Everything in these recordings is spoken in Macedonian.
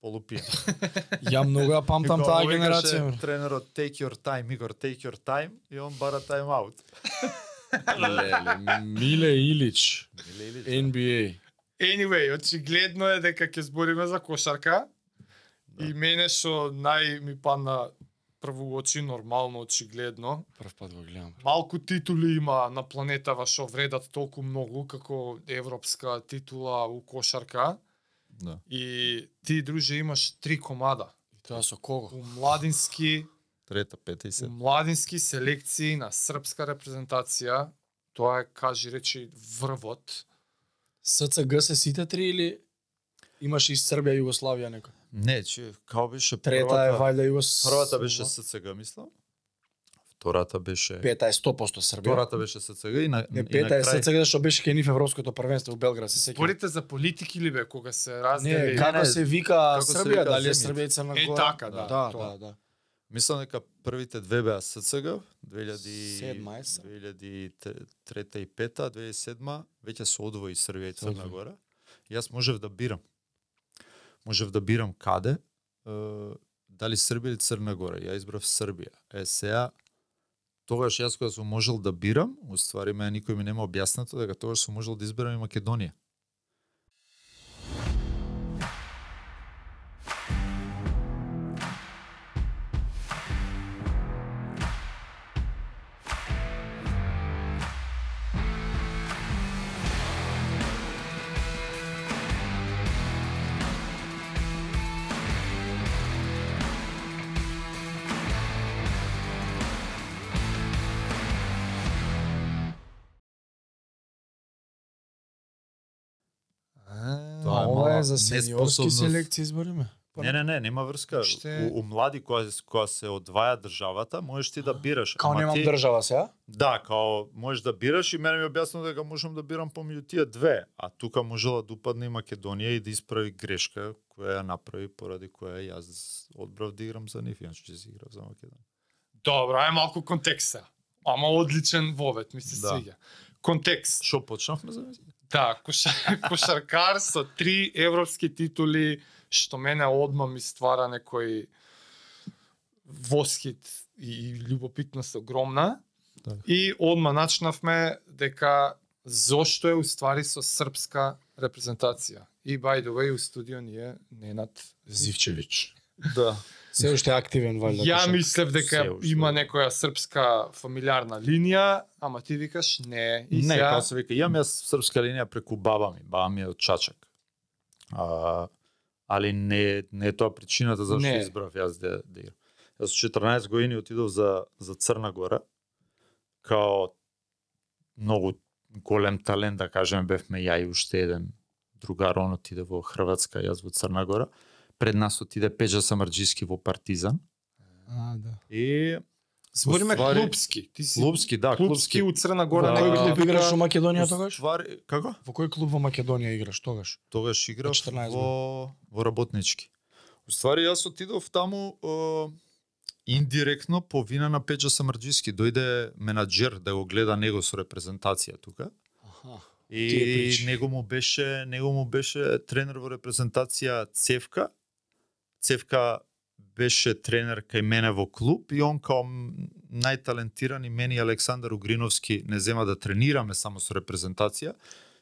полупиен. Ја многу ја памтам таа генерација. Тренерот take your time, Игор, take your time и он бара тайм аут. Леле, Миле Илич, NBA. Anyway, очигледно е дека ќе збориме за кошарка. И мене што нај ми падна прво очи нормално очигледно. Прв пат го гледам. Малку титули има на планетава што вредат толку многу како европска титула у кошарка. Да. И ти друже имаш три комада. И тоа со кого? У младински, Трета, пета и у седма. младински селекции на српска репрезентација, тоа е кажи речи врвот. СЦГ се сите три или имаш и Србија и Југославија некој? Не, че као беше Трета првата, е вајда Југос... првата беше СЦГ, мислам. Втората беше Пета е 100% Србија. Втората беше СЦГ и на на пета е крај- СЦГ што беше кај нив европското првенство во Белград, се сеќавам. Спорите за политики ли бе, кога се Не, раздели? како не, се вика како се Србија, вика дали е. Србија и Црна Е, Гора? така, да, да, тоа. да, да. Мислам дека првите две беа СЦГ, 2000 Седма е се. 2003 и 5 2007 веќе се одвои Србија и Црна. Гора. И Јас можев да бирам. Можев да бирам каде, е, дали Србија или Црна Гора. Ја избрав Србија. Е сега тогаш јас кога сум можел да бирам, уствари мене никој ми нема објаснато дека тогаш сум можел да изберам и Македонија. Тоа А, е ова мала е за сениорски неспособност. селекции збориме. Не, не, не, нема врска. Ще- У, у млади кога, кога се одваја државата, можеш ти да бираш. Као Ама немам ти- држава сега? Да, као можеш да бираш и мене ми објаснува дека можам да бирам помеѓу тие две, а тука можела да упадне и Македонија и да исправи грешка која ја направи поради која јас одбрав да играм за нив, иначе ќе си играв за Македонија. Добро, е малку контекст. Ама одличен вовет, ми се Да. свиѓа. Контекст. Што почнавме за Да, кошаркар со три европски титули, што мене одма ми ствара некој восхит и љубопитност огромна. Да. И одма начнавме дека зошто е уствари со српска репрезентација. И by the way, у студио ни е Ненад Зивчевич. Да. Се уште активен валјда. Ја мислев дека има некоја српска фамилиарна линија, ама ти викаш не. И не, сега... како се вика, имам јас српска линија преку баба ми, баба ми е од Чачак. А, али не, не е тоа причината зашто Не. избрав јас да, да играм. Јас со 14 години отидов за, за Црна Гора, као многу голем талент, да кажеме, бевме ја и уште еден другар, он отиде во Хрватска, јас во Црна Гора. Пред нас отиде Педжа Самарџиски во Партизан. А, да. И Збориме Уствари- клубски. Ти си клубски, да, клубски клубски. у Црна Гора. Да. некој Кој клуб играш во Македонија тогаш? Уствари, како? Во кој клуб во Македонија играш тогаш? тогаш играв 14 во во работнички. Уствари јас отидов таму е, индиректно по вина на Педжа Самарџиски. Дојде менаџер да го гледа него со репрезентација тука. Аха. И него му беше него му беше тренер во репрезентација Цевка. Цевка беше тренер кај мене во клуб и он као најталентиран и мене и Александар Угриновски не зема да тренираме само со репрезентација.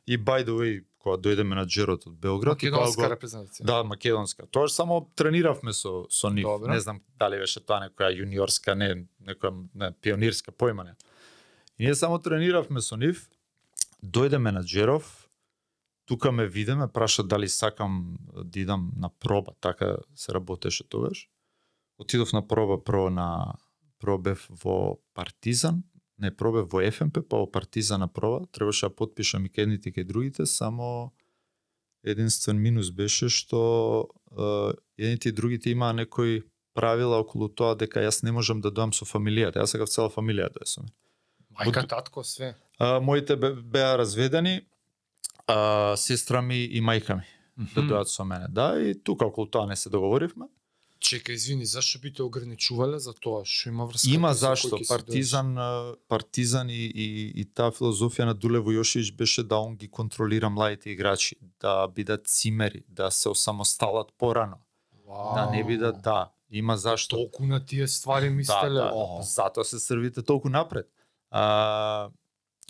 И by the way, кога дојде менаџерот од Белград кога Македонска го репрезентација. Да, македонска. Тоа само трениравме со со нив. Добро. Не знам дали беше тоа некоја јуниорска, не некоја не, пионирска појма не. И ние само трениравме со нив. Дојде менаџеров, тука ме виде, ме праша дали сакам да идам на проба, така се работеше тогаш. Отидов на проба прво на прво бев во Партизан, не пробе во ФМП, па во Партизан на проба, требаше да потпишам и кедните и другите, само единствен минус беше што е, едните и другите имаа некои правила околу тоа дека јас не можам да доам со фамилијата. Јас сакав цела фамилија да е со мене. Мајка, татко, све. А, моите бе, беа разведени, а, сестра ми и мајка ми да Мгм. дојат со мене. Да, и тука околу тоа не се договоривме. Чека, извини, зашто би те ограничувале за тоа што има врска? Има зашто Партизан Партизан и, и, и таа филозофија на Дулево Јошевиќ беше да он ги контролира младите играчи, да бидат цимери, да се осамосталат порано. Да не биде да, има зашто. Толку на тие ствари Да, мислеле. да, Ого. затоа се срвите толку напред. А,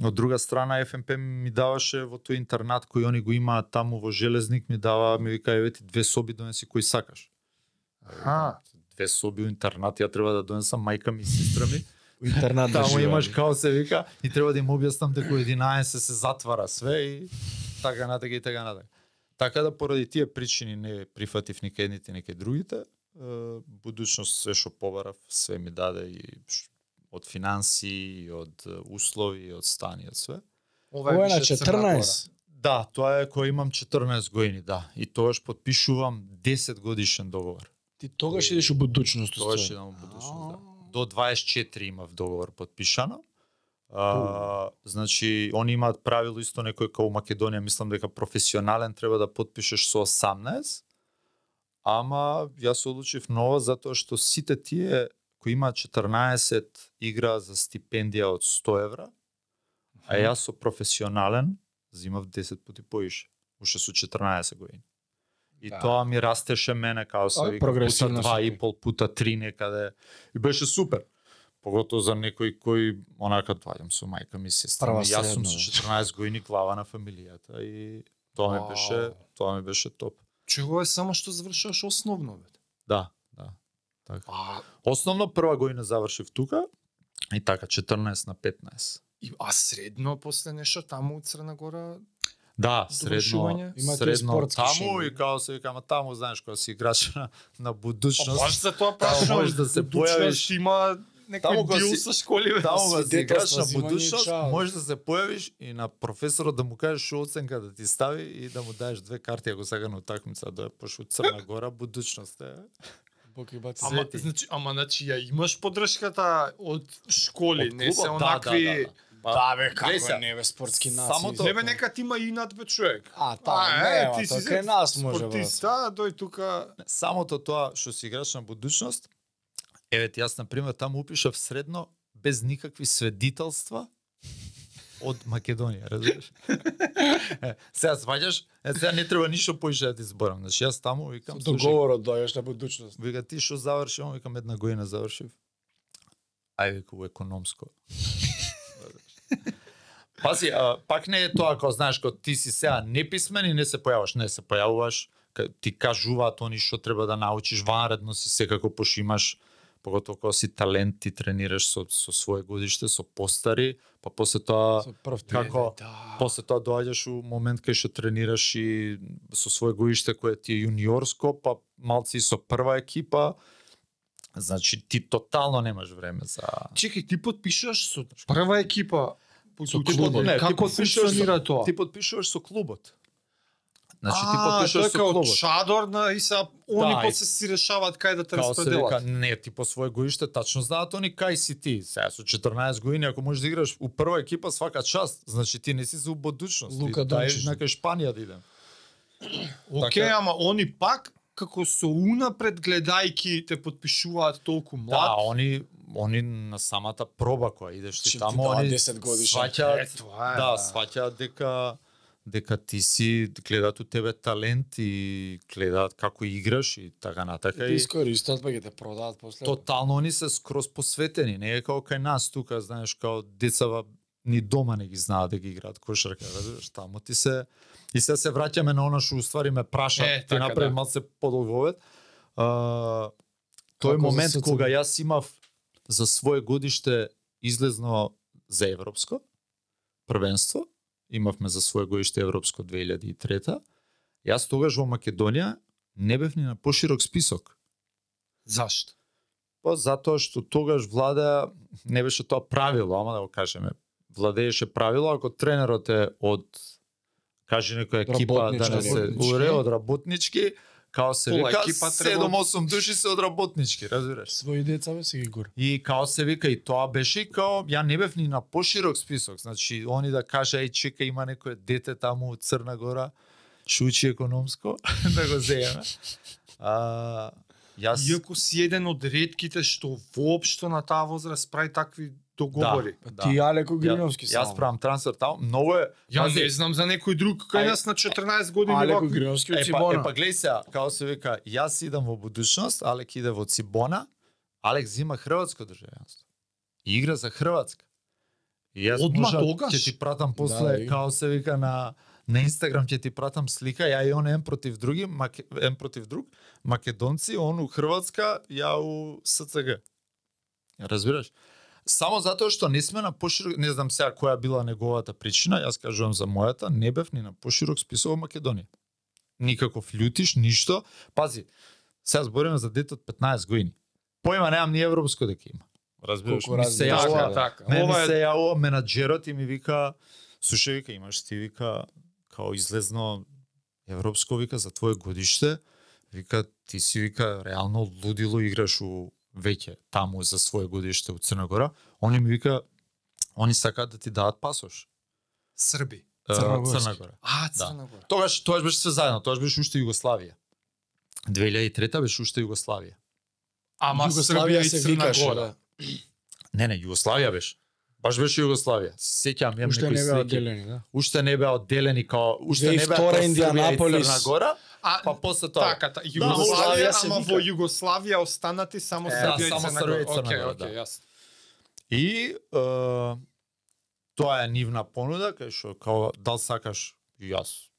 од друга страна ФМП ми даваше во тој интернат кој они го имаат таму во Железник ми дава ми вика еве ти две соби донеси кој сакаш. Аха. Две соби у интернат ја треба да донесам мајка ми и сестра ми. Интернат да Таму живееме. имаш као се вика и треба да им објаснам дека у 11 се затвара све и така натака и така натака. Така да поради тие причини не прифатив ни едните ни другите. Будучност све што побарав, све ми даде и од финанси, од услови, од стан, и од све. Ова е на беше Црна Гора. 14. Да, тоа е кој имам 14 години, да. И тогаш подпишувам 10 годишен договор. Ти тогаш идеш у будучност. Тогаш идам во будучност, да. До 24 имав договор подпишано. А, значи, они имаат правило исто некој као Македонија, мислам дека професионален треба да подпишеш со 18. Ама јас се одлучив ново затоа што сите тие кои имаат 14 игра за стипендија од 100 евра, а јас со професионален зимав 10 пати поише, уште со 14 години. И Да. тоа ми растеше мене као вика, пута два и пол, пута три некаде. И беше супер. Поготово за некој кој онака доаѓам со мајка ми, сестра Прва. Јас сум со бе. 14 години глава на фамилијата и тоа ми беше, тоа ми беше топ. Чего е само што завршуваш основно, бе? Да, да. Така. А, Основно прва година завршив тука и така 14 на 15. и, а средно после нешто таму у Црна Гора Да, средно, средно таму и као се вика, ама таму знаеш кога си играч на, на будучност. Баш за тоа Таму прашувам, можеш да се појавиш. има Таму некој кога дил си- со школи. Таму кога си свидетелство на будучност, можеш да се појавиш и на професорот да му кажеш што оценка да ти стави и да му даеш две карти ако сака на утакмица да пошто Црна Гора будучност е. Бог и бати. Ама, Свети. значи, ама значи ја имаш поддршката од школи, Од не се клубот, да, онакви... да, да, да. Па, Да бе, како сега, не бе спортски Самото- нации. Не бе, нека ти има инат бе човек. А, та, не, ма, тоа кај нас може да спортиста, дој тука. Самото тоа што си играч на будучност, еве ти јас на пример таму упишав средно без никакви сведителства од Македонија, разбираш? Сега сваѓаш, е сега не треба ништо поише да ти зборам. Значи јас таму викам, Договорот дојдеш на будучност. Вика ти што заврши, он викам една година завршив. Ај вика у економско. Пази, а, пак не е тоа како знаеш кога ти си сега неписмен и не се појаваш, не се појавуваш, ти кажуваат они што треба да научиш ванредно си секако пош имаш поготово кога си талент ти тренираш со со свое годиште, со постари, па после тоа Со прв како Да. После тоа доаѓаш у момент кај што тренираш и со свое гоиште кое ти е јуниорско, па малци и со прва екипа. Значи ти тотално немаш време за Чекај, ти подпишуваш со прва екипа Со Ти клубот, не, ти како подпишуваш функционира со- тоа? ти подпишуваш со клубот. Значи ти тоа со клубот. како чадор на и са они Да, после си решаваат кај да те распределат. не, ти по свое гоиште тачно знаат они кај си ти. Сега со 14 години ако можеш да играш у прва екипа свака част, значи ти не си за будучност. Лука Ти дај Дончич. на кај Шпанија да идем. Океј, така- ама они пак како со унапред гледајки те подпишуваат толку Да, млад. они они на самата проба која идеш ти Чим ти таму, дава они 10 годишен. сваќаат, Е, тоа е, да, да. сваќаат дека дека ти си гледаат у тебе талент и гледаат како играш и така натака и искористат па ги те продаат после. тотално они се скроз посветени, не е како кај нас тука, знаеш, као децава ни дома не ги знаат да ги играат кошарка, разбираш, таму ти се и се се враќаме на она што уствари ме праша, Е, ти така, направи да. малце подолговет. А, тој Како за момент СЦ? кога јас имав за свое годиште излезно за европско првенство, имавме за свое годиште европско 2003 Јас тогаш во Македонија не бев ни на поширок список. Зашто? Па затоа што тогаш влада не беше тоа правило, ама да го кажеме, владееше правило ако тренерот е од кажи некоја екипа да не се уре од работнички, као се Пола вика екипа треба- 7-8 души се од работнички, разбираш? Своји деца бе си ги гура. И као се вика и тоа беше и као ја не бев ни на поширок список, значи они да кажа еј чека има некое дете таму од Црна Гора што учи економско да го земе. А, јас Иако си еден од ретките што воопшто на таа возраст прави такви договори. Па Да. ти Алеко Ја- Гриновски Јас само. правам трансфер таму, многу е Ја не знам за некој друг кај Ај- нас на 14 години Алеко. Гриновски од Е па, е Цибона. па глеј сега, како се вика, јас идам во будучност, Алек иде во Цибона, Алек зима хрватско државјанство. Игра за Хрватска. И јас Одма можа тогаш? ќе ти пратам после, Да, да, и- како се вика на на Инстаграм ќе ти пратам слика, ја и он ен против други, маке, ен против друг, македонци, он у Хрватска, ја у СЦГ. Разбираш? Само затоа што не сме на поширок, не знам сега која била неговата причина, јас кажувам за мојата, не бев ни на поширок список во Македонија. Никаков лютиш, ништо. Пази, сега збориме за дете од 15 години. Појма немам ни европско дека има. Разбираш? Ми се така, јавува, да. така. Ме ми Ова е се јавува менаџерот и ми вика, слушај вика, имаш ти вика као излезно европско вика за твое годиште, вика ти си вика реално лудило играш у веќе таму за свое годиште у Црна Гора. Они ми вика они сакаат да ти дадат пасош. Срби. Црна Гора. А, Да. Црна Гора. Тогаш тогаш беше се заедно, тогаш беше уште Југославија. 2003 беше уште Југославија. Ама Југославија Србија и се Црна викаше, Гора. да. Не, не, Југославија беше. Баш беше Југославија. Се Сеќавам, имам Уште некои не беа одделени, да. Уште не беа одделени као уште не беа 2002 као Србија и Индианаполис. Црна Гора, А, па после тоа. Така, та, Југославија Југославија, се ама во Југославија останати само Е, Србија да, и само Црна Гора. Океј, океј, да. јасно. И е, тоа е нивна понуда, кај што као дал сакаш јас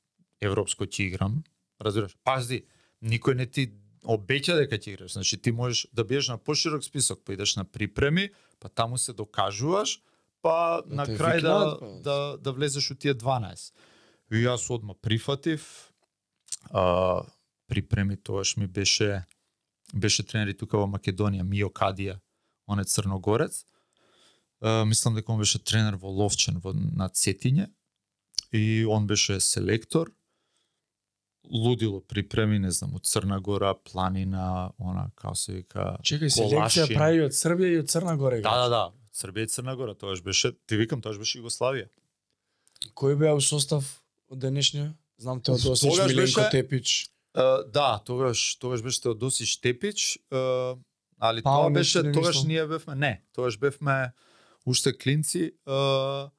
европско ќе играм, разбираш? Пази, никој не ти обеќа дека ќе играш. Значи ти можеш да бидеш на поширок список, па идеш на припреми, па таму се докажуваш, па Да на те крај да, па. да, да влезеш у тие 12. И јас одма прифатив. А, припреми тогаш ми беше беше тренер и тука во Македонија, Мио Кадија, он е црногорец. Uh, мислам дека он беше тренер во Ловчен во, на Цетиње и он беше селектор. Лудило припреми, не знам, од Црна Гора, Планина, она, како се вика... Чекај, селекција прави од Србија и од Црна Гора. Да, да, да. Србија и Црна Гора, тоаш беше, ти викам, тоаш беше Југославија. Кој беа у состав од денешниот? Знам Теодосич, Миленко беше- Тепич. Uh, да, тогаш тогаш беше Теодосич Тепич, uh, али тоа Паунич, беше не тогаш ние бевме не, тогаш бевме уште клинци, uh,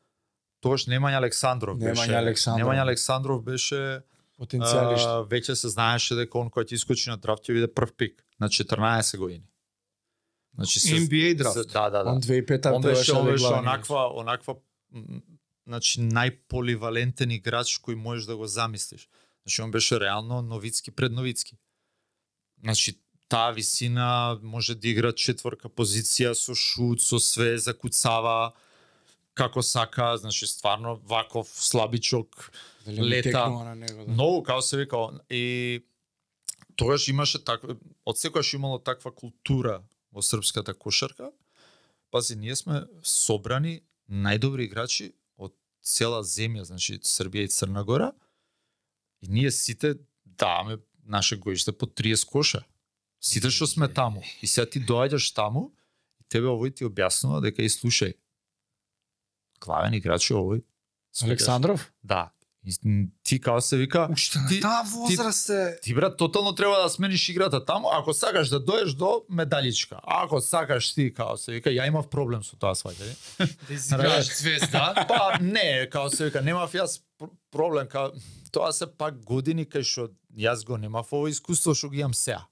тогаш Немања Александров Немања беше. Александров. Немања Александров беше Потенцијалиште. uh, веќе се знаеше дека он кој ќе искочи на драфт ќе биде прв пик на 14 години. Значи се NBA се- драфт. Да, да, да. Он 2005-та Он беше, он беше главни. онаква, онаква значи најполивалентен играч кој можеш да го замислиш. Значи он беше реално новицки пред новицки. Значи таа висина може да игра четврка позиција со шут, со све, закуцава како сака, значи стварно ваков слабичок, Дали лета. на него, да. Многу, како се вика, и тогаш имаше таква, од секогаш имало таква култура во српската кошарка. Пази, ние сме собрани најдобри играчи од цела земја, значи Србија и Црна Гора. И ние сите даваме наше гоиште по 30 коша. Сите што сме таму. И сега ти доаѓаш таму и тебе овој ти објаснува дека и слушај. Главен играч е овој. Александров? Да. И ти како се вика, Уште на Ти- таа возраст е... ти брат тотално треба да смениш играта таму, ако сакаш да доеш до медаличка. Ако сакаш ти како се вика, ја имав проблем со тоа сваќање. Да изиграш звезда. Па не, како се вика, немав јас пр- проблем, као тоа се пак години кај што јас го немав ово искуство што го имам сега.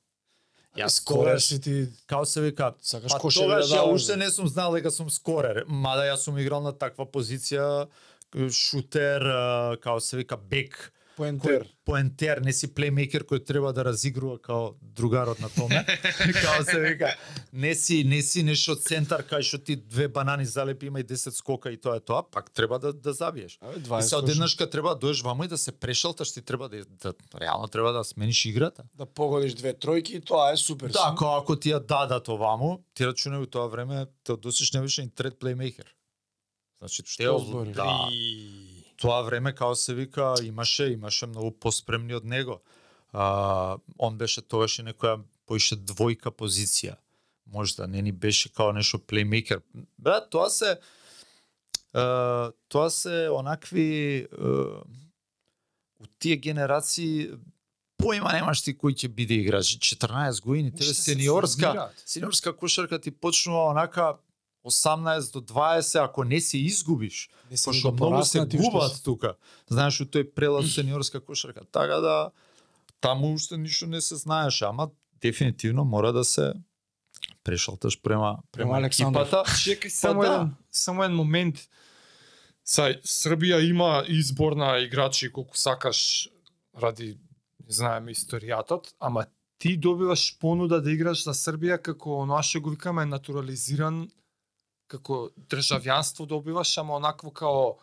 Јас си ти како се вика, сакаш па тогаш да ја уште не сум знал дека сум скорер, мада јас сум играл на таква позиција шутер, а, како се вика бек, поентер. кој поентер, не си плеймейкер кој треба да разигрува као другарот на томе. као се вика, не си не си нешто центар кај што ти две банани залепи има и 10 скока и тоа е тоа, пак треба да да забиеш. Абе, И 20 се одеднашка треба да доеш вамо и да се прешалташ, ти треба да, да реално треба да смениш играта. да погодиш две тројки и тоа е супер. Да, ако, ако ти ја дадат овамо, ти рачунај у тоа време те досиш не беше и трет плеймейкер. Значи, Што збори? Да, тоа време како се вика имаше имаше многу поспремни од него. А, он беше тогаш и некоја поише двојка позиција. Можда не ни беше као нешто плеймейкер. Брат, тоа се а, тоа се онакви а, у тие генерации поима немаш ти кој ќе биде играч. 14 години, тебе сениорска, сениорска кошарка ти почнува онака 18 до 20 ако не се изгубиш, Не се пошто ни многу се губат се- тука. Знаеш, тој прелаз сениорска кошарка. Така да таму уште ништо не се знаеше, ама дефинитивно мора да се прешалташ према према Према екипата. Чекај само да. еден, само еден момент. Сај, Србија има избор на играчи колку сакаш ради, не знаеме, историјатот, ама ти добиваш понуда да играш за Србија како оноа што го викаме натурализиран како државјанство добиваш, ама онакво као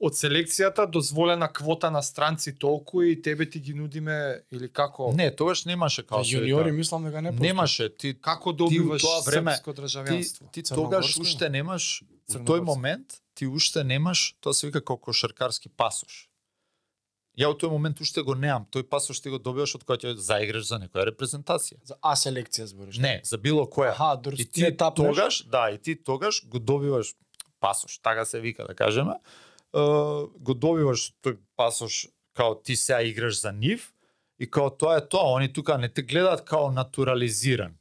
од селекцијата дозволена квота на странци толку и тебе ти ги нудиме или како Не, тогаш немаше као се јуниори мислам дека не постои. Немаше, ти како добиваш тоа време- српско ти, државјанство? ти Црногорско тогаш уште немаш во тој момент ти уште немаш, тоа се вика како кошаркарски пасош. Ја во тој момент уште го немам. Тој пасош ти го добиваш од кога ќе заиграш за некоја репрезентација. За А селекција збориш. Не, за било која. Аха, дури И ти ти етап тогаш, да, и ти тогаш го добиваш пасош, така се вика да кажеме. Го добиваш тој пасош као ти сега играш за нив и као тоа е тоа, они тука не те гледаат као натурализиран.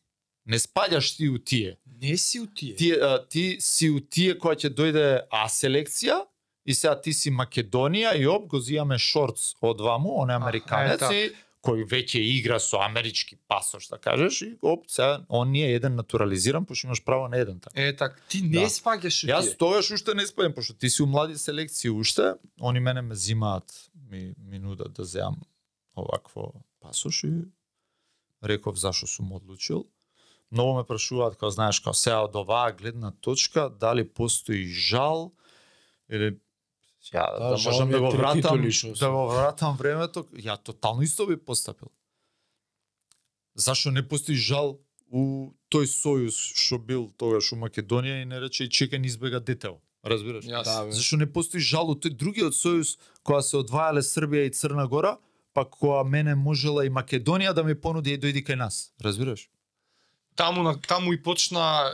Не спаѓаш ти у тие. Не си у тие. Ти, а, ти си у тие која ќе дојде А селекција и сега ти си Македонија и оп го зијаме шортс од ваму, он е американец е и кој веќе игра со амерички пасош, да кажеш, и оп, сега он не е еден натурализиран, пошто имаш право на еден така. Е, так, ти не Да. спаѓаш Јас тогаш уште не спајам, пошто ти си у млади селекции уште, они мене ме зимаат, ми, ми нудат да земам овакво пасош и реков зашо сум одлучил. Многу ме прашуваат, као знаеш, као сега од оваа гледна точка, дали постои жал, или ја Да, да, можам да го вратам, да го вратам времето, ја тотално исто би постапил. Зашо не постои жал у тој сојуз што бил тогаш у Македонија и не рече и чекај не избега детево. Разбираш? Јас. Да, бе. Зашо не постои жал у тој другиот сојуз кога се одвајале Србија и Црна Гора, па кога мене можела и Македонија да ми понуди и дојди кај нас. Разбираш? Таму, на- таму и почна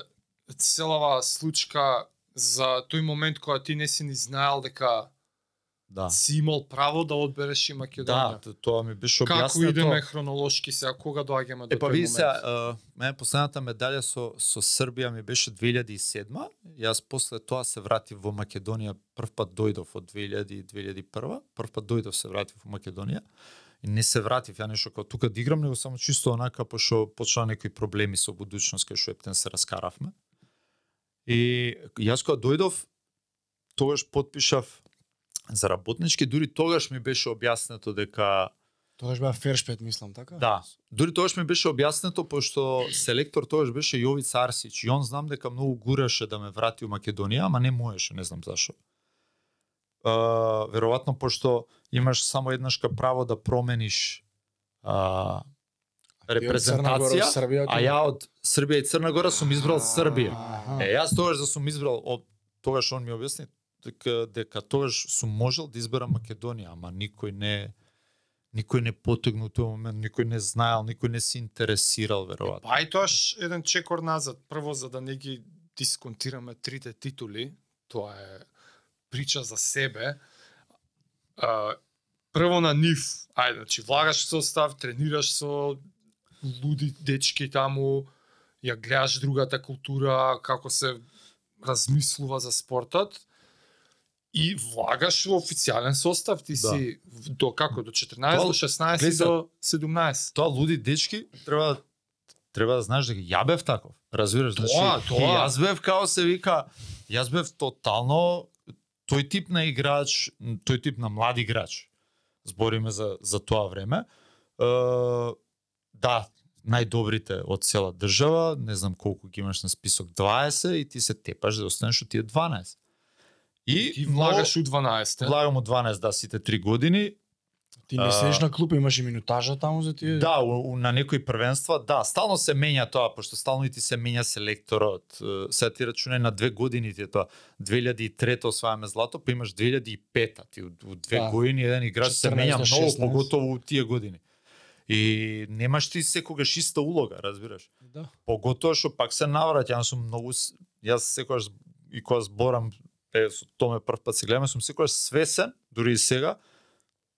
целава случка за тој момент кога ти не си ни знаел дека Да. си имал право да одбереш и Да, Македонија. т- тоа ми беше Како објаснето. идеме хронолошки сега, кога доаѓаме до Е па тој момент? се, а, мене последната медалја со со Србија ми беше 2007. Јас после тоа се вратив во Македонија, прв пат дојдов од 2000 и 2001. Прв пат дојдов се вратив во Македонија. И не се вратив ја нешто како тука да играм, него само чисто онака пошто почна некои проблеми со будучност кај што ептен се раскаравме. И јас кога дојдов, тогаш потпишав за работнички, дури тогаш ми беше објаснето дека Тогаш беа Фершпет, мислам, така? Да. Дури тогаш ми беше објаснето пошто селектор тогаш беше Јовица Арсич и он знам дека многу гураше да ме врати у Македонија, ама не можеше, не знам зашо. А, веројатно пошто имаш само еднашка право да промениш а, Гора, репрезентација, Србија, а ја од Србија и Црна Гора сум избрал Србија. Е, јас тогаш да сум избрал, од, тогаш он ми објасни дека, дека тогаш сум можел да изберам Македонија, ама никој не никој не потегну тој момент, никој не знаел, никој не се интересирал веројатно. Па и тоаш еден чекор назад. Прво за да не ги дисконтираме трите титули, тоа е прича за себе. А, прво на нив, ајде, значи влагаш состав, тренираш со луди дечки таму, ја гледаш другата култура, како се размислува за спортот и влагаш во официјален состав, ти Да. си до како до 14 Тоа- до 16 гледа, до 17. Тоа луди дечки треба треба да знаеш дека ја бев таков. Разбираш, Тоа, значи тоа. јас бев као се вика, јас бев тотално тој тип на играч, тој тип на млад играч. Збориме за за тоа време. Е, да, најдобрите од цела држава, не знам колку ги имаш на список 20 и ти се тепаш да останеш од тие 12. И Ти влагаш у 12 влагам од 12 да сите 3 години, Ти не седиш на клуп, имаш и минутажа таму за тие. Да, у, у, на некои првенства, да, стално се менја тоа, пошто стално и ти се менја селекторот. Е, Сега ти рачунај на две години ти е тоа. 2003 освајаме злато, па имаш 2005 ти у, у две Да. години еден играч се 14 менја до многу 16. поготово у тие години. И немаш ти секогаш иста улога, разбираш? да. Поготово што пак се навраќа, јас сум многу јас секогаш и кога зборам е со Томе прв пат се гледаме, сум секогаш свесен, дури и сега,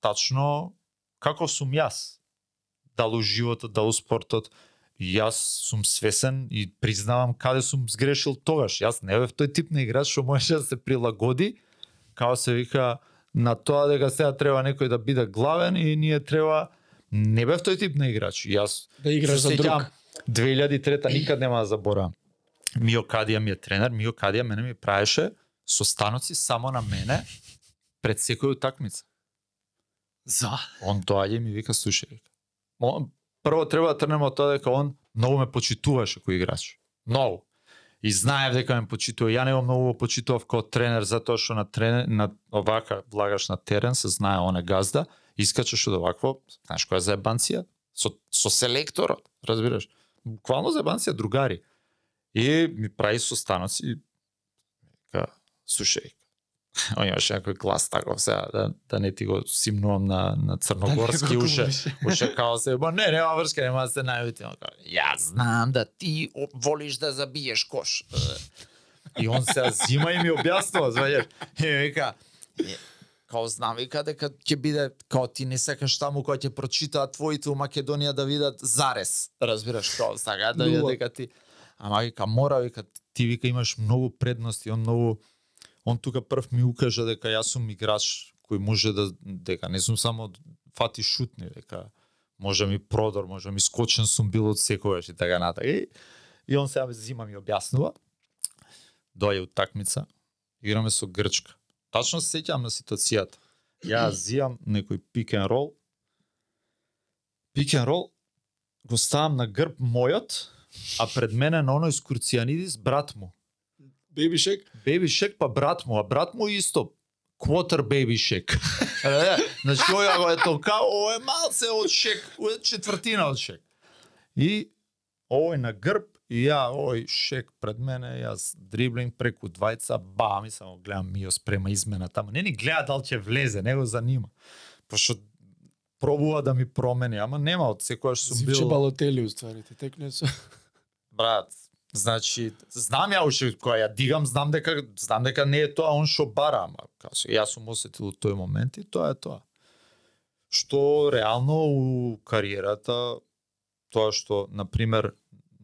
тачно како сум јас. Дали у животот, дали у спортот. Јас сум свесен и признавам каде сум сгрешил тогаш. Јас не бев тој тип на играч што можеше да се прилагоди, као се вика, на тоа дека сега треба некој да биде главен и ние треба не бев тој тип на играч. Јас Да играш за друг. сеќавам, 2003 никад нема да заборавам. Мио Кадија ми е тренер, Мио Кадија мене ми правеше состаноци само на мене пред секоја утакмица. За? Он доаѓа и ми вика слушај. вика, прво треба да тргнеме од тоа дека он многу ме почитуваше кој играч. Многу. И знаев дека ме почитува. Ја него многу го почитував како тренер затоа што на тренер на овака влагаш на терен се знае он е газда, искачеш од овакво, знаеш која заебанција со со селекторот, разбираш. Буквално заебанција другари. И ми прави состаноци и вика, слушај, он имаше некој глас таков сега да, да не ти го симнувам на, на црногорски го уше. Уше као се, ба не, нема врска, нема да се најути. Он као, Ја знам да ти волиш да забиеш кош. И он се зима и ми објаснува, знаеш. И ми вика, «Е, као знам вика дека ќе биде као ти не сакаш таму кога ќе прочитаат твоите у Македонија да видат зарез, разбираш као сака да видат дека ти ама вика мора вика ти вика имаш многу предности, он многу он тука прв ми укажа дека јас сум играч кој може да дека не сум само фати шутни, дека може ми продор, може ми скочен сум бил од секогаш и така натаму. И, и он сега зима ми објаснува. Доаѓа утакмица, играме со Грчка. Тачно се сеќавам на ситуацијата. Ја зијам некој пик ен рол. Пик ен рол го ставам на грб мојот, а пред мене на оној Скурцианидис брат му. Baby Shake? Baby Shake па брат му, а брат му исто baby shake. Е, значи оја го е толка, ово е малце од шек, четвртина од шек. И овој на грб и ја овој шек пред мене, јас дриблинг преку двајца, бам, и само гледам Мио спрема измена таму. Не ни гледа дали ќе влезе, не го занима. Пошто пробува да ми промени, ама нема од секојаш сум Зивче бил Балотели уствари, ти текне со... брат, значи, знам ја уште кога ја дигам, знам дека знам дека не е тоа он што бара, ама јас сум осетил тој момент и тоа е тоа. Што реално у кариерата тоа што на пример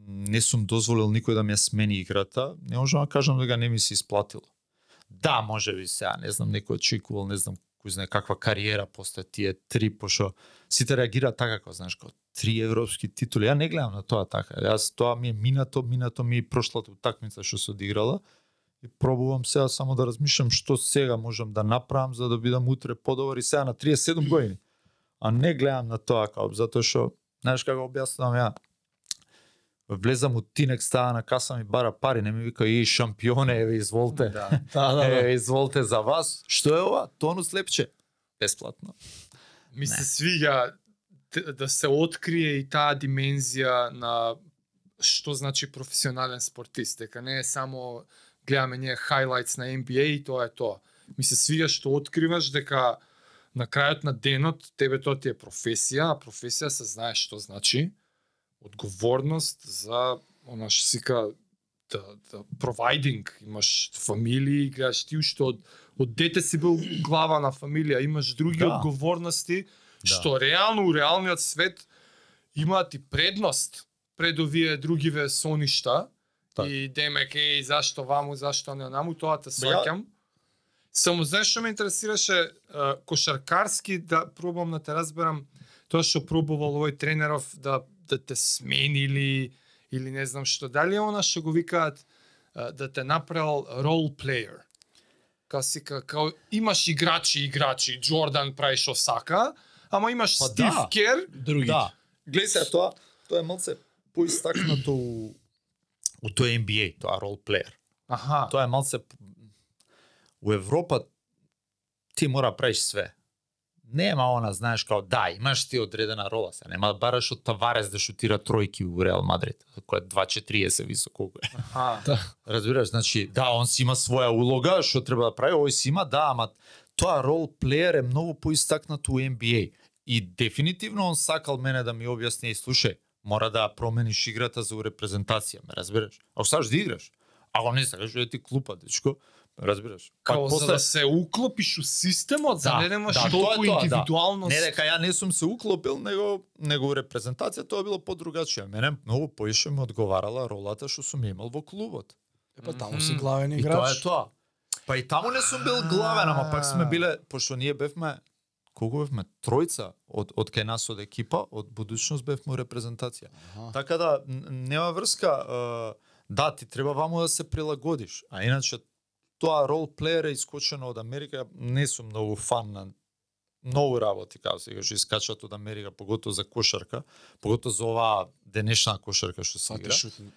не сум дозволил никој да ми ја смени играта, не можам да кажам дека не ми се исплатило. Да, може би сега, не знам, некој очекувал, не знам, кој знае каква кариера после тие три, пошто сите реагираат така, како знаеш, како три европски титули. Ја не гледам на тоа така. Јас тоа ми е минато, минато ми е прошлата утакмица што се одиграла и пробувам сега само да размишлам што сега можам да направам за да бидам утре подобар и сега на 37 години. А не гледам на тоа како затоа што знаеш како објаснувам ја влезам у Тинек става на каса ми бара пари, не ми вика и шампионе, еве изволте. Да. Да, да, да. Еве изволте за вас. Што е ова? Тонус лепче. Бесплатно. Ми се Не. свиѓа т- да се открие и таа димензија на што значи професионален спортист, дека не е само гледаме ние хайлайтс на NBA и тоа е тоа. Ми се свиѓа што откриваш дека на крајот на денот тебе тоа ти е професија, а професија се знае што значи одговорност за она што сика да, да providing, имаш фамилии, гледаш ти уште од од дете си бил глава на фамилија, имаш други Да. одговорности Да. што реално у реалниот свет имаат и предност пред овие другиве соништа Така. и демек е зашто ваму, зашто не наму, тоа те Бе, ја- сваќам. Само знаеш што ме интересираше кошаркарски да пробам да те разберам тоа што пробувал овој тренеров да да те смени или или не знам што дали е она што го викаат да те направил рол плеер. Си ка- као имаш играчи играчи, Джордан прави што сака, ама имаш Па Стив да. Кер, Другите. Да. Гледај се тоа, тоа е малце поистакнато у у тој NBA, тоа рол плеер. аха, Тоа е малце у Европа ти мора правиш све. Нема она, знаеш, као да, имаш ти одредена рола, се нема да бараш од Таварес да шутира тројки у Реал Мадрид, кој е 2.40 висок колку е. аха. Разбираш, значи, да, он си има своја улога, што треба да прави, овој си има, да, ама тоа рол плеер е многу поистакнат у NBA. И дефинитивно он сакал мене да ми објасни и слушај, мора да промениш играта за у репрезентација, ме разбираш? Ако сакаш да играш, ако не сакаш, да ти клупа, дечко, разбираш? Као за да се уклопиш у системот, за Да, да немаш да, да, тоа е толку да. индивидуалност. Не дека ја не сум се уклопил, него него репрезентација тоа било подругачија. Мене многу поише ме одговарала ролата што сум имал во клубот. Е, па таму си главен И тоа е играч. тоа. Па и таму не сум бил главен, ама пак сме биле, пошто ние бевме колку бевме тројца од од кај нас од екипа, од будучност бевме репрезентација. Аха. Така да нема врска, да ти треба ваму да се прилагодиш. А иначе тоа рол плеер е искочено од Америка, не сум многу фан на многу работи како сега што искачат од Америка, поготово за кошарка, поготово за оваа денешна кошарка што се Па игра.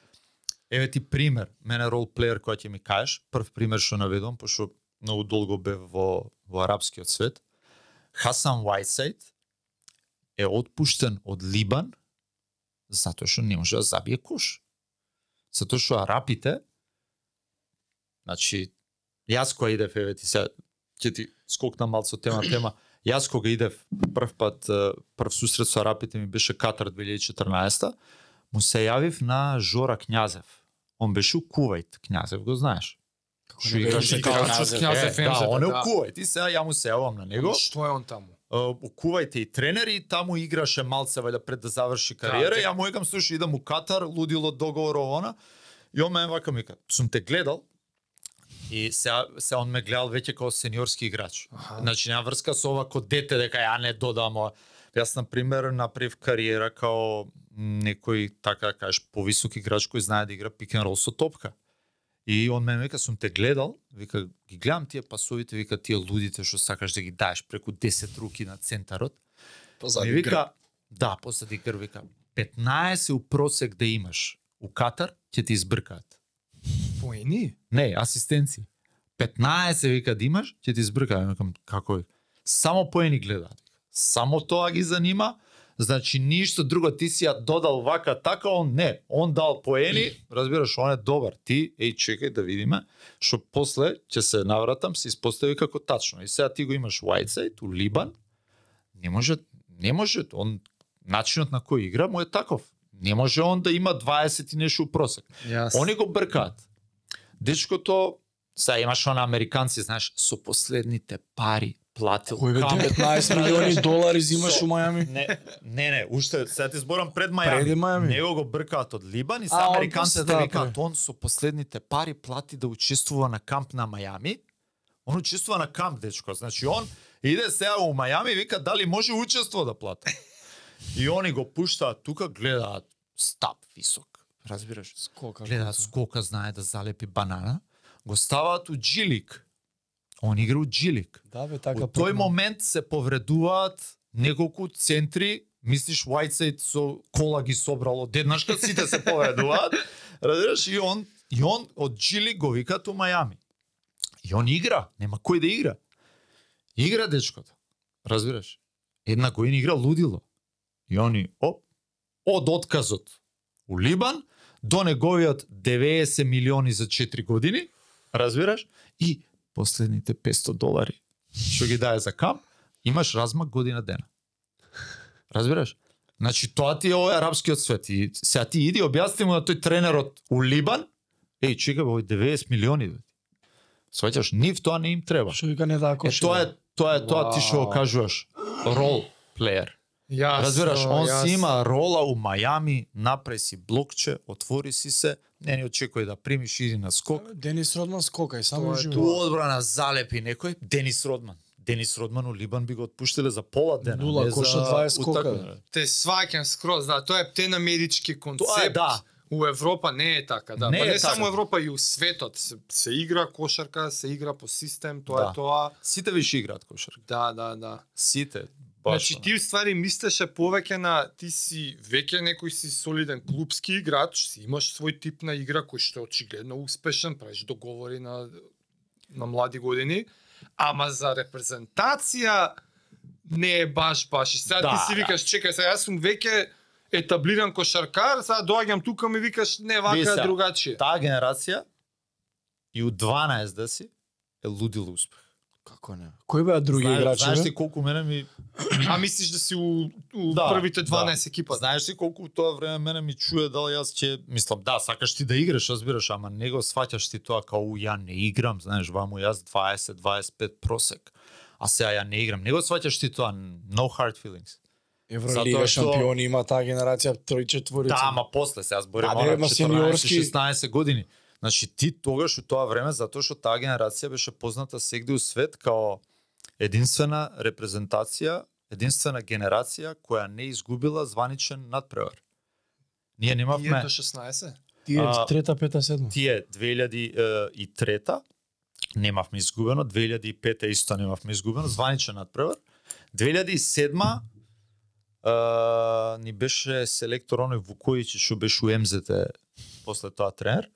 Еве ти пример, мене рол плеер кој ќе ми кажеш, прв пример што наведувам, пошто многу долго бев во во арапскиот свет. Хасан Уайтсайд е отпуштен од Либан затоа што не може да забие кош. Затоа што арапите значи јас кога идев еве ти се ќе ти скокнам малку со тема тема. Јас кога идев прв пат прв сусрет со арапите ми беше Катар 2014 му се јавив на Жора Књазев. Он беше у Кувајт, Књазев го знаеш. Што играше Књазев. Књазев. Е, да, он е у. Кувајт и сега ја му се јавам на него. Што е он таму? Е, у Кувајт е и тренер и таму играше малце вајда пред да заврши кариера. Да, ја му екам слушај идам у Катар, лудило договор овона. И он ме вака ми вика, сум те гледал и сега се он ме гледал веќе како сениорски играч. Аха. Значи нема врска со ова ко дете дека ја не додам. ова. Јас на пример направив кариера као некој така да кажеш повисок играч кој знае да игра пик н рол со топка. И он ме вика сум те гледал, вика ги гледам тие пасовите, вика тие лудите што сакаш да ги даеш преку 10 руки на центарот. Позади вика, грб. да, позади грб вика 15 у просек да имаш у Катар ќе ти избркаат. Поени? Не, асистенци. 15 вика да имаш, ќе ти избркаат. Викам, како е? Само поени гледаат. Само тоа ги занима, значи ништо друго ти си ја додал вака така, он не. Он дал поени, разбираш, он е добар. Ти, еј, чекај да видиме, што после ќе се навратам, се испостави како тачно. И сега ти го имаш Whiteside у Либан, не може, не може, он начинот на кој игра му е таков. Не може он да има 20 и нешто у просек. Јас. Они го бркаат. Дечкото, сега имаш она американци, знаеш, со последните пари платил. Кој бе камер. 19 милиони долари зимаш Со- у Мајами? Не, не, не, уште сега ти зборам пред Мајами. Преди Мајами. Него го бркаат од Либан и А, сега он американците да, викаат, он со последните пари плати да учествува на камп на Мајами. Он учествува на камп, дечко. Значи он иде сега у Мајами и вика дали може учество да плати. И они го пуштаат тука, гледаат стап висок. Разбираш? Скока. гледаат скока знае да залепи банана, го ставаат у джилик. Он игра у джилик. Да бе, така Во тој момент се повредуваат неколку центри, мислиш Whiteside со кола ги собрал одеднашка сите се повредуваат. Разбираш и он и он од джилик го викаат у Мајами. И он игра, нема кој да игра. Игра дечкото. Разбираш? Една година игра лудило. И они оп од отказот у Либан до неговиот 90 милиони за 4 години, разбираш? И последните 500 долари што ги дае за камп, имаш размак година дена. Разбираш? Значи тоа ти е овој арапскиот свет и сега ти иди објасни му на тој тренерот у Либан, еј чека овој 90 милиони. Сваќаш, нив тоа не им треба. Што вика не да Е, кош. тоа е тоа е тоа ти што кажуваш. Рол плеер. Јас, Разбираш, он јас- си има рола у Мајами, направи си блокче, отвори си се, не ни очекувај да примиш иди на скок. Денис Родман скока и само Тоа е живо. Ту одбрана залепи некој, Денис Родман. Денис Родман у Либан би го отпуштиле за пола дена. Нула не коша, за 20 скока. Те сваќам скроз, да, тоа е птен амерички концепт. Тоа е, да. У Европа не е така, да. Не па е не само така. Европа и у светот се, се игра кошарка, се игра по систем, тоа Да. е тоа. Сите више играат кошарка. Да, да, да. Сите. Баш. Значи ти ствари мислеше повеќе на ти си веќе некој си солиден клубски играч, си имаш свој тип на игра кој што е очигледно успешен, правиш договори на на млади години, ама за репрезентација не е баш баш. И сега Да, ти си да. викаш, чекај, сега јас сум веќе етаблиран кошаркар, сега доаѓам тука ми викаш не вака сега, другачие. Таа генерација и у 12 да си е лудил успех. Како не? Кои беа други Знаеш- играчи? Знаеш ти колку мене ми А мислиш да си у, у Да, првите да. 12 екипа? Знаеш ли колку тоа време мене ми чуе дали јас ќе мислам да, сакаш ти да играш, разбираш, ама не го сваќаш ти тоа као у, ја не играм, знаеш, ваму јас 20 25 просек. А сега ја не играм. Не го сваќаш ти тоа, no hard feelings. Евролига што- шампиони има таа генерација трој четворица. Да, ама после сега зборим Да, да, бе, она ма сениорски- 14-16 години. Значи ти тогаш у тоа време затоа што таа генерација беше позната сегде у свет као единствена репрезентација, единствена генерација која не изгубила званичен надпревар. Ние немавме до 16? Тие трета, пета, седма. тие 2003 немавме изгубено, 2005 исто немавме изгубено, званичен надпревар. 2007 а, ни беше селектор оној Вукојич што беше у МЗТ после тоа тренер.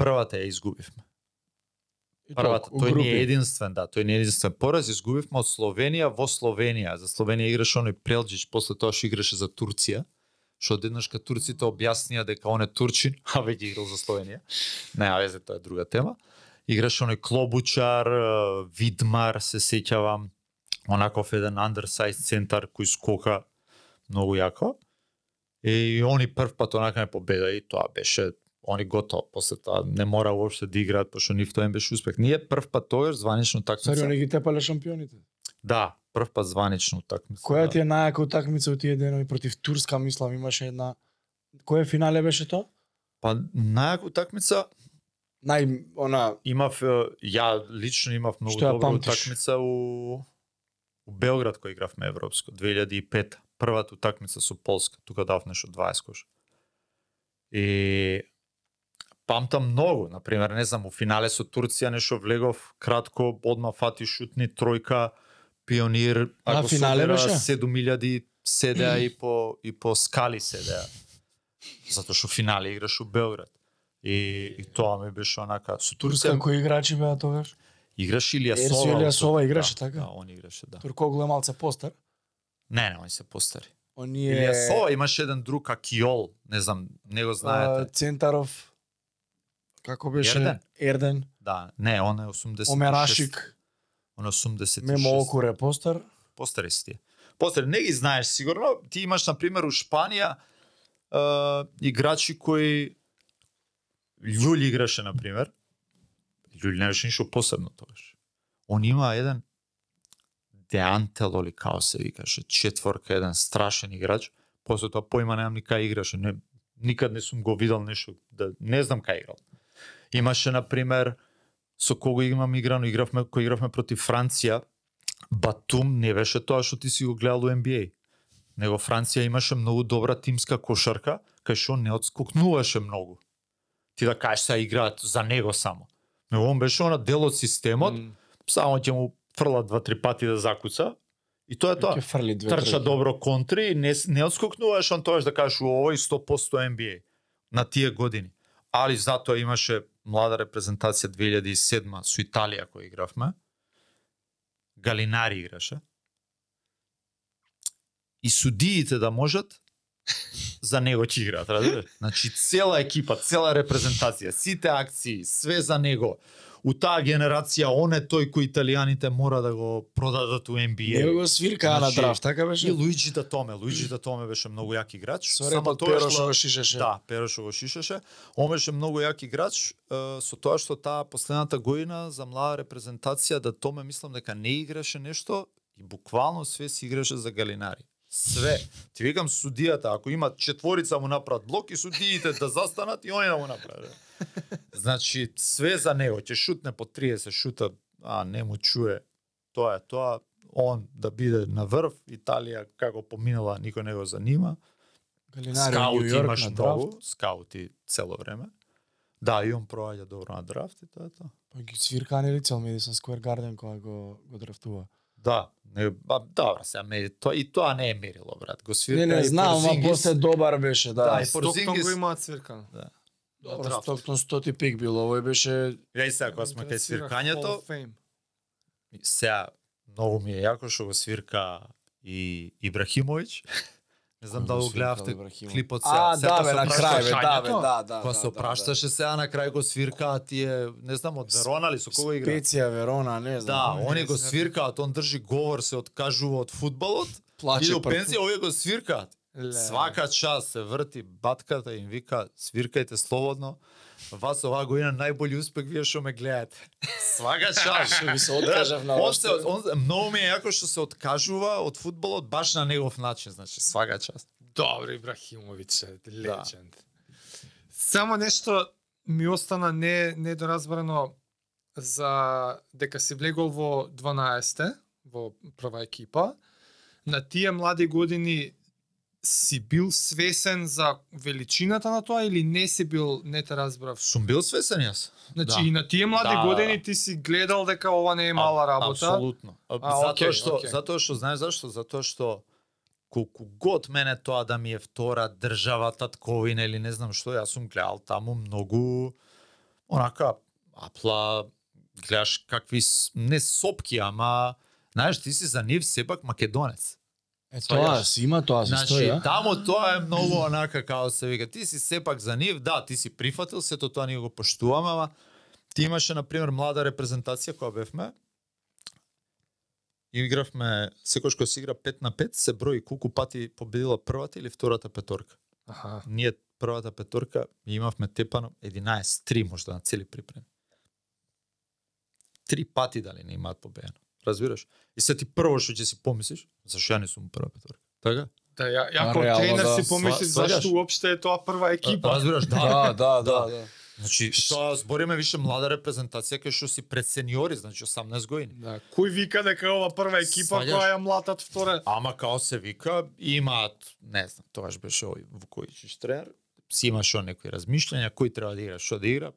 Првата ја изгубивме. Првата, тој не е единствен, да, тој не е единствен пораз, изгубивме од Словенија во Словенија. За Словенија играше оној Прелџич, после тоа што играше за Турција, што одеднаш ка турците објаснија дека он е турчин, а веќе играл за Словенија. Нема везе, тоа е друга тема. Играше оној Клобучар, Видмар, се сеќавам, онаков еден undersized центар кој скока многу јако. И они прв пат онака ме победа и тоа беше они готово. После тоа не мора уопште да играат, пошто нив тоа им беше успех. Ние прв пат тогаш званично Сари, такмица. они ги тепале шампионите. Да, прв пат званично такмица. Која да. ти е најака утакмица у тие денови против Турска, мислам, имаше една Кој финале беше тоа? Па најака утакмица Нај она имав ја лично имав многу добра памтиш? утакмица у у Белград кој игравме европско 2005 првата утакмица со Полска тука дав нешто 20 кош и памтам многу на пример не знам у финале со Турција нешто влегов кратко одма фати шутни тројка пионир А, ако финале собира беше? 7000 седеа и по и по скали седеа затоа што финале играш у Белград и, и тоа ми беше онака со Турција кои играчи беа тогаш? Играше Илија Сова. Илијасова да, играше, така? Да, он играше, да. Туркоглу е малце постар. Не, не, он се постари. Оние Илија Сова имаше еден друг Акиол, не знам, не го а, знаете. Центаров како беше Ерден? Ерден, Да, не, он е 86. Омерашик, Он е 86. Мемо Окуре постар. Постари си ти. Постари, не ги знаеш сигурно. Ти имаш, на пример, у Шпанија е, играчи кои Љулј играше, на пример. Не беше ништо посебно тогаш. Он има еден Деантел или као се викаше, четворка, еден страшен играч. После тоа поима немам ни кај играше, не, никад не сум го видел нешто, да не знам кај играл. Имаше на пример со кого имам играно, игравме кој игравме против Франција, Батум не беше тоа што ти си го гледал у NBA. Него Франција имаше многу добра тимска кошарка, кај што не одскокнуваше многу. Ти да кажеш сега играат за него само. Но он беше она дел од системот, М, само ќе му фрла два-три пати да закуца. И тоа е тоа. Фрли две Трча добро контри, не, не одскокнуваш он тоаш да кажеш овој 100% NBA на тие години. Али затоа имаше млада репрезентација 2007 со Италија која игравме. Галинари играше. И судиите да можат за него ќе играат, разбираш? Значи цела екипа, цела репрезентација, сите акции, све за него. У таа генерација он е тој кој италијаните мора да го продадат у NBA. Него го свиркаа на Значи, драфт, така И беше? Луиджи да Томе, Луиджи да Томе беше многу јак играч. Перо ла- што го шишеше. Да, Перо што го шишеше. Он беше многу јак играч, е, со тоа што таа последната година за млада репрезентација да Томе мислам дека не играше нешто и буквално све си играше за Галинари. Све. Ти викам судијата, ако има четворица му направат блок и судиите да застанат и они да му направат. Значи, све за него. Ќе шутне по 30 шута, а не му чуе. Тоа е тоа. Он да биде на врв, Италија како поминала, никој не го занима. Галинари, Скаути имаш многу, драфт. скаути цело време. Да, и он проаѓа добро на драфт и тоа е тоа. Па ги свиркаа нели цел Madison Square Garden кога го го драфтува. Да, не, ба, добра, сега ме, тоа и тоа не е мерило, брат. Го свирка Не, не знам, ама после добар беше, да. Да, и Стоктон Порзингис- го имаат свиркан. Добро, Стоктон 100 пик бил, овој беше Ја и сега кога сме кај свиркањето, сега многу ми е јако што го свирка и Ибрахимовиќ. Не знам дали го гледавте клипот сега. А, да, бе, се на крај, бе, да, бе, да, да. Кога се да, опрашташе сега на крај го свиркаат тие, не знам од Верона ли со кого игра? Специја Верона, не Да, знам. не они го свиркаат, он држи говор, се откажува од фудбалот, Плаче и до пензија овие го свиркаат. Ле. Свака час се врти батката и им вика свиркајте слободно. Вас оваа година најбољи успех вие што ме гледате. Свака час. Што ви се откажав на се, он, многу ми е јако што се откажува од фудбалот баш на негов начин, значи свака час. Добро Ибрахимович, е, Да. легенд. Само нешто ми остана не недоразбрано за дека си влегол во 12 во прва екипа. На тие млади години си бил свесен за величината на тоа или не си бил, не те разбрав. Сум бил свесен јас. Значи Да. и на тие млади Да, години ти си гледал дека ова не е мала работа. Апсолутно. А, затоа што окей. затоа што знаеш зашто? Затоа што колку год мене тоа да ми е втора држава, татковина или не знам што, јас сум гледал таму многу онака апла гледаш какви не сопки, ама знаеш ти си за нив сепак македонец. Е, тоа си има, тоа се Значи, стои, а? таму тоа е многу онака како се вика, ти си сепак за нив, да, ти си прифатил, сето тоа ние го поштуваме, ама ти имаше на пример млада репрезентација која бевме. Игравме секојаш кога се игра 5 на 5, се брои колку пати победила првата или втората петорка. Аха. Ние првата петорка имавме тепано 11 3 можда на цели припреми. Три пати дали не имаат победено. Разбираш? И се ти прво што ќе си помислиш, зашо ја не сум прва петорка. Така? Да, ја, ја А, реално, тренер да, си помисли сва- зашто уопште е тоа прва екипа. Разбираш, да. Да, да, да, да. Значи, тоа збориме више млада репрезентација кај што си пред сениори, значи 18 години. Да, кој вика дека е ова прва екипа Сваѓаш? која ја млатат втора? Ама као се вика, имаат, не знам, тогаш беше овој Вуковиќ тренер, си имаш он некои размишлења, кој треба да игра, што да игра.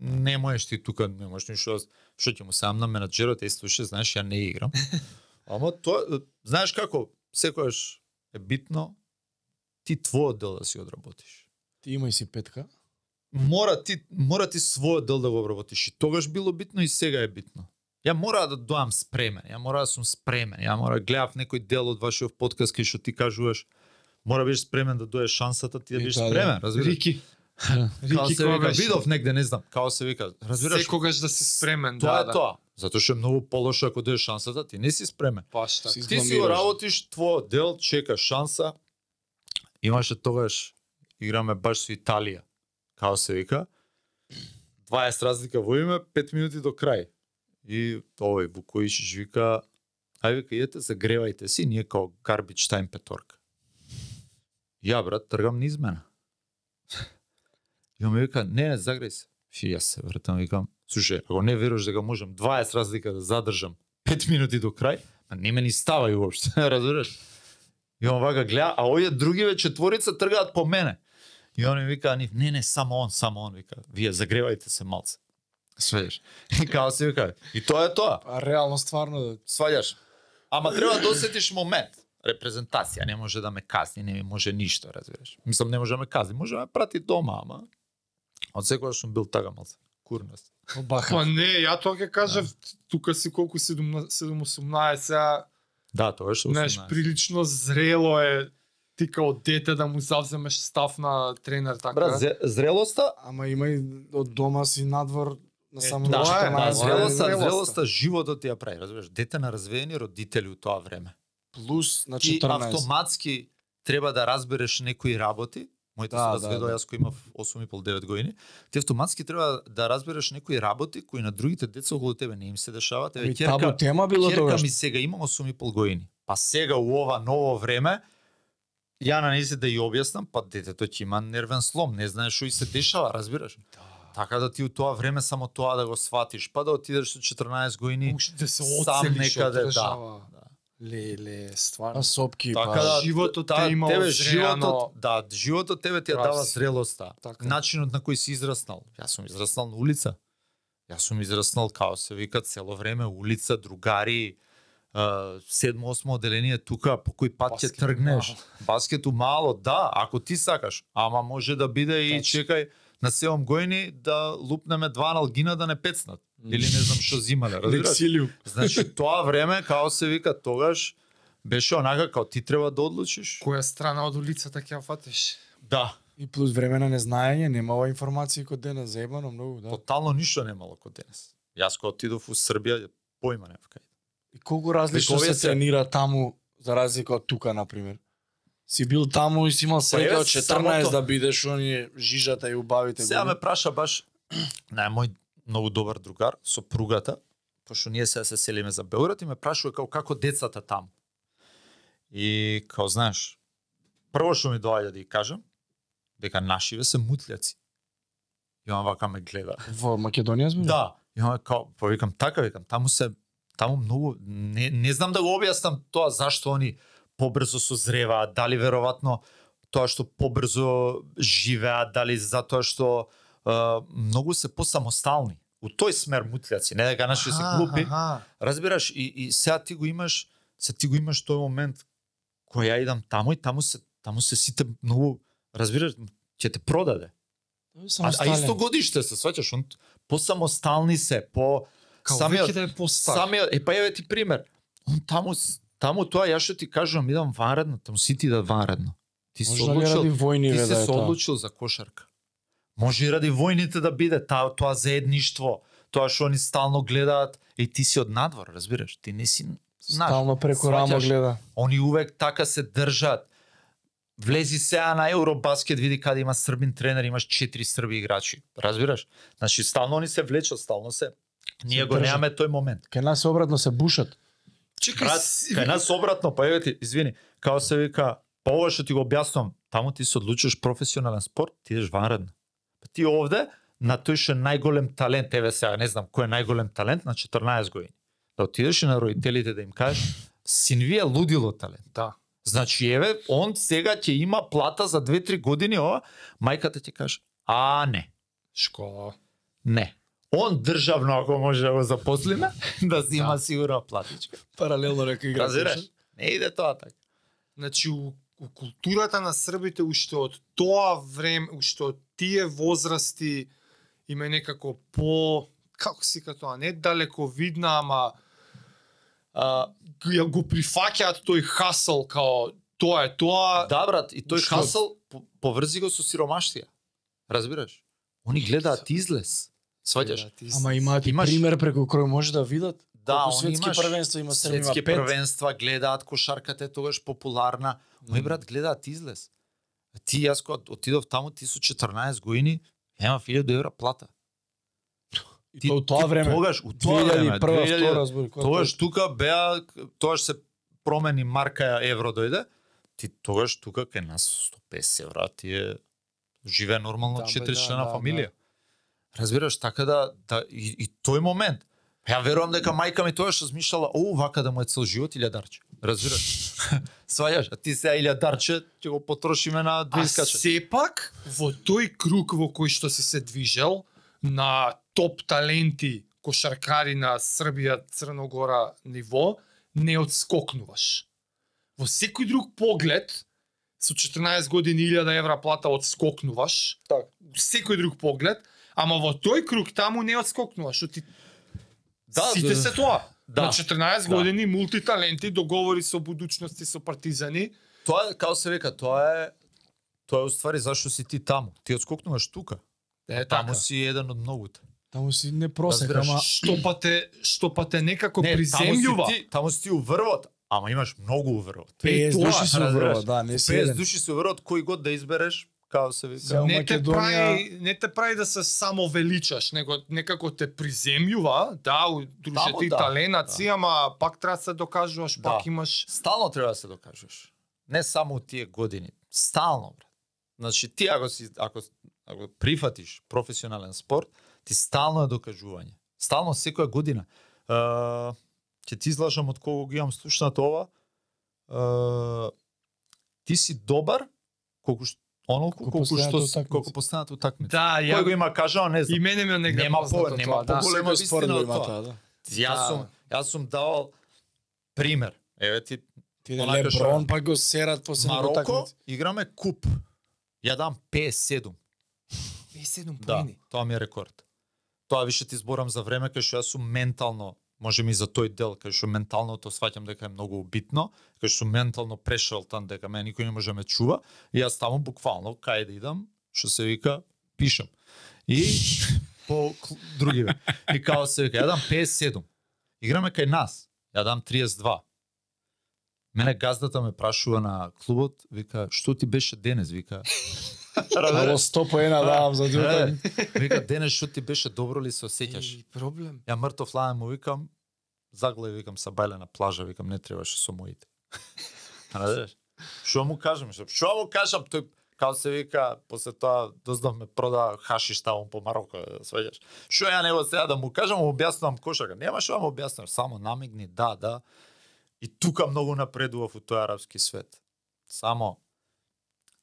Не можеш ти тука, не можеш ништо, да- што ќе му сам на менаџерот, е слушай, знаеш, ја не играм. Ама тоа, знаеш како, секојаш е битно ти твојот дел да си одработиш. Ти имај си петка. мора ти мора ти својот дел да го обработиш и тогаш било битно и сега е битно. Ја мора да доам спремен, ја мора да сум спремен, ја мора да гледав некој дел од вашиот подкаст кај што ти кажуваш мора да бидеш спремен да дое шансата, ти да бидеш тоа, да. спремен, разбираш? Рики. Као Рики се вика, видов негде, не знам, као се вика, разбираш? секогаш да си спремен, Тоа да, е да. тоа. Затоа што е многу полошо ако дое шансата, ти не си спремен. Баш така. Си Ти си го работиш твојот дел, чекаш шанса. Имаше тогаш играме баш со Италија. Као се вика. 20 разлика во име, 5 минути до крај. И овој Вукојчич вика, ај вика, идете, загревајте си, ние као garbage time петорка. Ја, брат, тргам низ мене. И он ми вика, не, не, се. И јас се вртам, викам, слушај, ако не веруваш дека можам 20 разлика да задржам 5 минути до крај, Ма не ме ни става и уопште, разбираш? И он вака гледа, а овие другиве четворица тргаат по мене. И он ми вика, не, не, само он, само он, вика, вие загревајте се малце. Сваѓаш. И као се вика, и тоа е тоа. А реално стварно да Сваѓаш. Ама треба да осетиш момент. Репрезентација не може да ме казни, не ми може ништо, разбираш. Мислам не може да ме казни, може да ме прати дома, ама од секогаш сум бил така малце. Курнас. баха. Па не, ја тоа ќе кажав, тука си колку 7-18, сега, Да, тоа е што знаеш, прилично зрело е ти као дете да му завземеш став на тренер така. Брат, зрелоста Ама има и од дома си надвор на Е, само е, 14 да, Да, години. зрелоста, зрелоста. зрелоста животот ти ја прави, разбираш, дете на развеени родители у тоа време. плюс на Ти 14. автоматски треба да разбереш некои работи, моите Да, се да, да. јас кој имав 8,5-9 години, ти автоматски треба да разбереш некои работи кои на другите деца околу тебе не им се дешаваат. Еве Ами табу ќерка, тема било ќерка тогаш. ми сега има 8,5 години. Па сега у ова ново време ја на нејзе да ја објаснам, па детето ќе има нервен слом, не знае што и се дешава, разбираш? Така да ти у тоа време само тоа да го сватиш, па да отидеш со 14 години. Уште да се сам некаде, да, да. Леле, стварно. А сопки, Така па... да, животот та- те има тебе животот, да, животот тебе ти ја дава зрелоста. Така. Начинот на кој си израснал. Јас сум израснал на улица. Јас сум израснал као се вика цело време улица, другари, седмо, осмо оделение тука, по кој пат ќе тргнеш. мало. Баскету мало, да, ако ти сакаш, ама може да биде и Точно. чекај на 7 години да лупнеме два налгина да не пецнат. Или не знам што зимале, разбираш? Значи тоа време, као се вика, тогаш беше онака као ти треба да одлучиш. Која страна од улицата ќе ја фатиш? Да, И плюс време на незнаење, немава информации кod денес, заебано многу, да. тотално ништо немало кod денес. Јас кога отидов у Србија, појма немав кај. И колку различно се се- тренира таму за разлика од тука на пример. Си бил таму и си имал среќа еве, од 14 самото- да бидеш оние жижата и убавите Сега ме праша баш нај мој многу добар другар, сопругата, пошто ние сега се селиме за Белград и ме прашува како како децата таму. И као знаеш, прво што ми доаѓа да ја кажам, дека нашиве се мутљаци. И он вака ме гледа. Во Македонија збори? Да, и он као, па викам така, викам, таму се таму многу не, не знам да го објаснам тоа зашто они побрзо созреваат, дали веројатно тоа што побрзо живеат, дали затоа што многу се посамостални. У тој смер мутљаци, не дека наши се глупи. Аха. Разбираш, и, и сега ти го имаш, се ти го имаш тој момент кој ја идам таму и таму се таму се сите многу разбираш, ќе те продаде. А, а исто годиште се сваќаш, он посамостални се, по Као самиот да е постар. самиот е па еве ти пример. Он таму таму тоа ја што ти кажувам идам ванредно, таму сите идат ванредно. Ти се Може ради одлучил, војни ти се да одлучил за кошарка. Може и ради војните да биде таа тоа заедништво, тоа што они стално гледаат и ти си од надвор, разбираш? Ти не си знаеш. Стално преку рамо гледа. Они увек така се држат. Влези сега на Евробаскет, види каде има србин тренер, имаш четири срби играчи. Разбираш? Значи стално они се влечат, стално се. Ние Се го држат. немаме тој момент. Кај нас обратно се бушат. Чекај, Брат, си- кај нас обратно, па еве ти, извини, као се вика, па ова што ти го објаснувам, таму ти се одлучиш професионален спорт, ти идеш ванредно. Па ти овде, на тој што е најголем талент, еве сега, не знам кој е најголем талент, на 14 години. Да отидеш на родителите да им кажеш, син ви е лудило талент. Да. Значи, еве, он сега ќе има плата за 2-3 години, ова, мајката ќе каже, а не, Школа. не. Он државно, ако може да го запослиме, да си има Да. сигурна платичка. Паралелно нека игра. Разбираш? Не иде тоа така. Значи, у, у културата на србите уште од тоа време, уште од тие возрасти има некако по како си ка тоа, не далеко видна, ама а, ја го прифаќаат тој хасл као тоа е тоа. Да, брат, и тој Што? хасл по- поврзи го со сиромаштија. Разбираш? Они гледаат излез. Сваќаш? Ти Ама имаат Имаш- пример преку кој може да видат. Да, Колку они светски имаш првенства има Србија, Светски пет. првенства гледаат кошарката е тогаш популарна. Мој брат гледаат излез. Ти јас кога отидов таму, ти со 14 години, имав 1000 евра плата. И тоа у тоа време. Тогаш, у тоа време, 2001 2000 втора збори. која Тогаш тоа- тука беа, тогаш се промени марка евро дојде, ти тогаш тука кај нас 150 евра ти е живее нормално Да, бе, четири да, члена да, фамилија. Разбираш, така да, да и, и тој момент. Ја верувам дека мајка ми тогаш размишljала, о, вака да му е цел живот илјадарче. Разбираш? Свајаш, а ти сега илјадарче ќе го потрошиме на две А сепак, во тој круг во кој што си се движел, на топ таленти, кошаркари на Србија, Црногора ниво, не одскокнуваш. Во секој друг поглед, со 14 години 1000 евра плата одскокнуваш, Така. секој друг поглед, ама во тој круг таму не одскокнуваш, што ти Да, сите да. се тоа. Да. На 14 Да. години мултиталенти, договори со будуćности со партизани, Тоа е, како се века, тоа е тоа е уствари зашто си ти таму. Ти одскокнуваш тука. е Таму така. си еден од многуте. Таму си не просек, ама што па те што па те некако Не, приземљува. Таму си ти, таму си ти уврвот, ама имаш многу уврвот. 50 тоа, души се уврва, да, не си 50 еден. души се уврвот кој год да избереш, како се вика. не те прави не те прави да се само величаш, него некако те приземјува, да, дружите Таму и да, таленаци, ама пак треба да се докажуваш, Да. пак имаш Стално треба да се докажеш. Не само у тие години, стално брат. Значи ти ако си ако ако прифатиш професионален спорт, ти стално е докажување. Стално секоја година. Е, ќе ти излажам од кого ги имам слушнато ова. Е, ти си добар колку ш- онолку Колку колку што утакмица. колку постојаната утакмица. Да, Кој ја го има кажано, не знам. и мене ми е негде Нема по- нема да. поголема вистина од има тоа. да. Јас Да. сум јас сум давал пример. Еве ти Ти да Леброн па го серат после Мароко утакмици. играме куп. Ја дам 57. 57 Да, поени. тоа ми е рекорд. Тоа више ти зборам за време кај што јас сум ментално можеме и за тој дел, кај што менталното сваќам дека е многу битно, кај што ментално прешел тан дека мене никој не може да ме чува, и јас таму буквално кај да идам, што се вика, пишам. И по други ве. И као се вика, ја дам 57. Играме кај нас. Ја дам 32. Мене газдата ме прашува на клубот, вика, што ти беше денес, вика. Ало 100 по една давам за Е, дјутен. Вика, денес што ти беше добро ли се осеќаш? И проблем. Ја мртов ладен му викам, загледа викам са бајле на плажа, викам не требаше со моите. Разбираш? Што му кажам, што му кажам, тој као се вика, после тоа дознав ме прода хашиш таму по Мароко, свеѓаш. Што ја него сега да му кажам, му објаснувам кошарка. Нема што да му објаснувам, само намигни, да, да. И тука многу напредував у тој арапски свет. Само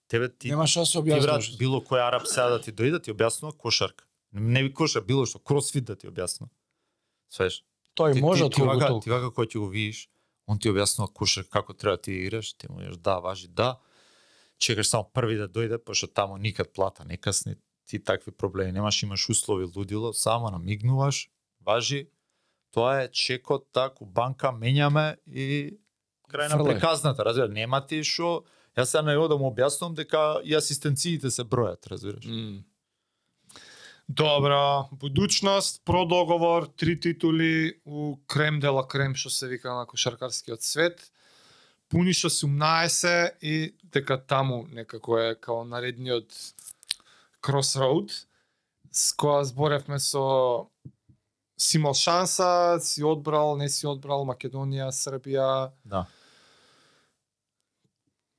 тебе ти Нема што да се ти брат, објаснуваш. било кој араб сега да ти дојде, ти објаснува кошарка. Не ви коша, било што, кросфит да ти објаснува. Свеш. Тој Ти, може ти, ти, вака, ти вака кој ти го видиш, он ти објаснува кошарка како треба ти играш, ти му јаш да, важи да. Чекаш само први да дојде, пошто таму никад плата не касни, ти такви проблеми немаш, имаш услови лудило, само намигнуваш, важи, тоа е чекот, так, у банка менјаме и крај на Фрлај. преказната, разбира, нема ти што, јас сега на него да му објаснувам дека и асистенциите се бројат, разбираш. М. Добро, будучност, продоговор, три титули у крем дела крем што се вика на кошаркарскиот свет. Пуни што 18 и дека таму некако е као наредниот crossroad с која зборевме со си имал шанса, си одбрал, не си одбрал Македонија, Србија. Да.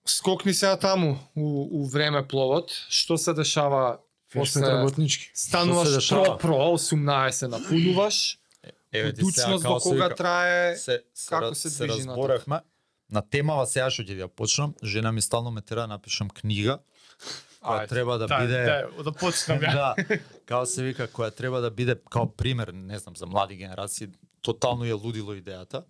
Скокни сега таму у, у време пловот. Што се дешава после работнички. стануваш Што се дешава? про, про 18 напунуваш, Еве ти сега како кога трае, се, се, како се се движи разборевме. На темава сега што ќе ја почнам, жена ми стално ме тера да напишам книга, која Ајде, треба да да, биде да, да почнам ја. да, као се вика, која треба да биде као пример, не знам, за млади генерации, тотално ја лудило идејата.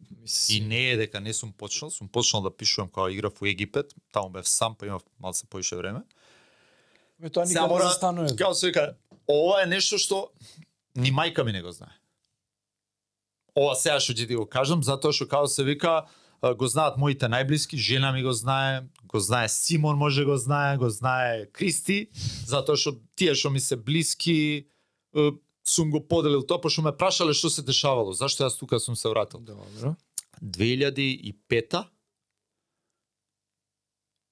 И не е дека не сум почнал, сум почнал да пишувам кога играв у Египет, таму бев сам, па имав малце поише време. Ме тоа Сега никаде не мора- застанува. Као се вика, ова е нешто што ни мајка ми не го знае. Ова сега што ќе ти го кажам, затоа што као се вика, го знаат моите најблиски, жена ми го знае, го знае Симон може го знае, го знае Кристи, затоа што тие што ми се блиски, сум го поделил тоа, пошто ме прашале што се дешавало, зашто јас тука сум се вратил. Добро. 2005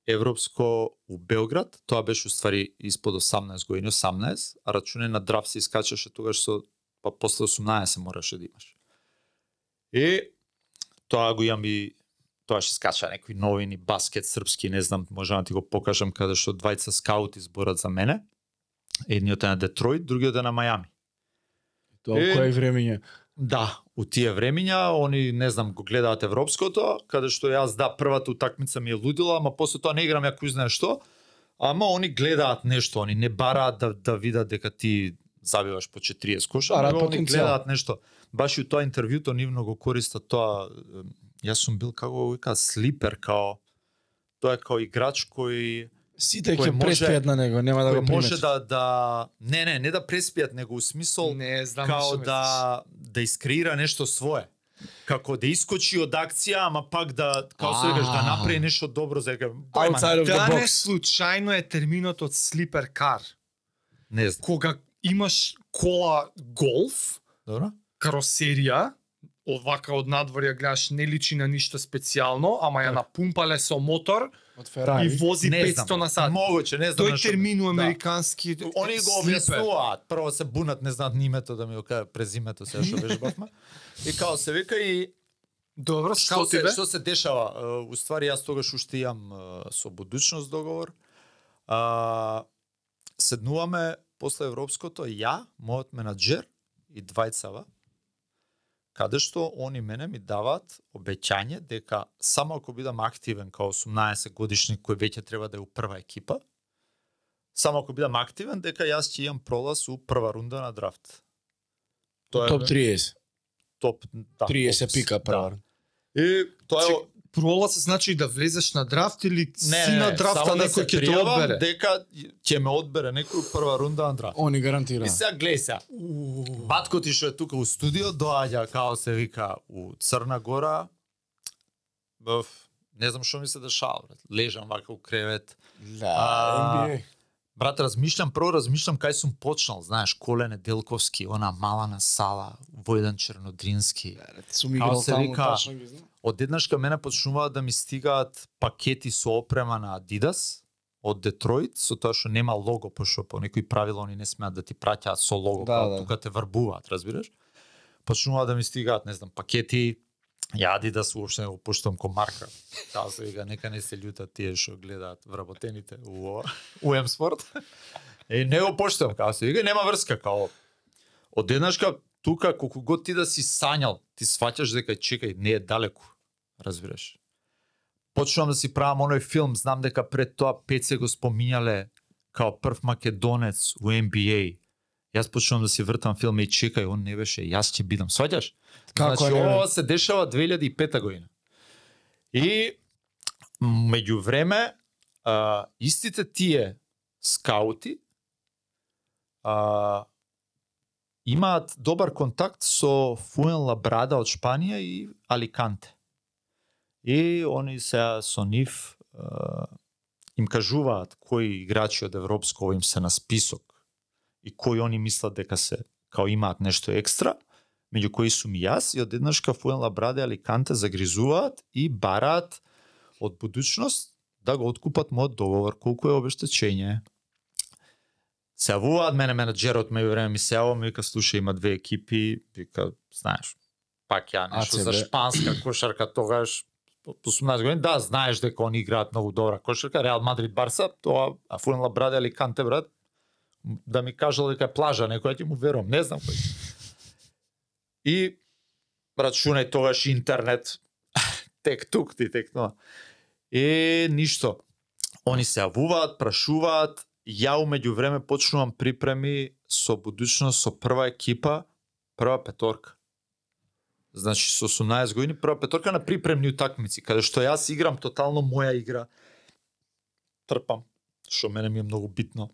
Европско у Белград, тоа беше уствари испод 18 години, 18, а рачуне на драф се искачаше тогаш со па после 18 мораше да имаш. И тоа го имам и тоа ќе скача некои новини, баскет српски, не знам, можам да ти го покажам каде што двајца скаути зборат за мене. Едниот е на Детройт, другиот е на Мајами. Тоа Е, кој времење. Да, у тие времиња, они не знам го гледаат европското, каде што јас да првата утакмица ми е лудила, ама после тоа не играм ја кој знае што. Ама они гледаат нешто, они не бараат да да видат дека ти забиваш по 40 коша, Бараат него они гледаат нешто. Баш и у тоа интервјуто нивно го користат тоа јас сум бил како вика слипер као тоа е као играч кој Сите ќе може- преспијат на него, нема да го кој може приметат. да да не не не да преспијат него у смисол Не знам као да да искреира нешто свое. Како да искочи од акција, ама пак да као се викаш да направи нешто добро за дека Outside of the Да box. случајно е терминот од слипер кар. не знам. Кога имаш кола голф, Добро? каросерија, овака од надвор ја гледаш не личи на ништо специјално, ама ја напумпале со мотор Од и Ферари. вози не 500 знам. на сат. Могуче, не знам. Тој термин у Да. американски Они го објаснуваат. Прво се бунат, не знаат ни името да ми го кажат презимето сега што вежбавме. И као се вика и Добро, што се бе. што се дешава? Е, Уствари јас тогаш уште имам со будучност договор. А, седнуваме после европското ја, мојот менаџер и двајцава каде што они мене ми даваат обеќање дека само ако бидам активен као 18 годишник кој веќе треба да е у прва екипа, само ако бидам активен дека јас ќе имам пролаз у прва рунда на драфт. Топ 30. топ да, 30 опс, пика да. прва. И тоа е Чек, пролаз значи да влезеш на драфт или си на драфта само да некој се ќе те пријавам одбере? дека ќе ме одбере некој прва рунда на драфт. Они гарантира. И сега гледај сега. Батко ти што е тука у студио доаѓа као се вика у Црна Гора. Бф, не знам што ми се дешава, брат. Лежам вака у кревет. Да, А, NBA. Брат, размишлям, прво размишлям кај сум почнал, знаеш, Колене Делковски, она малана сала, Војдан Чернодрински. Сум Као играл се таму, вика, тачно ги знам. Одеднаш кај мене почнуваат да ми стигаат пакети со опрема на Adidas од Детройт, со тоа што нема лого, пошто по некои правила они не смеат да ти праќаат со лого, Да, да, да. тука те врбуваат, разбираш? Почнуваат да ми стигаат, не знам, пакети, ја Adidas уопште не го поштувам ко марка. Таа се вика, нека не се љутат тие што гледаат вработените у ова, у М-спорт. И не го поштувам, као се вика, нема врска, као одеднашка тука колку год ти да си сањал, ти сваќаш дека чекај, не е далеку, разбираш. Почнувам да си правам оној филм, знам дека пред тоа Пеце го споминале као прв македонец у NBA. Јас почнувам да си вртам филм и чекај, он не беше, јас ќе бидам, сваќаш? Како значи, не, ова се дешава 2005 година. И меѓу време, а, истите тие скаути а, имаат добар контакт со Фуен Лабрада од Шпанија и Аликанте. И они се со нив им кажуваат кои играчи од Европско им се на список и кои они мислат дека се као имаат нешто екстра, меѓу кои сум и јас и одеднашка Фуен Лабраде и Аликанте загризуваат и бараат од будучност да го откупат мојот договор, колку е обештечење. Се јавуваат мене менеджерот меѓу време ми се јавува, ми вика слушај има две екипи, вика знаеш, пак ја нешто за шпанска кошарка тогаш по 18 години, да, знаеш дека они играат многу добра кошарка, Реал Мадрид Барса, тоа а Браде или Аликанте брат, да ми кажал дека е плажа некоја ќе му верувам, не знам кој. И рачунај тогаш интернет тек тук ти тек тоа. И ништо. Они се јавуваат, прашуваат, ја умеѓу време почнувам припреми со будучност со прва екипа, прва петорка. Значи со 18 години прва петорка на припремни утакмици, каде што јас играм тотално моја игра. Трпам, што мене ми е многу битно.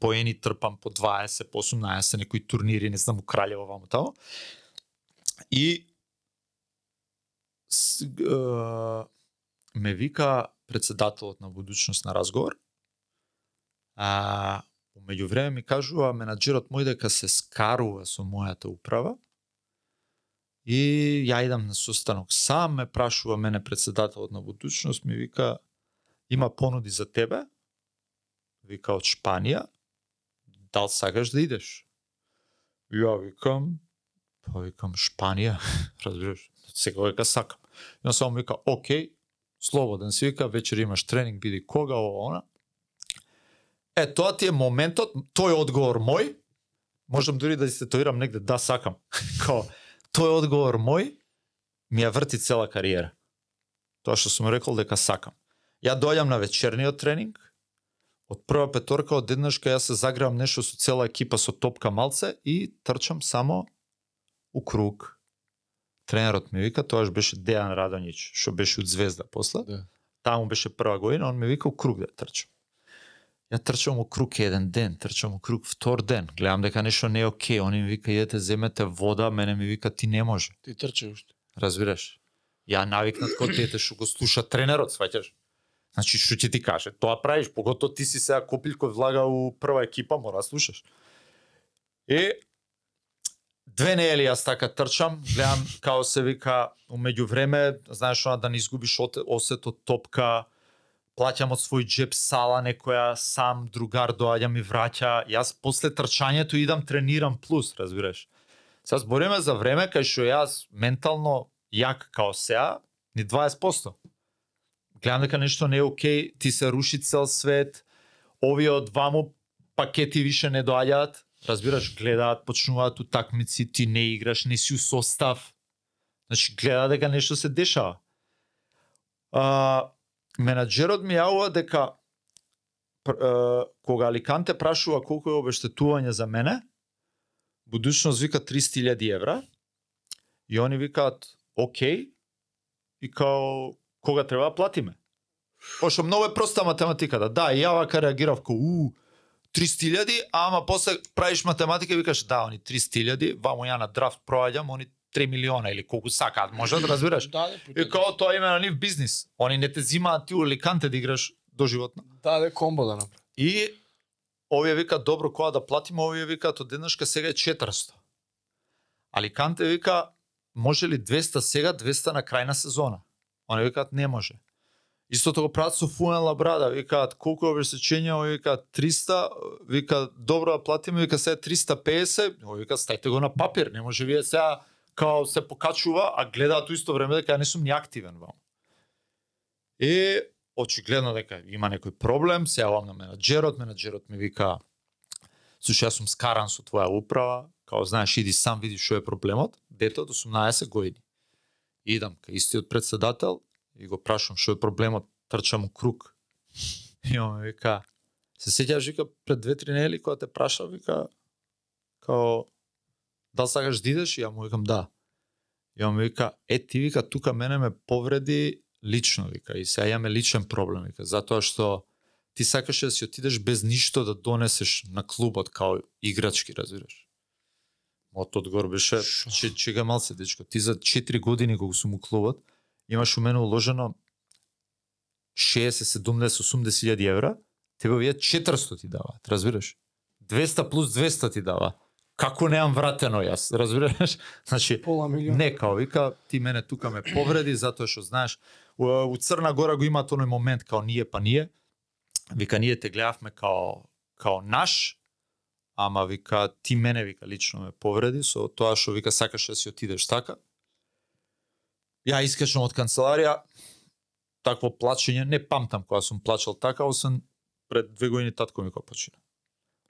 Поени трпам по 20, по 18, некои турнири, не знам, у Кралево ваму тамо. И с, э, ме вика председателот на будучност на разговор. А меѓу време ми кажува менаџерот мој дека се скарува со мојата управа. И ја идам на состанок сам, ме прашува мене председателот на будучност, ми вика има понуди за тебе. Вика од Шпанија. Дал сакаш да идеш? Ја викам, па викам Шпанија, разбираш, сега века сакам. Јас само ми вика, окей, слободен си вика, вечер имаш тренинг, биди кога, ова, она. Е, тоа ти е моментот, тој одговор мој, можам дури да се тоирам негде, да, сакам. Као, тој одговор мој, ми ја врти цела кариера. Тоа што сум рекол дека сакам. Ја доаѓам на вечерниот тренинг, од прва петорка одеднашка јас се загревам нешто со цела екипа со топка малце и трчам само у круг. Тренерот ми вика, тоаш беше Дејан Радонјич, што беше од Звезда после. Да. Таму беше прва година, он ми вика у круг да трчам. Ја трчам у круг еден ден, трчам у круг втор ден, гледам дека нешто не е окей, они ми вика идете земете вода, мене ми вика ти не може. Ти трчи уште. Разбираш? Ја навикнат кога дете што го слуша тренерот, сваќаш? Значи што ќе ти каже? Тоа правиш, погото ти си сега копил кој влага у прва екипа, мора да слушаш. И две недели јас така трчам, гледам као се вика умеѓу време, знаеш она да не изгубиш оте- осет од топка, плаќам од свој джеб сала некоја, сам другар доаѓа ми враќа, јас после трчањето идам тренирам плюс, разбираш. Сега збориме за време кај што јас ментално јак као сеа, ни 20%. Гледам дека нешто не е окей, ти се руши цел свет, овие од ваму пакети више не доаѓаат, разбираш, гледаат, почнуваат утакмици, ти не играш, не си у состав. Значи, гледа дека нешто се дешава. А, менаџерот ми јавува дека пр- е, кога Аликанте прашува колку е обештетување за мене, будучност вика 300.000 евра и они викаат окей и као кога треба да платиме. Пошто многу е проста математиката. Да, да, и ја вака реагирав ко у 300.000, ама после правиш математика и викаш да, они 300.000, вамо ја на драфт проаѓам, они 3 милиона или колку сакаат, може да разбираш. Да, да, И као тоа име на нив бизнис. Они не те зимаат ти уликанте да играш доживотно. да, да, комбо да направи. И овие викаат добро кога да платиме, овие викаат од денешка сега е 400. Аликанте вика може ли 200 сега, 200 на крај на сезона. Они викаат не може. Истото го прават со Фуен Лабрада, викаат колку е обесечење, овие викаат 300, вика добро да платиме, вика сега 350, овие вика стајте го на папир, не може вие сега као се покачува, а гледаат у исто време дека не сум ни активен вамо. И очигледно дека има некој проблем, се јавам на менаџерот, менаџерот ми вика Слушай, јас сум скаран со твоја управа, као знаеш, иди сам види што е проблемот, дете од 18 години. Идам кај истиот председател и го прашам што е проблемот, трчам у круг. И он ми вика, се сеќаваш вика пред две-три недели кога те праша, вика као дал сакаш да идеш? И ја му викам да. И он ми вика, е ти вика тука мене ме повреди лично вика и сега имаме личен проблем вика затоа што ти сакаше да си отидеш без ништо да донесеш на клубот као играчки, разбираш. Мојот одговор беше, Шо? че чега малце дечко, ти за 4 години кога сум у клубот, имаш у мене уложено 60, 70, 80 илјади евра, тебе овие 400 ти даваат, разбираш? 200 плюс 200 ти дава. Како неам вратено јас, разбираш? Значи, Пола милион. Не, као вика, ти мене тука ме повреди, затоа што знаеш, у, у Црна Гора го има тој момент као ние па ние. Вика, ние те гледавме као, као наш, ама вика, ти мене, вика, лично ме повреди, со тоа што вика, сакаш да си отидеш така. Ја искачам од канцеларија, такво плачење, не памтам кога сум плачал така, освен пред две години татко ми го почина.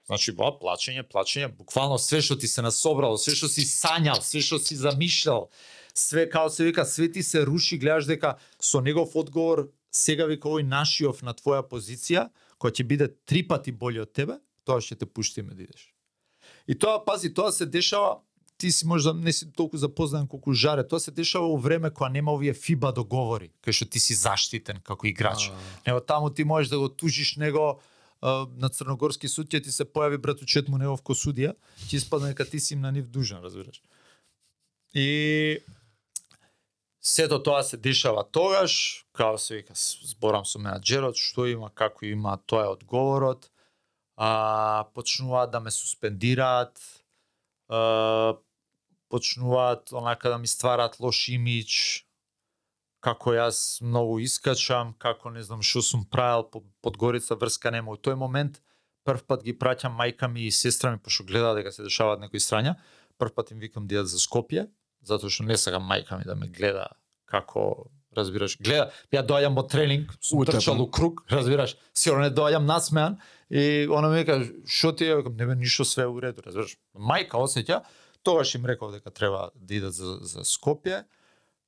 Значи, ба, плачење, плачење, буквално све што ти се насобрало, све што си сањал, све што си замишлял, све као се вика, све ти се руши, гледаш дека со негов одговор сега вика овој нашиов на твоја позиција, која ќе биде три пати боље од тебе, тоа ќе те пуштиме да идеш. И тоа, пази, тоа се дешава, ти си можда не си толку запознаен колку жаре, тоа се дешава во време кога нема овие FIBA договори, кај што ти си заштитен како играч. Него таму ти можеш да го тужиш него а, на Црногорски суд ќе ти се појави братучет му негов ко судија, ќе испадне дека ти си им на нив дужен разбираш. И сето тоа се дешава тогаш, као се вика, зборам со менаџерот, што има, како има, тоа е одговорот. А, почнуваат да ме суспендираат, а, почнуваат онака да ми ствараат лош имидж, како јас многу искачам, како не знам што сум правил по Подгорица врска нема. У тој момент прв пат ги праќам мајка ми и сестра ми пошто гледаат дека се дешаваат некои страња. Прв пат им викам да идат за Скопје, затоа што не сакам мајка ми да ме гледа како разбираш, гледа, ја доаѓам од тренинг, сум трчал у круг, разбираш, сигурно не доаѓам насмеан и она ми вика, што ти е, викам, не бе ништо све е у реду, разбираш. Мајка осеќа, тогаш им реков дека треба да идат за, за Скопје.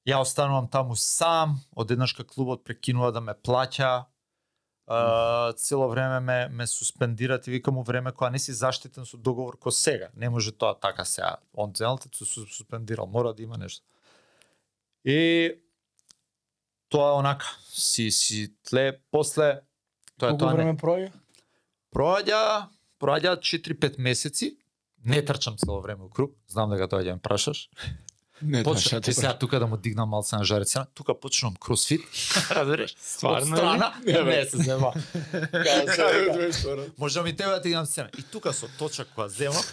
Ја останувам таму сам, одеднашка клубот прекинува да ме плаќа, Uh, цело време ме, ме суспендират и викам у време кога не си заштитен со договор ко сега. Не може тоа така сега. Он цел те су суспендирал, мора да има нешто. И тоа е онака, си, си тле, после, тоа е тоа време проаѓа? Проаѓа, проаѓа 4-5 месеци, не трчам цело време у круг, знам дека тоа ќе ме прашаш. Не, Почна, ти сега тука да му дигнам малце на жарецина, тука почнам кросфит, разбираш? Стварно страна, ли? Не, не се зема. Кај Можам и тебе да ти дам сцена. И тука со точак која земам.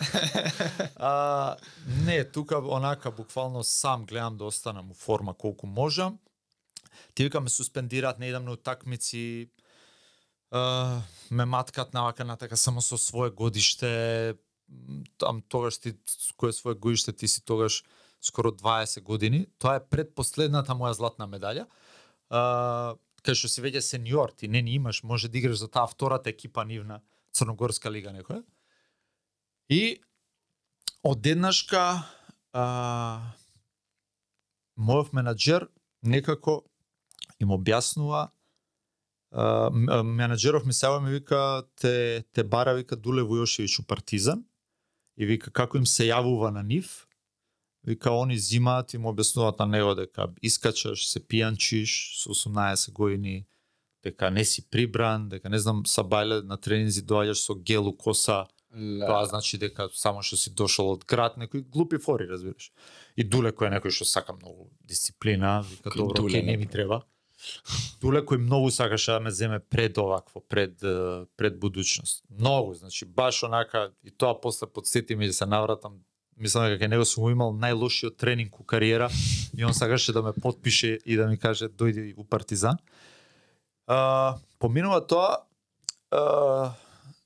а, не, тука онака буквално сам гледам да останам у форма колку можам. Ти вика ме суспендираат, не идам на утакмици. А, ме маткат навака натака само со свое годиште. Там тогаш ти кое свое годиште ти си тогаш скоро 20 години. Тоа е предпоследната моја златна медаља. А, кај што си веќе сениор, ти не ни имаш, може да играш за таа втората екипа нивна Црногорска лига некоја. И одеднашка а, мојов менаџер некако им објаснува а, менаџеров ми сева ми вика те те бара вика Дуле Вујошевиќ у Партизан и вика како им се јавува на нив Вика, они зимаат и му објаснуваат на него дека искачаш, се пијанчиш со 18 години, дека не си прибран, дека не знам, са бајле на тренинзи доаѓаш со гел у коса, тоа значи дека само што си дошол од град, некои глупи фори, разбираш. И Дуле кој е некој што сака многу дисциплина, вика добро, Дуле, не ми треба. Дуле кој многу сакаше да ме земе пред овакво, пред пред будучност. Многу, значи баш онака и тоа после подсети ми да се навратам мислам дека него сум го имал најлошиот тренинг у кариера и он сакаше да ме потпише и да ми каже дојди у Партизан. А, поминува тоа а,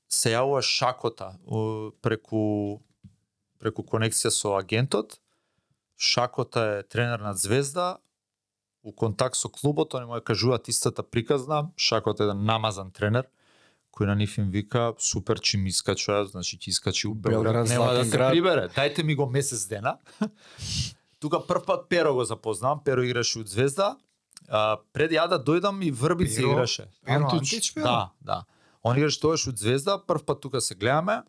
се јавува Шакота преку преку конекција со агентот. Шакота е тренер на Звезда, у контакт со клубот, они му ја кажуваат истата приказна, Шакот е еден намазан тренер, кој на нив им вика, супер, чи ми искачува, значи ќе искачи у Белград, нема да се прибере, дајте ми го месец дена. Тука прв пат Перо го запознавам, Перо играше од Звезда, а, пред ја да дојдам и Врбица Перо? играше. Перо Антич? Бил? Да, да. Он играше тогаш од Звезда, прв пат тука се гледаме.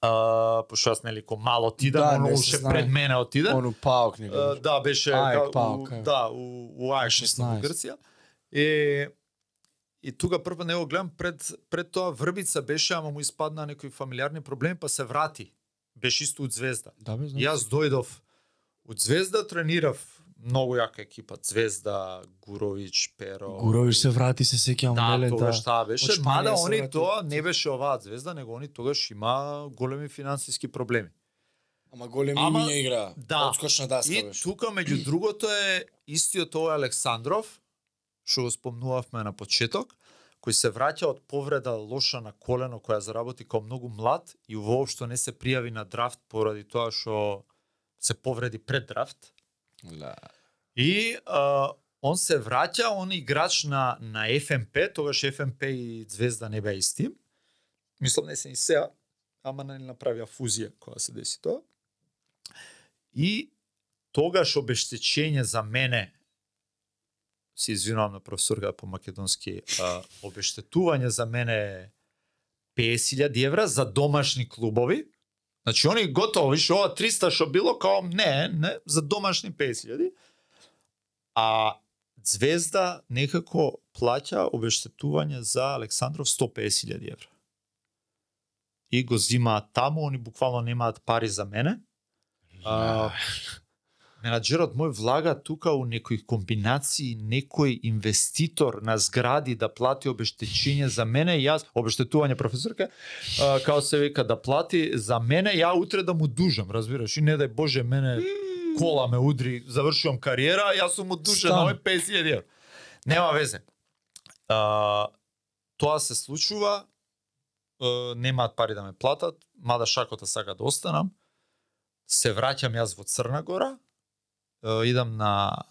А, пошто јас нели ко мало отидам, Да, се уште пред мене отиде. Ону паук не А, да, беше Аек, у, Паук, да, у, у Аек, мислам, у 16. Грција. И тука прво него гледам пред пред тоа Врбица беше, ама му испадна некои фамилиарни проблеми, па се врати. Беше исто од Звезда. Да бе, И знам. Јас дојдов од Звезда, тренирав многу јака екипа, Звезда, Гуровиќ, Перо. Гуровиш се врати се сеќавам Да, леле, тогаш таа беше, Од Шпанија мада они врати. тоа не беше оваа Звезда, него они тогаш има големи финансиски проблеми. Ама големи Ама- имиња игра. Да. Одскочна даска И беше. тука меѓу другото е истиот овој Александров, што го спомнувавме на почеток, кој се враќа од повреда лоша на колено која заработи као многу млад и воопшто не се пријави на драфт поради тоа што се повреди пред драфт. Да. И а, он се враќа, он е играч на на ФМП, тогаш ФМП и Звезда не беа исти. Мислам не се и сеа, ама не направија фузија кога се деси тоа. И тогаш обештечење за мене се извинувам на професорка по македонски, а, обештетување за мене е 50.000 евра за домашни клубови. Значи они готово, више ова 300 што било као не, не, за домашни 50.000. А Звезда некако плаќа обештетување за Александров 150.000 евра. И го зимаат таму, они буквално немаат пари за мене. А, менаџерот мој влага тука у некои комбинации, некој инвеститор на згради да плати обештечење за мене, јас обештетување професорка, а, као се вика да плати за мене, ја утре да му дужам, разбираш, и не дај Боже мене кола ме удри, завршувам кариера, јас сум му дужен на овој 50.000 евра. Нема везе. А, тоа се случува, е, немаат пари да ме платат, мада шакота сака да останам. Се враќам јас во Црна Гора, идам на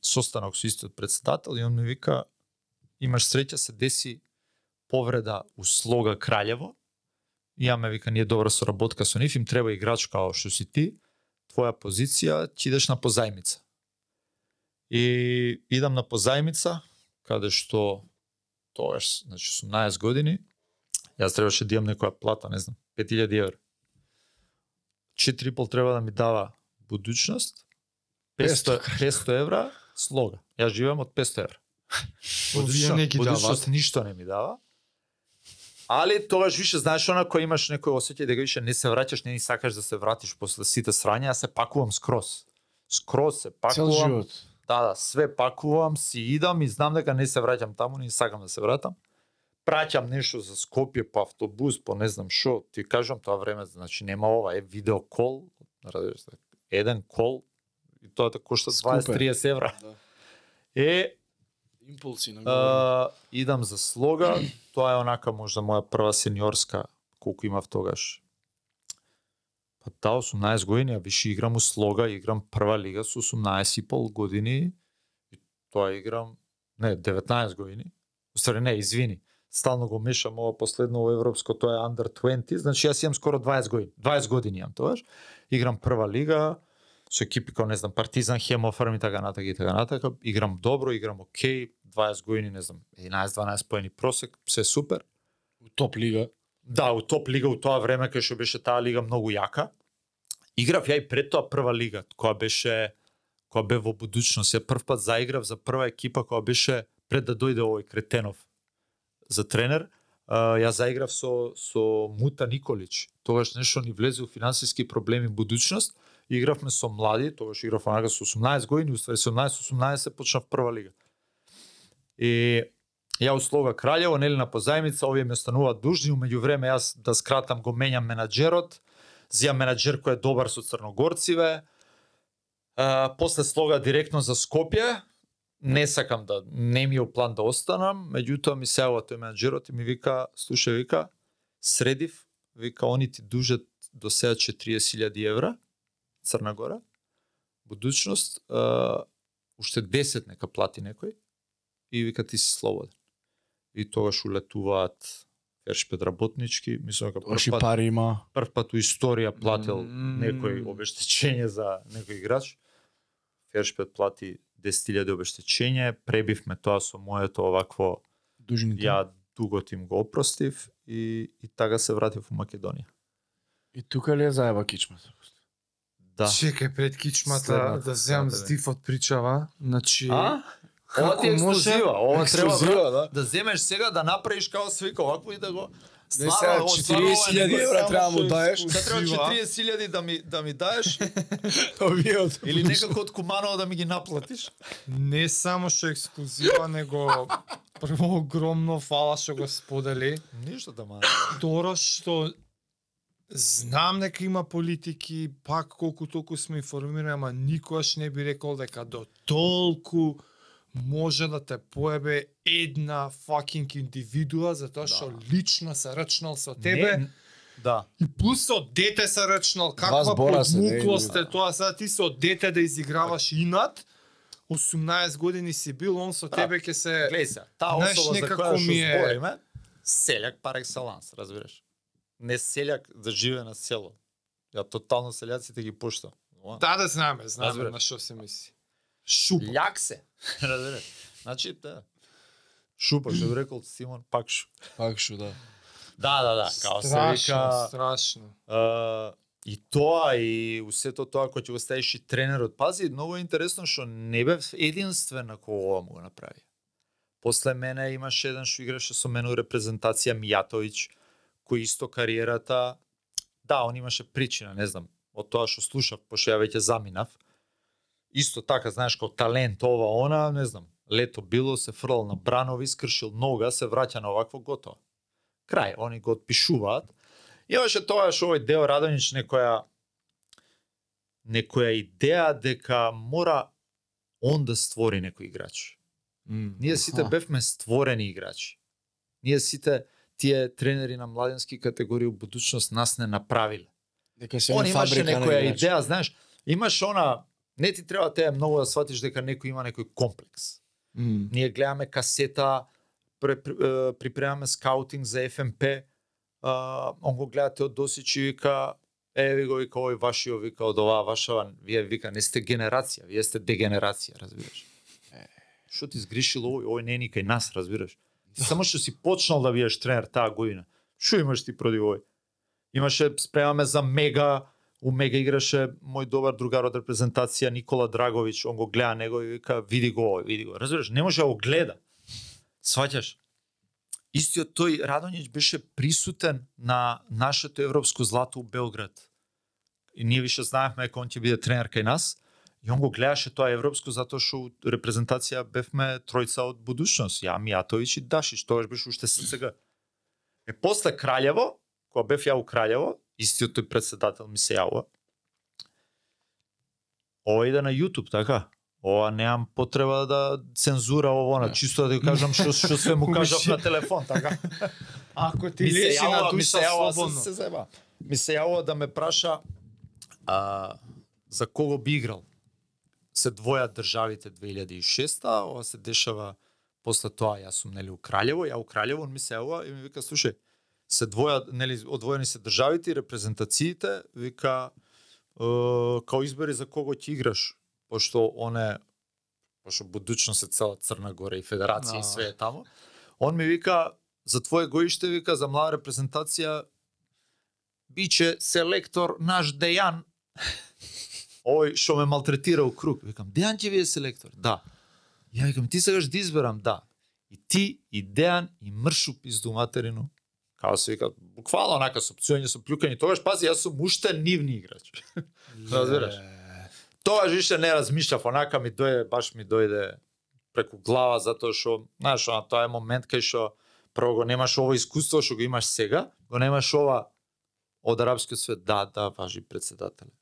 состанок со истиот председател и он ми вика имаш среќа се деси повреда у Слога Краљево. И ја ме вика ние добра соработка со нив, им треба играч као што си ти, твоја позиција, ќе идеш на позајмица. И идам на позајмица, каде што тогаш, значи 18 години, јас требаше да имам некоја плата, не знам, 5000 евра. 4,5 треба да ми дава будучност, 500, 500 евра слога. Јас живеам од 500 евра. Будучност даваат. ништо не ми дава. Али тогаш више знаеш она кој имаш некој осеќај дека више не се враќаш, не ни сакаш да се вратиш после сите срања, јас се пакувам скроз. Скроз се Цел пакувам. живот. Да, да, све пакувам, си идам и знам дека не се враќам таму, не сакам да се вратам. Праќам нешто за Скопје по автобус, по не знам што, ти кажам тоа време, значи нема ова, е видеокол, разбираш, се, еден кол и тоа те кошта Скупе. 20-30 евра. Да. Е, Импулси на а, идам за слога, тоа е онака можда моја прва сениорска, колку имав тогаш. Па да, 18 години, а више играм у слога, играм прва лига со 18 и пол години. И тоа играм, не, 19 години. Устари не, извини. Стално го мешам ова последно во европско, тоа е under 20, значи јас имам скоро 20 години. 20 години имам тогаш. Играм прва лига, со екипи како не знам Партизан, Хемофарм и така натака и така натака. Играм добро, играм окей, 20 години, не знам, 11-12 поени просек, се супер. у топ лига. Да, у топ лига у тоа време кај што беше таа лига многу јака. Играв ја и пред тоа прва лига, која беше која бе во будучност. Ја прв пат заиграв за прва екипа која беше пред да дојде овој Кретенов за тренер. а, Ја заиграв со со Мута Николич. Тогаш нешто ни влезе у финансиски проблеми будучност. Игравме со млади, тогаш играв онака со 18 години, уствари 17-18 почнав прва лига. И ја услога Краљево, нели на позајмица, овие ме стануваат дужни, меѓу време јас да скратам го менјам менаџерот, зија менаџер кој е добар со црногорциве. А, после слога директно за Скопје, не сакам да не ми е план да останам, меѓутоа ми се јавува тој менаџерот и ми вика, слушај вика, средив, вика они ти дужат до сега 40.000 евра, Црна Гора, будучност, а, уште 10 нека плати некој и вика ти си слободен. И тогаш улетуваат Фершпет работнички, мислам дека прв пат, пари има. прв пат у историја платил Мм. некој обештечење за некој играч. Фершпет плати 10.000 обештечење, пребивме тоа со моето овакво, Дужните. ја дуго тим го опростив и, и така се вратив у Македонија. И тука ли е заеба кичмата? Да. Чекај пред кичмата Следната да земам сата, бе. здив причава. Значи, А? Ова ти е Како може- ексклузива, ова треба Ексклузива, брат, да земеш сега да направиш као свика овакво и да го Не сега, ова 40.000 некој евра треба му даеш. Сега треба ексклузива. 40.000 да ми да ми даеш од или некако од Куманово да ми ги наплатиш. не само што ексклузива, него прво огромно фала што го сподели. Ништо да ма. Второ што знам дека има политики, пак колку толку сме информирани, ама никогаш не би рекол дека до толку може да те поебе една fucking индивидуа затоа што лично се рачнал со тебе. Не, да. И плюс со дете се рачнал, каква подмуклост е тоа, сега ти со дете да изиграваш инат, 18 години си бил, он со тебе ќе се... Гледај се, таа особа за која што е- збориме, селјак пар екселанс, разбираш. Не селјак да живее на село. Ја тотално селјаците ги поштам. Да, да знаме, знаме на што се мисли. Шуп. Љак се. Разбираш. Значи, да. Шупа, што би рекол Симон, пак шу. Пак шу, да. Да, да, да, као се Страшно, вика, страшно. а, и тоа и усето тоа кој ќе го ставиш и тренерот. Пази, многу е интересно што не бев единствен на кој ова му го направи. После мене имаше еден што играше со мене у репрезентација Мијатовиќ, кој исто кариерата, да, он имаше причина, не знам, од тоа што слушав, пошто ја веќе заминав. Исто така, знаеш, како талент ова, она, не знам, лето било, се фрлал на бранови, скршил нога, се враќа на овакво готово. Крај, они го отпишуваат. Имаше тоа што овој Део Радонич некоја некоја идеја дека мора он да створи некој играч. Ние сите бевме створени играчи. Ние сите тие тренери на младенски категории у будучност нас не направиле. Дека се Он имаше на некоја играчи. идеја, знаеш, имаш она, не ти треба те многу да сватиш дека некој има некој комплекс. М. Ние гледаме касета, припремаме скаутинг за ФМП, а, он го гледате од Досич и вика, е, ви го вика, овој вашио, вика, од оваа вашава, вие вика, не сте генерација, вие сте дегенерација, разбираш. Што ти сгрешил овој, овој не е ни кај нас, разбираш. Ти само што си почнал да биеш тренер таа година. Што имаш ти против овој? Имаше, спремаме за Мега, у Мега играше мој добар другар од репрезентација Никола Драговиќ, он го гледа него и вика види го овој, види го. Разбираш, не може да го гледа. Сваќаш? Истиот тој Радонјич беше присутен на нашето европско злато у Белград. И ние више знаевме дека он ќе биде тренер кај нас. И он го гледаше тоа европско затоа што репрезентација бевме тројца од будучност. Ја, Мијатовиќ и Дашич, тогаш беше уште СЦГ. Е после Краљево, кога бев ја у Краљево, истиот тој председател ми се јавува. Ова иде на YouTube, така? Ова немам потреба да цензура ово, на Не. чисто да ја кажам што што све му кажав на телефон, така? Ако ти се лежи на се душа слободно. се, се заеба. Ми се јавува да ме праша а, за кого би играл. Се двојат државите 2006 ова се дешава после тоа јас сум нели у Краљево, ја у Краљево, он ми се јавува и ми вика слушај, се двоја нели одвоени се државите и репрезентациите, вика е, као избери за кого ќе играш, пошто оне пошто будучност е цела Црна Гора и федерација А. и све е таму. Он ми вика за твое гоиште вика за млада репрезентација биче селектор наш Дејан Овој што ме малтретира у круг. Викам, Дејан ќе ви е селектор. Да. Ја викам, ти сакаш да изберам, да. И ти, и Дејан, и мршу пизду материну. Као се вика, буквално онака со пцуење, со плюкање. Тогаш, пази, јас сум уште нивни играч. Разбираш? Тогаш више не размишлав, онака ми дојде, баш ми дојде преку глава, затоа што, знаеш, на тоа е момент кај што прво го немаш ово искуство што го имаш сега, го немаш ова од арапскиот свет, да, да, важи председател.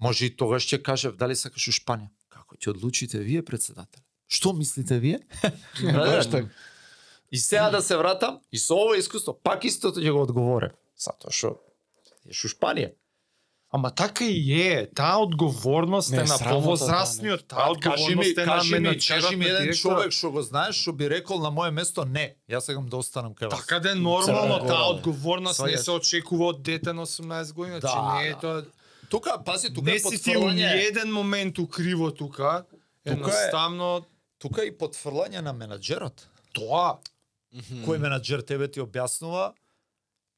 Може и тогаш ќе кажев дали сакаш у Шпанија. Како ќе одлучите вие председател? Што мислите вие? Така. И сега да се вратам и со ово искуство пак истото ќе го одговорам. Затоа што у Шпанија. Ама така и е, таа одговорност Не, е на срамота, повозрасниот, таа одговорност е на менаџерот, кажи ми еден човек што го знаеш што би рекол на моје место не. Јас сакам да останам кај вас. Така да е нормално, таа одговорност не се очекува од дете на 18 години, Да, значи не е да. тоа Тука, пази, тука не е си ти у потфрлање. еден момент укриво тука. е- Едноставно Тука е и потфрлање на менаџерот. тоа Кој менаџер тебе ти објаснува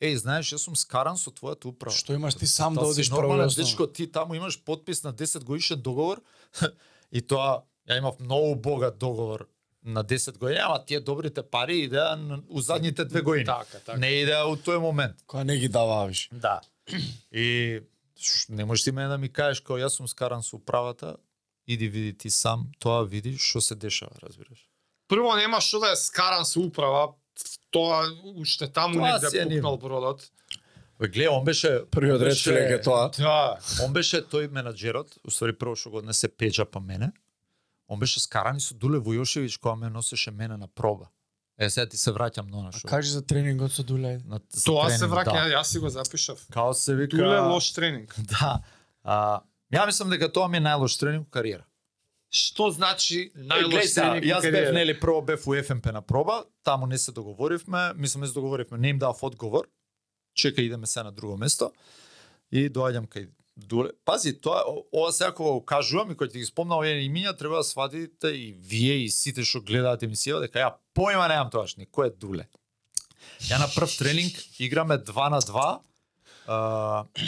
Еј, знаеш, јас сум скаран со твојата управа. Што имаш ти сам да одиш си прво и нормален дечко, ти таму имаш подпис на 10 годишен договор и тоа ја имав многу богат договор на 10 години, ама тие добрите пари идеа на- у задните две години. така, така. Не идеа у тој момент. Која не ги дава виш. Да. И не можеш ти мене да ми кажеш као јас сум скаран со управата, иди види ти сам, тоа види што се дешава, разбираш. Прво нема што да е скаран со управа, тоа уште таму Тоа негде пукнал бродот. Бе, гледа, он беше Првиот ред беше- човек е тоа. Да. Он беше тој менаџерот, уствари прво што го однесе Пеџа па мене. Он беше скаран и со Дуле Војошевиќ кога ме носеше мене на проба. Е, сега ти се враќам на она А што. кажи за тренингот со Дуле. на за Тоа се тренинг, враќа, Да. јас си го запишав. Као се вика. Туле лош тренинг. Да. А, ја мислам дека тоа ми е најлош тренинг у кариера. Што значи Е, најлош тренинг? Јас во бев нели прво бев у ФМП на проба, таму не се договоривме, мислам не се договоривме, не им дав одговор. Чека идеме се на друго место. И доаѓам кај Дуле. Пази, тоа ова сега кога го кажувам и кога ти ги спомнав овие имиња, треба да сватите и вие и сите што гледаат емисија дека ја појма немам тоаш ни кој е Дуле. Ја на прв тренинг играме 2 на 2. А,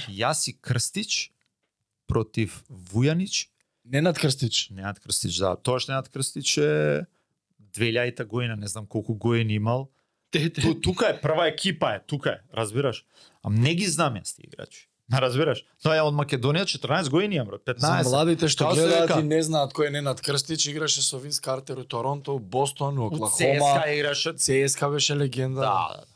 јас и Крстич против Вујанич Ненад Крстич. Ненад Крстич, да. Тоаш Ненад Крстич е 2000 година, не знам колку години имал. Ту, тука е прва екипа е, тука е, разбираш? А не ги знам јас тие играчи. Ма разбираш? Тоа е од Македонија 14 години брат, 15. За младите што Како се гледаат вика? и не знаат кој е Ненад Крстич, играше со Винс Картер у Торонто, у Бостон, у У Оклахома. ЦСКА играше. ЦСКА беше легенда. Да, да. да.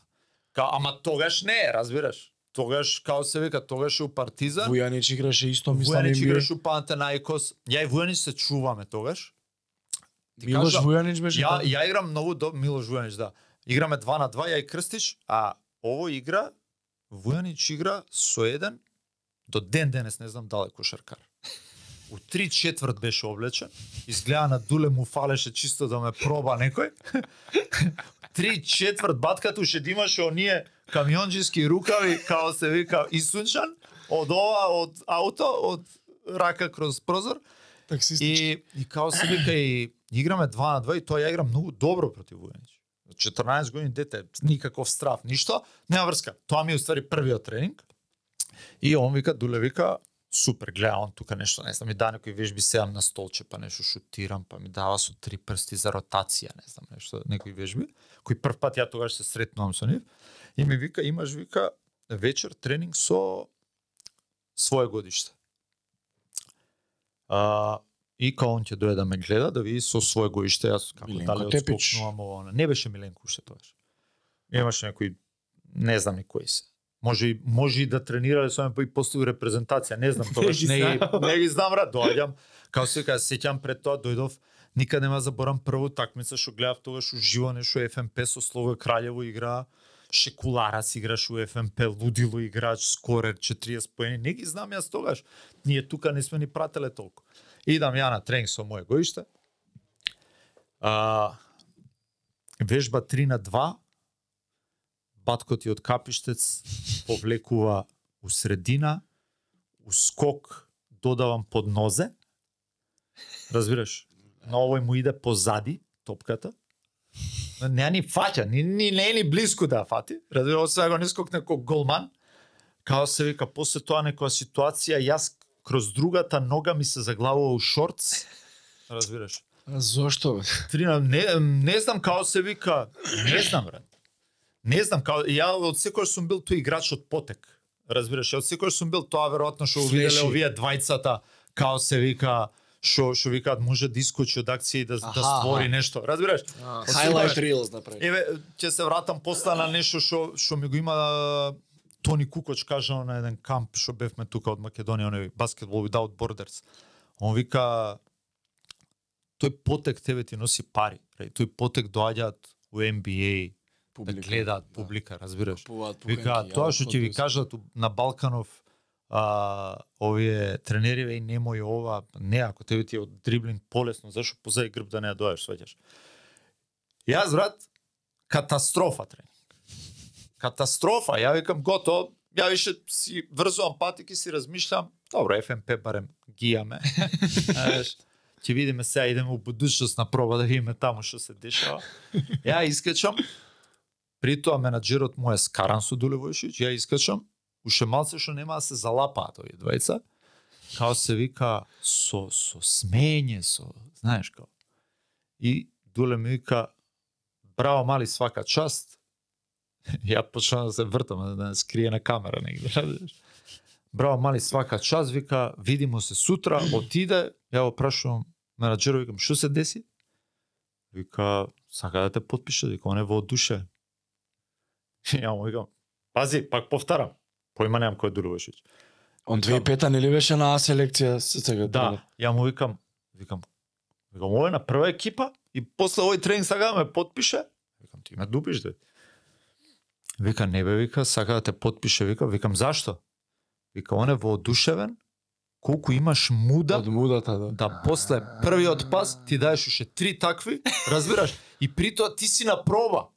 Ка, ама тогаш не, е, разбираш? Тогаш, као се вика, тогаш е у Партизан. Вујанич играше исто, мислам, Вујанич играше у Пантенаикос. Ја и Вујанич се чуваме тогаш. Ти Милош кажам, Вујанич беше Ја, ја играм многу до Милош Вујанич, да. Играме 2 на 2, ја и Крстич, а ово игра Вујанич игра со еден до ден денес не знам дали е кошаркар. У три четврт беше облечен, изгледа на Дуле му фалеше чисто да ме проба некој. три четврт батката уште да имаше оние камионџиски рукави, као се вика, исунчан, од ова, од ауто, од рака кроз прозор. И, и као се вика и играме 2 на 2 и тоа ја игра многу добро против Вујанич. 14 години дете, никаков страф, ништо, нема врска. Тоа ми е уствари првиот тренинг. И он вика, Дуле вика, супер, гледа он тука нешто, не знам, ми да некои вежби седам на столче, па нешто шутирам, па ми дава со три прсти за ротација, не знам, нешто, некои вежби, кои прв пат ја тогаш се сретнувам со нив. И ми вика, имаш, вика, вечер тренинг со свое годиште. А, и као он ќе дојде да ме гледа, да види со свое годиште, јас како Миленко дали Тепич. одскокнувам ово. Не беше Миленко уште тогаш. Имаше некои, не знам ни кои се. Може може и да тренирале со мене па и после репрезентација, не знам тогаш, не, знам. не ги знам, брат, доаѓам, као се вика, сеќам пред тоа дојдов, никад нема заборам прву такмица што гледав тогаш уживо нешто ФМП со Слого Краљево игра, Шекуларац играш у ФМП, лудило играч, скорер 40 поени, не ги знам јас тогаш. Ние тука не сме ни прателе толку. Идам ја на тренинг со моје гоиште. А, вежба 3 на 2. Баткот и од Капиштец повлекува у средина, у скок додавам под нозе. Разбираш? На овој му иде позади топката. Не ни фаќа, ни, ни не е ни близко да ја фати. Разбира, освен го не скокне како голман. Као се вика, после тоа некоја ситуација, јас кроз другата нога ми се заглавува у шортс. Разбираш? Зошто бе? Трина, не, не знам како се вика, не знам брат. Не знам како ја од секој сум бил тој играч од потек. Разбираш, од секој сум бил тоа веројатно што увиделе овие двајцата како се вика што што викаат може да искочи од акција и да да Аха, створи аха. нешто. Разбираш? А, Highlight reels направи. Еве, ќе се вратам после на нешто што што ми го има Тони Кукоч кажал на еден камп што бевме тука од Македонија, оној Basketball Without Borders. Он вика тој потек тебе ти носи пари. Тој потек доаѓаат у NBA, да гледаат публика, разбираш. Купуваат Вика, тоа што ќе ви кажат на Балканов а, овие тренери веј немој ова, не ако тебе ти е од дриблинг полесно, зашо позади грб да не ја доаѓаш, сваќаш. Јас брат катастрофа тренинг. Катастрофа, ја викам гото, ја више си врзувам патики си размишлам, добро ФМП барем гијаме. Ќе видиме сега идеме у будушност на проба да видиме таму што се дешава. Ја искачам, При тоа менаџерот му е скаран со Дулевојшич, ја искачам, уште малце што нема да се залапаат овие двајца, као се вика со со смење, со, знаеш како. И Дуле ми вика браво мали свака част. ја почнам да се вртам да не скрие на камера негде. разбираш. Браво мали свака част, вика видимо се сутра, отиде, ја го прашувам менаџерот, викам што се деси? Вика сака да те потпише, вика он е воодушевен. Ја му викам, пази, пак повтарам. Појма немам кој е Дуловешич. Он 2005 нели беше на А селекција се сега? Да, ја му викам, викам, викам, ова е на прва екипа и после овој тренинг сака да ме потпише. Викам, ти ме дупиш, де. Вика, не бе, вика, сака да те потпише, вика, викам, зашто? Вика, он е воодушевен, колку имаш муда, Од мудата, да. да после првиот пас ти даеш уште три такви, разбираш? И при тоа ти си на проба.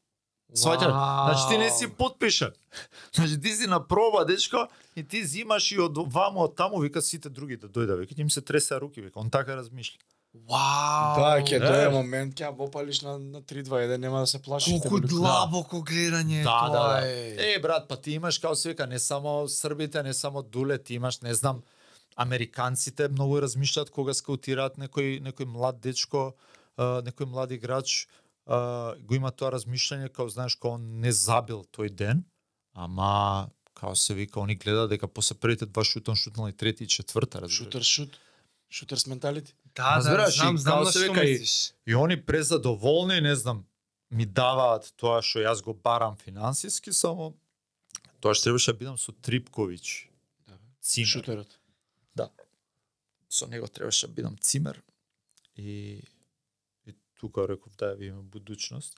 Сваќаш? Значи ти не си потпишан. Значи ти си на проба, дечко, и ти зимаш и од ваму од таму, вика сите други да дојда, вика им се тресе руки, вика, он така размишля. Вау! Да, ќе да. дое момент, ќе ја вопалиш на, на 3-2-1, нема да се плашиш. Колку длабоко гледање е Да, да, тоа да. е. Е, брат, па ти имаш, као се вика, не само србите, не само дуле, ти имаш, не знам, американците многу размишлат кога скаутираат некој некој млад дечко, некој млад играч, а, го има тоа размишљање као знаеш као он не забил тој ден, ама као се вика, они гледаат дека после првите два шута он шутнал и трети и четврта, разбираш. Шутер шут. Шутерс менталити. Да, да, знам, и знам на се што вика и-. И они презадоволни, не знам, ми даваат тоа што јас го барам финансиски, само тоа што требаше да бидам со Трипковиќ. Да. Цимер. Шутерот. Да. Со него требаше да бидам цимер и тука реков да ја видиме будучност.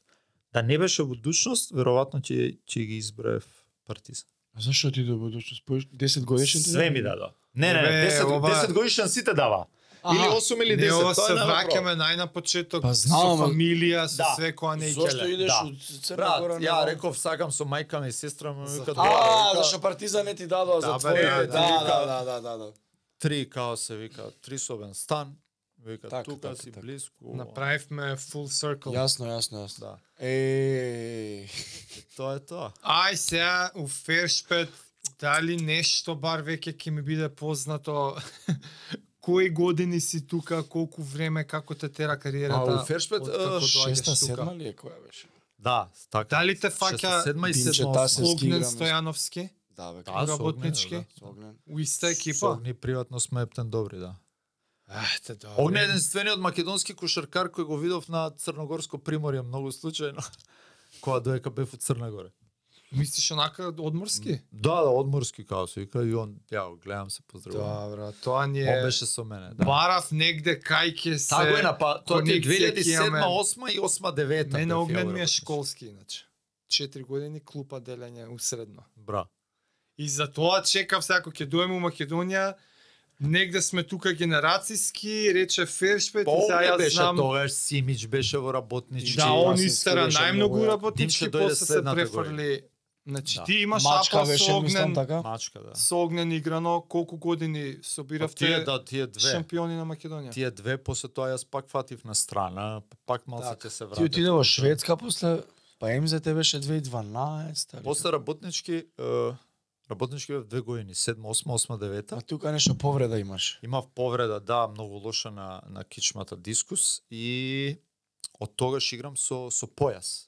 Да не беше будучност, веројатно ќе ќе ги избраев Партизан. А зашо ти до будучност? Поиш 10 годишен ти? Све ми дадо. Не, не, не, Бе, 10, ова- 10 годишен сите дава. Или 8 или 10, Не, ова тоа се враќаме нај на почеток Па со знам, ама- фамилија, со Да. све која не е Зошто идеш Да. од Црна Брат, Гора? ја на- реков сакам со мајка ми и сестра ми вика А, вика, зашо Партизан не ти дадоа за Да, твоите. да, Да, да, да, да, да. три као се вика, трисобен стан. Вика Така, тука така, си така. близко. Направивме full circle. Јасно, јасно, јасно. Да. Еј, Тоа е тоа. Ај сега у Фершпет дали нешто бар веќе ќе ми биде познато кои години си тука, колку време, како те тера кариерата? А, у Фершпет, откако е, доаѓаш шеста, тука? седма ли е која беше? Да, така. Дали те фаќа Огнен. Стојановски Да, бе, Да, со работнички. Огнен, да, со Огнен. у иста Со екипа? Огни приватно сме ептен добри, да. Ахте, добре. Огне е единствениот македонски кошаркар кој го видов на Црногорско приморје многу случајно. Кога доека бев од Црна Гора. Мислиш онака одморски? Да, да, одморски као се вика и он, ја го гледам се поздравувам. Добро, тоа ни Он е беше со мене, да. барав негде кај ќе се Тако е на па, тоа ти е конекција ќе 2007, имаме. 8 и 8 9. Мене огнен ми е школски иначе. 4 години клупа делење усредно. Бра. И за тоа чекав сега ако ќе дојдем у Македонија, негде сме тука генерацијски, рече Фершпет Па и сега овде јас беше знам тогаш Симич беше во работнички. да он се истера најмногу работнички, после се префрли. Значи Да. ти имаш Мачка апа со мислам огнен, така. Мачка, да. со огнен играно, колку години Па собиравте тие да, тие две. шампиони на Македонија? Тие две после тоа јас пак фатив на страна, па пак малце ќе се Ти вратев. отиде во Шведска после, па МЗТ беше 2012. али После работнички, е, Работнички бев две години, 7, 8, 8, 9. А тука нешто повреда имаш. Имав повреда, да, многу лоша на на кичмата дискус и од тогаш играм со со појас.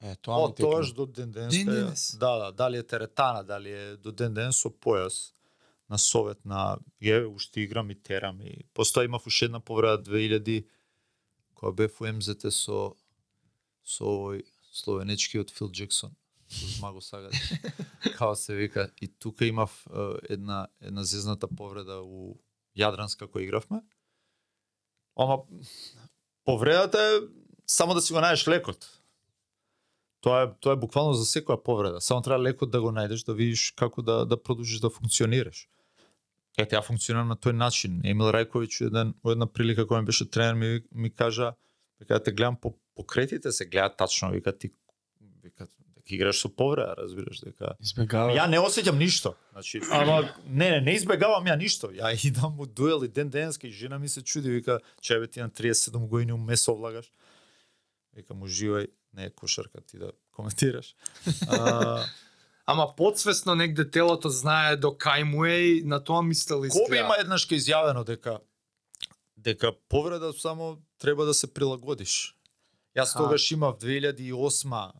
Е, тоа Од тогаш до ден денес. Ден кај- денес? Да, да, дали е теретана, дали е до ден денес со појас на совет на еве уште играм и терам и постоја имав уште една повреда 2000 која бев у МЗТ со со овој словенечкиот Фил Джексон. Змаго Сагад. Као се вика и тука имав една една зезната повреда у Јадранска која игравме. Ама повредата е само да си го најдеш лекот. Тоа е тоа е буквално за секоја повреда. Само треба лекот да го најдеш да видиш како да да продолжиш да функционираш. Ете, ја функционирам на тој начин. Емил Рајковиќ еден во една прилика кога ми беше тренер ми ми кажа вика те гледам по покретите се гледа тачно, вика ти вика дека играш со повреда, разбираш дека Избегава. Ја не осеќам ништо. Значи, ама не, не, не избегавам ја ништо. Ја идам у дуел и ден денеска и жена ми се чуди, вика, чебе ти на 37 години у месо влагаш. Вика му живај, не е кошарка ти да коментираш. А, Ама подсвесно негде телото знае до кај му е и на тоа мислел Коби изгледа. има еднаш ка изјавено дека дека повреда само треба да се прилагодиш. Јас тогаш имав 2008 е,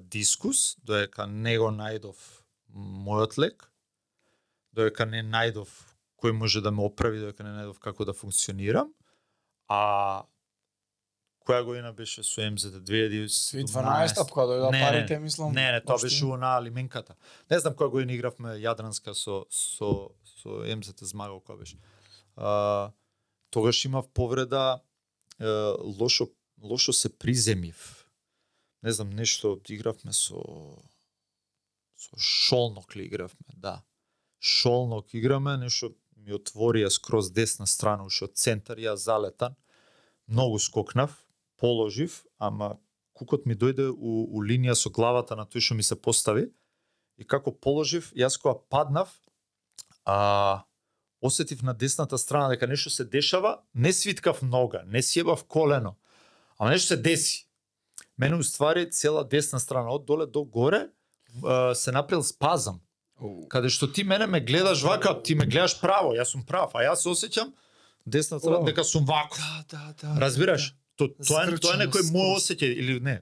дискус, доека не го најдов мојот лек, доека не најдов кој може да ме оправи, доека не најдов како да функционирам, а која година беше со МЗД 2012 2012 кога дојдоа парите, мислам. Не, не, тоа беше на лименката. Не знам која година игравме Јадранска со со со МЗТ Змагал која беше. А, тогаш имав повреда е, лошо лошо се приземив. Не знам нешто игравме со со Шолнок ли игравме, да. Шолнок играме, нешто ми отворија скроз десна страна, уште од центар, ја залетан. Многу скокнав, положив, ама кукот ми дојде у, у линија со главата на тој што ми се постави и како положив, јас кога паднав, а, осетив на десната страна дека нешто се дешава, не свиткав нога, не сјебав колено, ама нешто се деси. Мене уствари цела десна страна од доле до горе се направил спазам. Каде што ти мене ме гледаш вака, ти ме гледаш право, јас сум прав, а јас осеќам десна страна дека сум вако. Да, да, да. Разбираш? То, тоа е тоа е некој мој осеќај или не.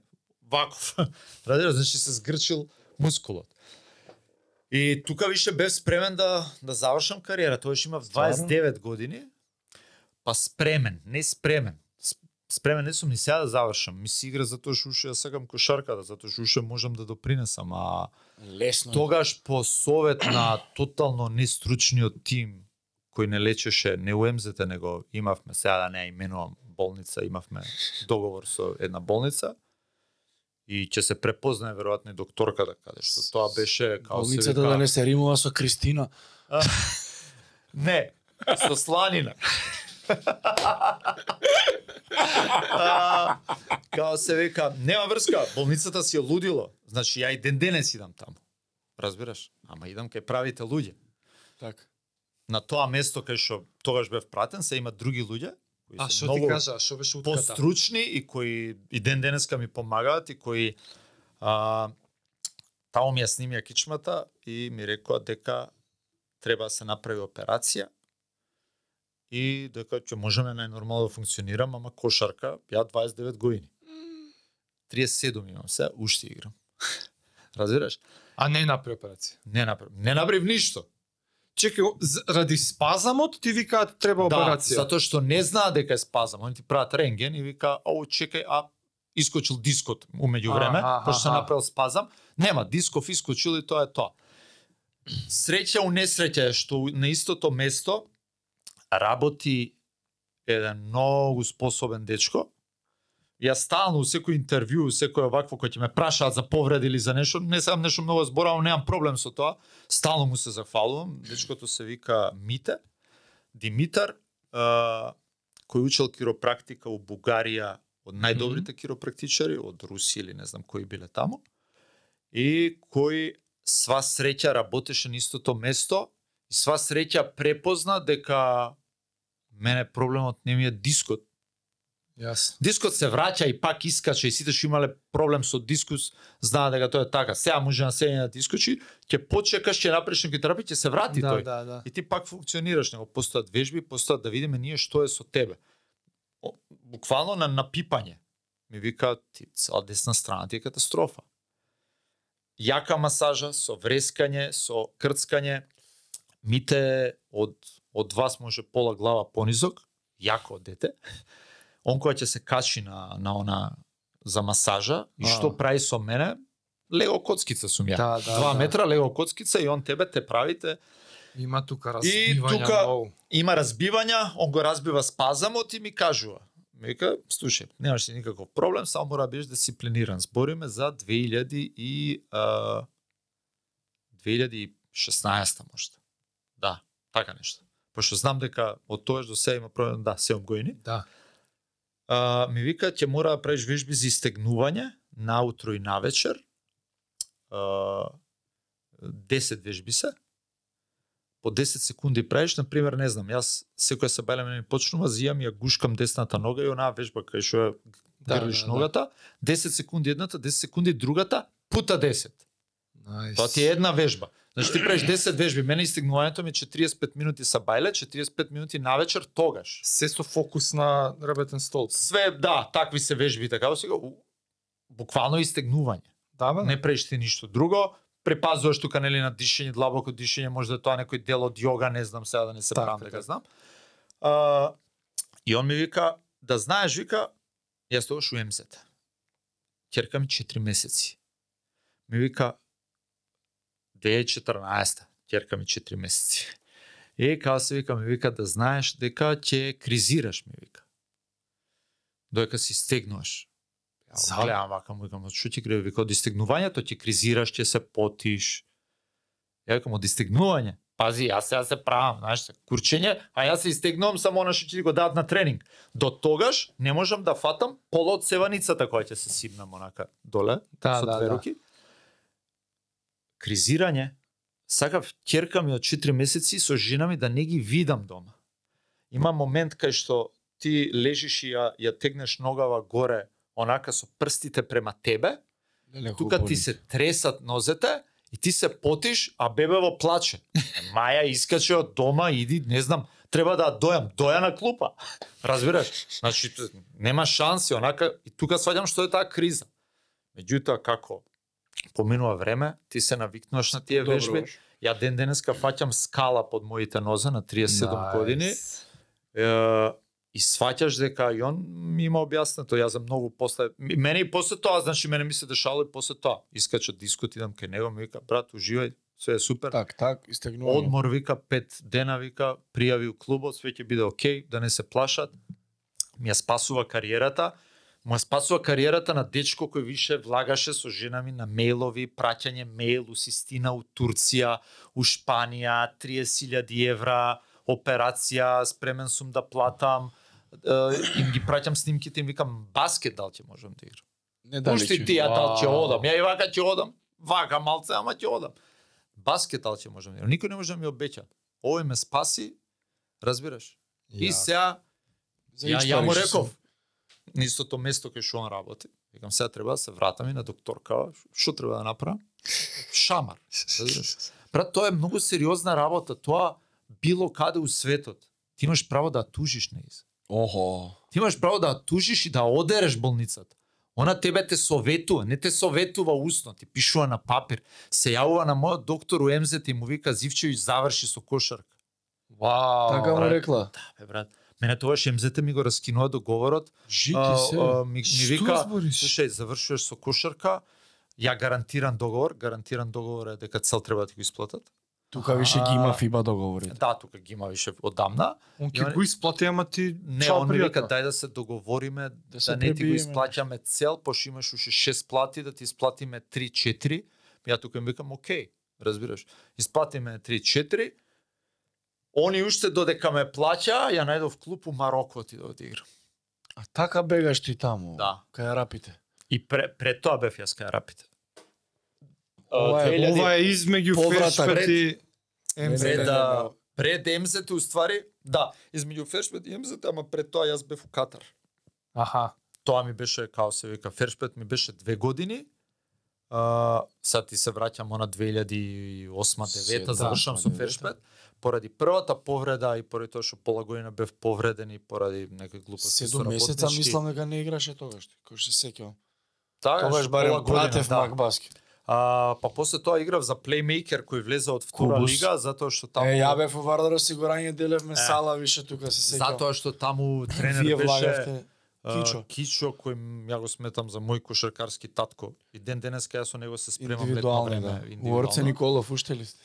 Ваков. Разбираш, значи се згрчил мускулот. И тука више бев спремен да да завршам кариера. Тоа имав 29 години. Па спремен, не спремен. Спремен не сум ни сега да завршам. Ми си игра затоа што уште ја сакам кошарката, затоа што уште можам да допринесам, а Лесно. е. Тогаш по совет на тотално нестручниот тим кој не лечеше не УМЗТ, него имавме сега да не именувам болница, имавме договор со една болница и ќе се препознае веројатно и докторката каде што тоа беше као се Болницата вика, да не се римува со Кристина. Не, со сланина. А, као се века, нема врска, болницата си е лудило. Значи ја и ден денес идам таму. Разбираш? Ама идам кај правите луѓе. Така. На тоа место кај што тогаш бев пратен, се има други луѓе кои А се што ти кажа, што беше утката? постручни и кои и ден денеска ми помагаат и кои а, таму ми ја снимија кичмата и ми рекоа дека треба да се направи операција и дека ќе можеме најнормално да функционирам, ама кошарка, ја 29 години. 37 имам се, уште играм. Разбираш? А не направи операција. Не направив, не направив ништо. Чекај, ради спазамот ти викаат треба операција. Да, затоа што не знаат дека е спазам. Они ти прават рентген и вика, "Ау, чекај, а искочил дискот умеѓу време, Аха, пошто се направил спазам. Нема, дисков искочил и тоа е тоа. Среќа у несреќа е што у- на истото место работи еден многу способен дечко. Ја стално у секој интервју, у секој овакво кој ќе ме прашаат за повреди или за нешто, не сам нешто многу зборавам, немам проблем со тоа. Стално му се захвалувам. Дечкото се вика Мите. Димитар, а, кој учел киропрактика у Бугарија од најдобрите киропрактичари, од Русија или не знам кои биле таму, и кој сва среќа работеше на истото место и сва среќа препозна дека мене проблемот не ми е дискот, Јасно. Дискот се враќа и пак искача и сите што имале проблем со дискус, знаат дека тоа е така. Сега може на седење да ти искочи, ќе почекаш, ќе направиш некој терапија, ќе се врати Да, тој. да, да. И ти пак функционираш, него постојат вежби, постојат да видиме ние што е со тебе. О, буквално на напипање. Ми вика, ти цела десна страна ти е катастрофа. Јака масажа со врескање, со крцкање. Мите од од вас може пола глава понизок, јако дете. Он кој ќе се качи на на она за масажа и што прави со мене? Лего коцкица сум ја. Да, да, Два да. метра лего коцкица и он тебе те правите Има тука И разбивања тука- многу. има разбивања, он го разбива спазамот и ми кажува. Ми вика, слушај, немаш никаков проблем, само мора да бидеш дисциплиниран. Збориме за 2000 и а, 2016 можда. Така нешто. Пошто знам дека од тоаш до сега има проблем, да, 7 години. Да. А, ми вика, ќе мора да правиш вежби за истегнување, наутро и навечер. А, 10 вежби се. По 10 секунди правиш, на пример, не знам, јас секоја се бајле ми почнува, зијам ја гушкам десната нога и онаа вежба кај што ја Да, грлиш да, да. ногата, 10 секунди едната, 10 секунди другата, пута 10. Најс. Тоа ти е една вежба. Значи ти правиш 10 вежби, мене истигнувањето ми е 45 минути са бајле, 45 минути навечер тогаш. Се со фокус на работен стол. Све, да, такви се вежби, така сега, буквално истегнување. Да, бе? Не правиш ти ништо друго, препазуваш тука нели на дишење, длабоко дишење, може да тоа некој дел од јога, не знам сега да не се Така, правам така. дека знам. А, и он ми вика, да знаеш, вика, јас тогаш у МЗ. Ќерка ми 4 месеци. Ми вика, 2014 ќерка ми 4 месеци. Е, као се вика, ми вика да знаеш дека ќе кризираш, ми вика. Додека си стегнуваш. Ја гледам вака, му викам, што ти криви? Вика, од истегнувањето ќе кризираш, ќе се потиш. Ја викам, од истегнување. Пази, јас сега се правам, знаеш, се, курчење, а јас се истегнувам само она што ќе ти го дадат на тренинг. До тогаш не можам да фатам пола од севаницата која ќе се сипнам онака доле Да, со да, две да. руки. Кризирање, сакав ќерка ми од 4 месеци со жена ми да не ги видам дома. Има момент кај што ти лежиш и ја, ја тегнеш ногава горе, онака со прстите према тебе, Леле, тука хубаво ти ни. се тресат нозете и ти се потиш, а бебево плаче. Маја искаче од дома, иди, не знам, треба да ја дојам, доја на клупа. Разбираш? Значи, нема шанси, онака, и тука сваѓам што е таа криза. Меѓутоа, како поминува време, ти се навикнуваш на тие Добро вежби. Ја ден денеска фаќам скала под моите нозе на 37 Најс. години. Е, и сваќаш дека и он ми има објаснето, јас за многу после мене и после тоа, значи мене ми се дешало и после тоа. Искача дискот, идам кај него, ми вика брат, уживај, све е супер. Так, так, истегнување. Одмор вика пет дена вика, пријави у клубот, све ќе биде окей, да не се плашат. Ми ја спасува кариерата. Му ја спасува кариерата на дечко кој више влагаше со жена ми на мејлови, праќање мејл у Систина у Турција, у Шпанија, 30.000 евра, операција, спремен сум да платам. Им ги праќам снимките, им викам баскет дал ќе можам да играм. Не Пушти ти ја дал ќе одам. Ја и вака ќе одам. Вака малце, ама ќе одам. Баскет дал ќе можам да играм. Никој не може да ми обеќа. Овој ме спаси, разбираш? И сега ја, ја му реков, на истото место кај што он работи. Викам сега треба да се вратам и на докторка, што треба да направам? Шамар. Брат, тоа е многу сериозна работа, тоа било каде у светот. Ти имаш право да тужиш на из. Охо. Ти имаш право да тужиш и да одереш болницата. Она тебе те советува, не те советува усно, ти пишува на папир. Се јавува на мојот доктор у МЗ и му вика Зивчевиќ заврши со кошарка. Вау. Така му рекла. Да, бе брат. Мене тогаш МЗ ми го раскинува договорот. Жити А, се. а, ми, ми Што вика, збориш? слушај, завршуваш со кошарка, ја гарантиран договор, гарантиран договор е дека цел треба да ти го исплатат. Тука више ги има фиба договорите. Да, тука ги има више одамна. Он ќе го исплати, ама ти Не, чао, он ми вика дај да се договориме да, се не ти го исплаќаме цел, пошто имаш уште 6 плати да ти исплатиме 3-4. Ја тука им викам окей, разбираш. Исплатиме 3-4. Они уште додека ме плаќа, ја најдов клуб у Мароко ти да одиграм. А така бегаш ти таму. Да. Кај арапите. И пре, пред тоа бев јас кај рапите. Ова е- 2000 Ова е измеѓу. Фершпет и МЗ. пред не, да не. пред МЗ-то уствари, да, измеѓу Фершпет и МЗ, ама пред тоа јас бев у Катар. Аха. Тоа ми беше, као се вика, Фершпет ми беше две години. А, сад ти се враќам на 2008-2009 Седма, завршам со. Фершпет. Поради првата повреда и поради тоа што пола година бев повреден и поради некои глупости Седум месеца мислам дека не играше тогаш, кој се сеќавам. Така, Тогаш барем Братев да. Макбаски. А, па после тоа играв за плеймейкер кој влезе од втора Кубус. лига затоа што таму Е, ја бев во Вардар осигурање, делевме сала више тука се сеќавам. затоа што таму тренер Вие беше Кичо. Кичо кој ја го сметам за мој кошаркарски татко. И ден денеска јас со него се спремам летно време. да. У Орце Николов уште ли сте?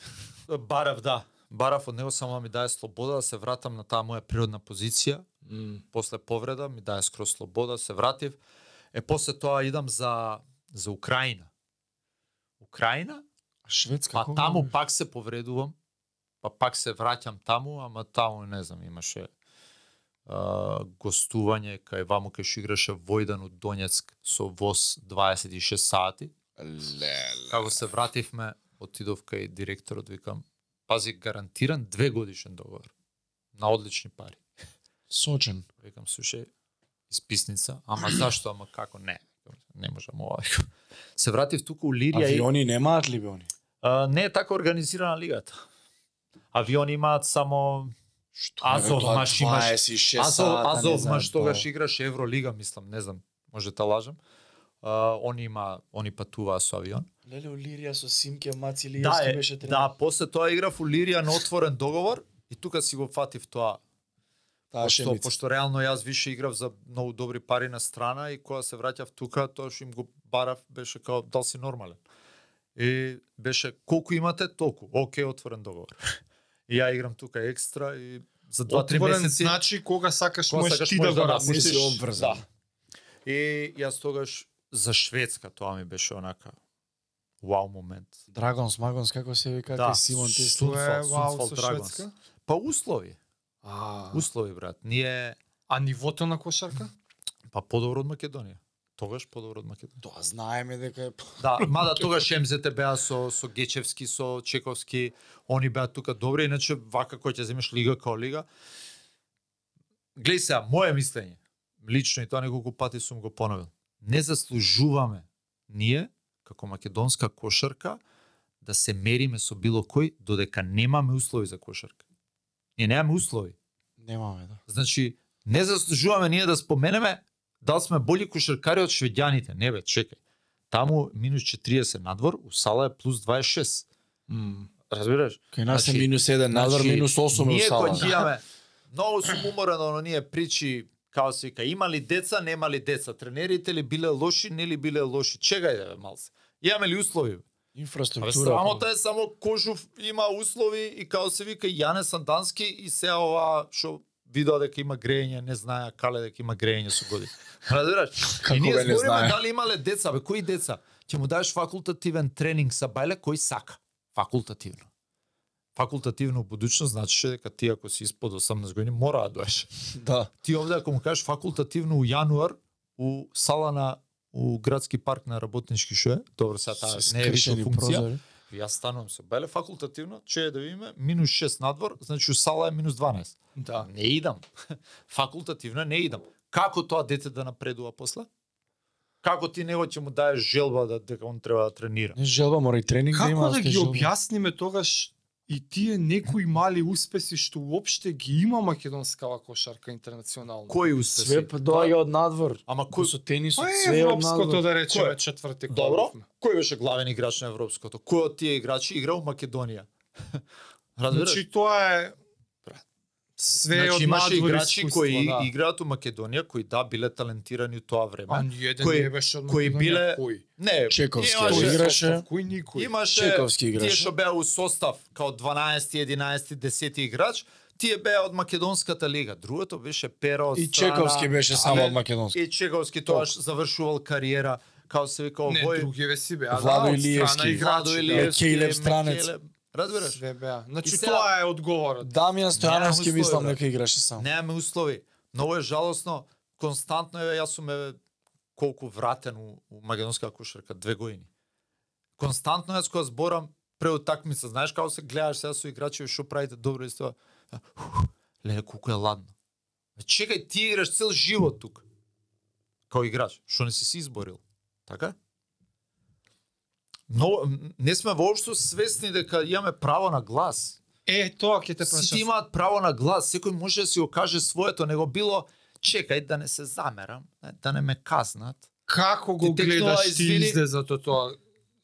Барав, да. Барав од него само ми даде слобода да се вратам на таа моја природна позиција. После повреда ми даде скроз слобода, се вратив. Е после тоа идам за за Украина. Украина, Шведска па кога? таму пак се повредувам. Па пак се враќам таму, ама таму не знам, имаше а, гостување кај ваму кај што играше Војдан од Донецк со ВОЗ 26 сати. Леле. Како се вративме, отидов кај директорот, викам, пази, гарантиран две годишен договор. На одлични пари. Сочен. Викам, слушај, исписница, ама зашто, ама како, не. Не можам ова. Се вратив тука у Лирија и... Авиони немаат ли бе они? А, не е така организирана лигата. Авиони имаат само Што? Азов маш имаш. 26 Азов, Азов маш тогаш тоа. играше Евролига, мислам, не знам, може да лажам. А, они има, они патуваа со авион. Леле у Лирија со Симке Маци Да, Лиевски е, беше тренер. да, после тоа играв у Лирија на отворен договор и тука си го фатив тоа. Таа Пошто, пошто реално јас више играв за многу добри пари на страна и кога се враќав тука, тоа што им го барав беше као дал си нормален. И беше колку имате толку. Океј, отворен договор. И ја играм тука екстра и за 2-3 Отворен месеци значи кога сакаш кога можеш сакаш ти да го да напуштиш. си обврзан. Да. И јас тогаш за Шведска тоа ми беше онака вау момент. Драгонс, Магонс, како се вика, Да, Симон Тоа е вау со. Шведска. Па услови, А, услови брат. Ние а нивото на кошарка? па подобро од Македонија. Тогаш подобро од Македонија. Тоа знаеме дека е Да, мада тогаш МЗТ беа со со Гечевски, со Чековски, они беа тука добри, иначе вака кој ќе земеш лига као лига. Глеј сега, моје мислење, лично и тоа неколку пати сум го поновил. Не заслужуваме ние како македонска кошарка да се мериме со било кој додека немаме услови за кошарка. Ние немаме услови. немаме, да. Значи, не заслужуваме ние да споменеме дали сме боли кошаркари од шведјаните. Не бе, чекај. Таму минус 40 надвор, у сала е плюс 26. Разбираш? Кај нас е Значи- минус 1, надвор Значи, минус 8 е у Ние сала. кој ќе имаме многу сум уморен од оние причи као се вика, има ли деца, нема ли деца, тренерите ли биле лоши, нели биле лоши. Чекај бе, малце. Имаме ли услови? Абе, Инфраструктура. срамота е само Кожув има услови и као се вика Јане Сандански и се ова што видео дека има грејење, не знаја кале дека има грејење со години. Разбираш? Како и ние збориме дали имале деца, бе, кои деца? Ќе му дадеш факултативен тренинг са бајле кој сака. Факултативно. Факултативно у будучност значи дека ти ако си испод 18 години мора да доеш. Да. Ти овде ако му кажеш факултативно у јануар у сала на у градски парк на работнички што е, добро сега таа не е више функција. прозори. Јас станувам се беле факултативно, че да видиме минус 6 надвор, значи у сала е минус 12. Да. Не идам. Факултативно не идам. Како тоа дете да напредува после? Како ти него ќе му даеш желба да дека он треба да тренира? Не желба, мора и тренинг да има. Како да те ги желба. објасниме тогаш и тие некои мали успеси што уопште ги има македонскава кошарка интернационално? Кој успеси? Све па доаѓа од надвор. Ама Кој со тенисот, Па е све од европското да речеме Кој? четврти Добро. Кој беше главен играч на европското? Кој од тие играчи игра у Македонија? Разбираш? Значи тоа е све од Значи имаше надвор играчи искуство, кои да. играат у Македонија, кои да биле талентирани у тоа време. А ниеден кои- не беше од кои Македонија. биле- Кој? Не, Чековски, имаше- кој играше? Кој никој? Имаше Чековски тие играше. што беа у состав као 12, 11, 10 играч, тие беа од македонската лига. Другото беше Пера од И страна, Чековски беше само од македонски. И Чековски тоаш завршувал кариера, као се вика Не, овој другиве си беа. Владо да, од Илиевски. Владо да. Илиевски, Мекелев Странец. Мекелев. Разбираш? Све беа. Значи И сега- тоа е одговорот. Дамјан Стојановски мислам дека играше само. Немаме услови. Многу е жалосно. Константно е, јас сум е колку вратен у, у македонска кошарка, две години. Константно јас кога зборам пре утакмица, знаеш како се гледаш сега со играчи што правите добро и тоа. Леле колку е ладно. Чекај, ти играш цел живот тука. као играч, што не си се изборил. Така? Но не сме воопшто свесни дека имаме право на глас. Е, тоа ќе те Сите прашам. имаат право на глас, секој може да си го каже своето, него било чекај да не се замерам, да не ме казнат. Како го Ти гледаш ти извини- излезато тоа?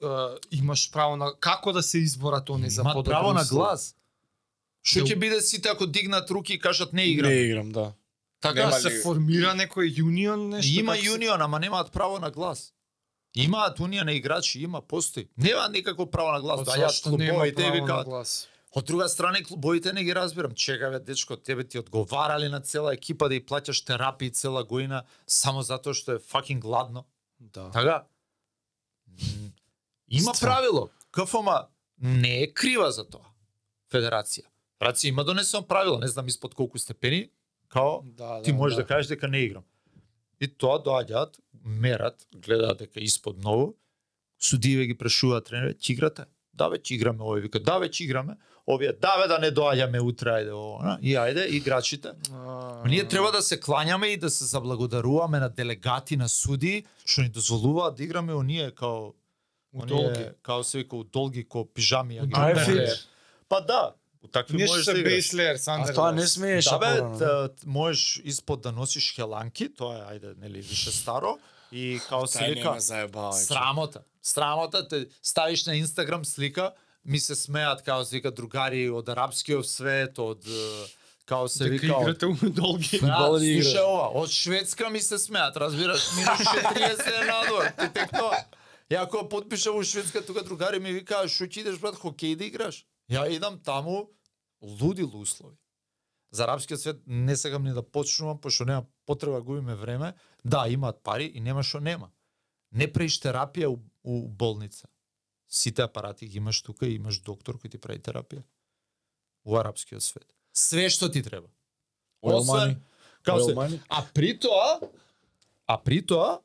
Е, имаш право на како да се изборат они за Имаат подобри право на глас. Што ќе биде сите ако дигнат руки и кажат не играм? Не играм, да. Така Да Нема се ли- формира некој јунион нешто? Има јунион, ама немаат право на глас. Имаат унија на играчи, има, постои. Нема никакво право на глас. Па Да, јас клубовите глас? Од друга страна клубовите не ги разбирам. Чека бе, дечко, тебе ти одговарали на цела екипа да ја плаќаш терапии цела година само затоа што е факинг гладно. Да. Така? Има Ствар. правило. КФМ не е крива за тоа. Федерација. Федерација има донесено правило, не знам испод колку степени, као Да, ти можеш да кажеш дека не играм. И тоа доаѓаат, мерат, гледаат дека испод многу, судиеве ги прашуваат тренере, ќе играте? Да бе, ќе играме, овој вика, да бе, ќе играме. Овие, да бе, да не доаѓаме утре, ајде, ово, на? и ајде, играчите. А, Ние треба да се клањаме и да се заблагодаруваме на делегати на суди што ни дозволуваат да играме оние као У оние, долги. као се вика у долги ко пижами. Па да, такви Нешто можеш се да бейслер, А Сандер. тоа не смееше Да бе, да. можеш испод да носиш хеланки, тоа е ајде нели више старо и као заебавај. срамота. Срамота те ставиш на Инстаграм слика, ми се смеат као се вика другари од арапскиот свет, од као се Дека вика од играте у долги. Да игра. слушај ова, од Шведска ми се смеат, разбираш, минус 40 е надвор, ти тек тоа. Ја ако потпишам у Шведска, тука другари ми викаа, шо ќе идеш брат, хокеј да играш? Ја идам таму, луди услови. За арапскиот свет не сакам ни да почнувам, пошто нема потреба губиме време. Да, имаат пари и нема што нема. Не правиш терапија у, у болница. Сите апарати ги имаш тука и имаш доктор кој ти прави терапија. У арапскиот свет. Све што ти треба. Освен-. Као се, а при тоа, а при тоа,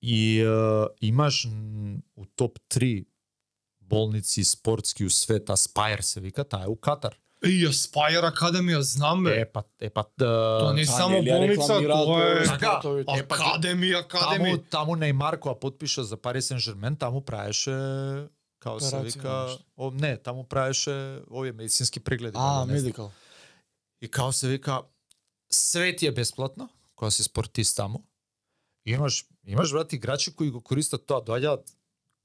и е, имаш у топ 3 болници спортски у свет, Aspire се вика, таа е у Катар. Еј, Aspire Академија, знам бе. Е, па, е, па, Тоа не е само болница, тоа е Така, е, па, Академија, таму, Академија. таму Неймар која потпиша за Пари Сен Жермен, таму правеше као се вика, о, не, таму правеше овие медицински прегледи. А, медикал. И као се вика, све ти е бесплатно, кога си спортист таму. И имаш, имаш брат играчи кои го користат тоа, доаѓаат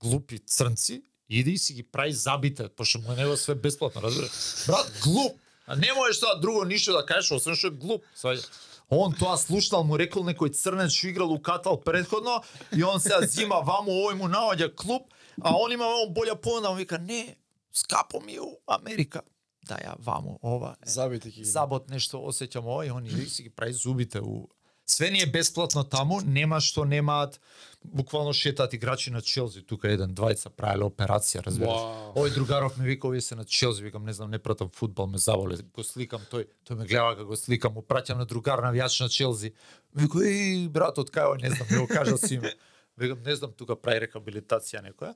глупи црнци, иди и си ги прави забите, пошто му е него све бесплатно, разбираш? Брат, глуп. А не можеш тоа друго ништо да кажеш, освен што е глуп. Сваѓа. Он тоа слушнал му рекол некој црнец што играл у Катал предходно и он се зима ваму овој му наоѓа клуб, а он има ваму болја понуда, он вика не, скапо ми у Америка. Да ја ваму ова. Е Забите ги. забот нешто осеќам ова и они иди си ги прави зубите у Све ни е бесплатно таму, нема што немаат буквално шетаат играчи на Челси, тука еден двајца правеле операција, разбираш. Вау. Овој другаров ми вика овие се на Челси, викам не знам, не пратам фудбал, ме заволе, го сликам тој, тој ме гледа како го сликам, му праќам на другар навијач на Челси. Вика и брат од кај не знам, не го кажа си име. Викам не знам, тука прави рехабилитација некоја.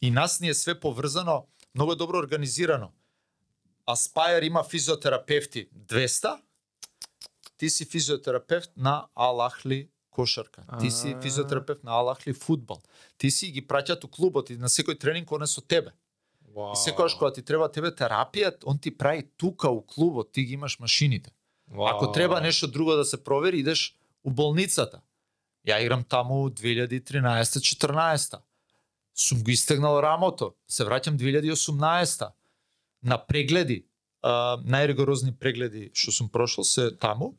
И нас ни е све поврзано, многу добро организирано. Aspire има физиотерапевти 200, ти си физиотерапевт на Алахли кошарка. Ти си физиотерапевт на Алахли фудбал. Ти си ги праќаат у клубот и на секој тренинг он е со тебе. Вау. И секогаш кога ти треба тебе терапија, он ти прави тука у клубот, ти ги имаш машините. Ако треба нешто друго да се провери, идеш у болницата. Ја играм таму 2013-14. Сум го истегнал рамото. Се враќам 2018 на прегледи, а, најригорозни прегледи што сум прошол се таму.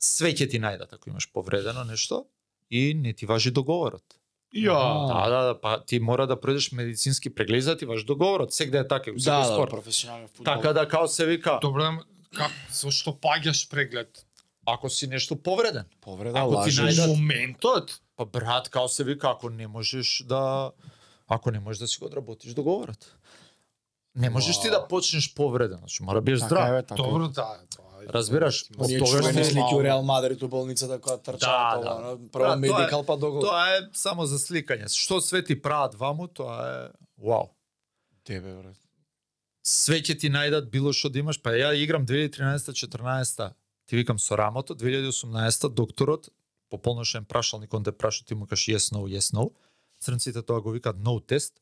Све ќе ти најдат ако имаш повредено нешто и не ти важи договорот. Ја. Да, да, да, па ти мора да пројдеш медицински преглед за да ти важи договорот. Сегде е така, секој Да, да, спорт. професионален фудбал. Така да као се вика, Добро, как зошто паѓаш преглед? ако си нешто повреден, повреда, Ако ти лажеш. најдат- Во моментот? Па брат, као се вика, ако не можеш да ако не можеш да си го одработиш договорот. Не можеш ти да почнеш повреден, значи мора бидеш Така здрав. е, така. Добро, да. е- Разбираш, Има од тогаш чувени не слики у Реал Мадрид у болницата која трчаат Да, ова, да. да. прво Да, тоа е- медикал па до гол. Тоа е само за сликање. Што све ти прават ваму, тоа е вау. Тебе, брат. Све ќе ти најдат било што да имаш, па ја играм 2013-14 Ти викам со рамото 2018 докторот по полношен прашалник он те праша ти му кажеш yes no yes no. Црнците тоа го викаат no тест.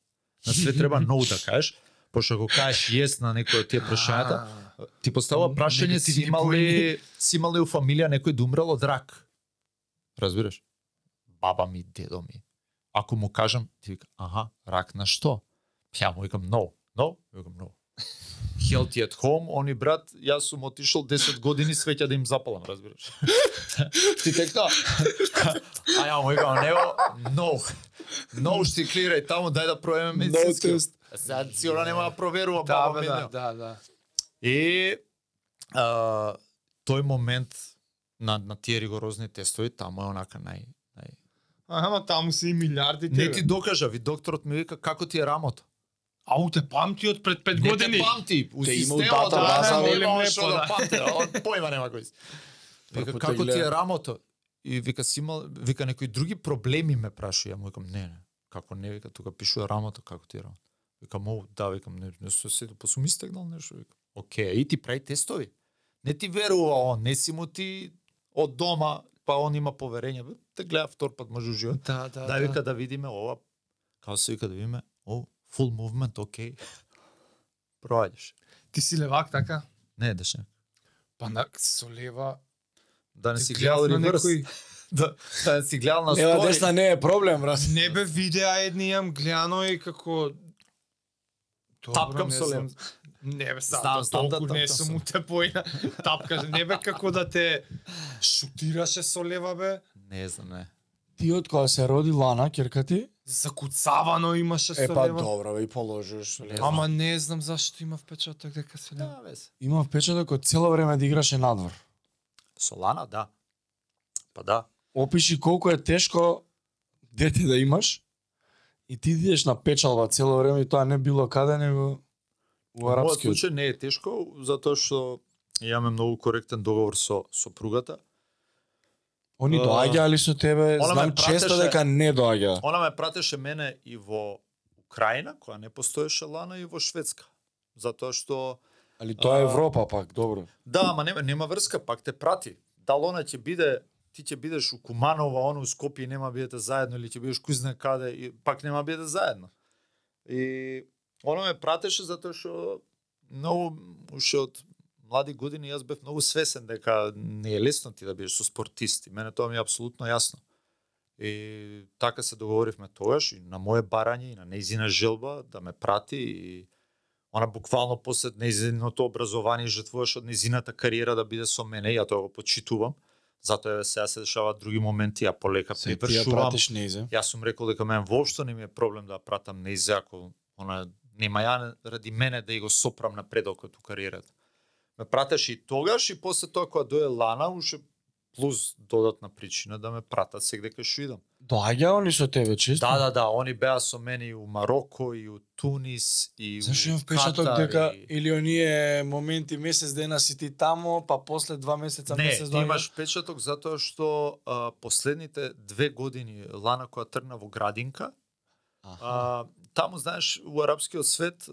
На све треба no да кажеш. Пошто го кажеш yes на некој од тие прашањата, ти поставува прашање си имал ли си имал ли у фамилија некој да умрел од рак? Разбираш? Баба ми, дедо ми. Ако му кажам, ти вика, аха, рак на што? Ја му викам, no, no, викам, no. Healthy at home, они брат, јас сум отишол 10 години свеќа да им запалам, разбираш? ти така, а ја му викам, него, no, no, шти клирај таму, дај да провериме медицински. тест. Сега сигурно нема да проверува Да, баба бе, И а, тој момент на, на тие ригорозни тестови, таму е онака нај... нај... Ама таму се и милиарди Не ти докажа, ви докторот ми вика како ти е рамото. Ау те памти од пред 5 Не години. те памти, у Те има дата да, база, да, не, па, да да. памти, он појма нема кој. си. Вика како ти е рамото? И вика си имал, вика некои други проблеми ме праша, ја му викам не, не. Како не вика тука пишува рамото, како ти е рамото? Викам, о, да, викам, не, не се сетил, па сум истегнал нешто, викам. Океј, и ти прави тестови. Не ти верува он, не си му ти од дома, па он има поверење, бе, те гледа втор пат може уживот. Да, да, Дај вика да видиме ова, како се вика да видиме, о, full movement, окей. Проаѓаш. Ти си левак така? Не, деше. Па на со лева Да не си гледал реверс. некој Да, да не си гледал на Лева стори. десна не е проблем, брат. не бе видеа едни јам гледано и како Тапкам не со. Не бе, Знам, сам, знам да толку не сум со- му те поина. Тапкаш, не бе како да те шутираше со лева бе. Не знам, не. Ти од кога се роди Лана, керка ти? Закуцавано имаше со Е, па лева. добро, бе, и положиш. Не Ама не знам зашто има впечаток дека се лева. Да, без. Има впечаток од цело време да играше надвор. Солана, да. Па да. Опиши колку е тешко дете да имаш и ти идеш на печалба цело време и тоа не било каде, него у Во мојот арапскиот. случај не е тешко, затоа што имаме многу коректен договор со сопругата. Они А, доаѓаали со тебе, она знам често пратеше- дека не доаѓа. Она ме пратеше мене и во Украина, која не постоеше Лана, и во Шведска. Затоа што Али тоа е А, Европа пак, добро. Да, ама нема, нема врска, пак те прати. Дал она ќе биде, ти ќе бидеш у Куманова, оно у Скопје нема бидете заедно или ќе бидеш знае каде и пак нема бидете заедно. И оно ме пратеше затоа што многу уште од млади години јас бев многу свесен дека не е лесно ти да бидеш со спортисти. Мене тоа ми е апсолутно јасно. И така се договоривме тогаш и на моје барање и на нејзина желба да ме прати и она буквално после нејзиното образование жртвуваш од нејзината кариера да биде со мене, ја тоа го почитувам. Затоа е сега се дешаваат други моменти, ја полека Се неизе. Јас сум рекол дека мен воопшто не ми е проблем да пратам нејзе ако она нема ја ради мене да ја го сопрам напредокот у кариерата. Ме пратеше и тогаш и после тоа кога дое Лана уште плюс додатна причина да ме пратат сегде кај што идам. Доаѓа они со тебе често? Да, да, да, они беа со мене и у Мароко, и у Тунис, и Зашто у имам впечаток дека и... или оние моменти месец дена си ти тамо, па после два месеца Не, месец ти имаш впечаток затоа што а, последните две години Лана која тргна во градинка, Аха. а, таму знаеш у арапскиот свет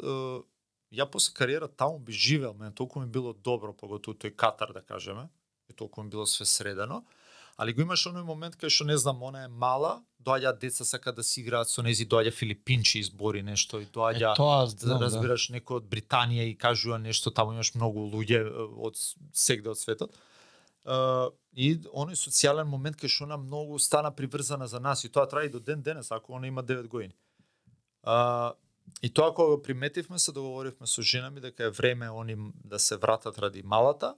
ја после кариера таму би живеел, мене толку ми било добро, поготово тој Катар да кажеме, и толку ми било све средено. Али го имаш оној момент кај што не знам, она е мала, доаѓаат деца сака да си играат со нези, доаѓа филипинчи избори нешто и Е, доаѓа тоа да знам, да. разбираш некој од Британија и кажува нешто, таму имаш многу луѓе е, од сегде од светот. Uh, и оној социјален момент кај што она многу стана приврзана за нас и тоа трае до ден денес, ако она има 9 години. Uh, и тоа кога го приметивме, се договоривме со жена ми дека е време они да се вратат ради малата,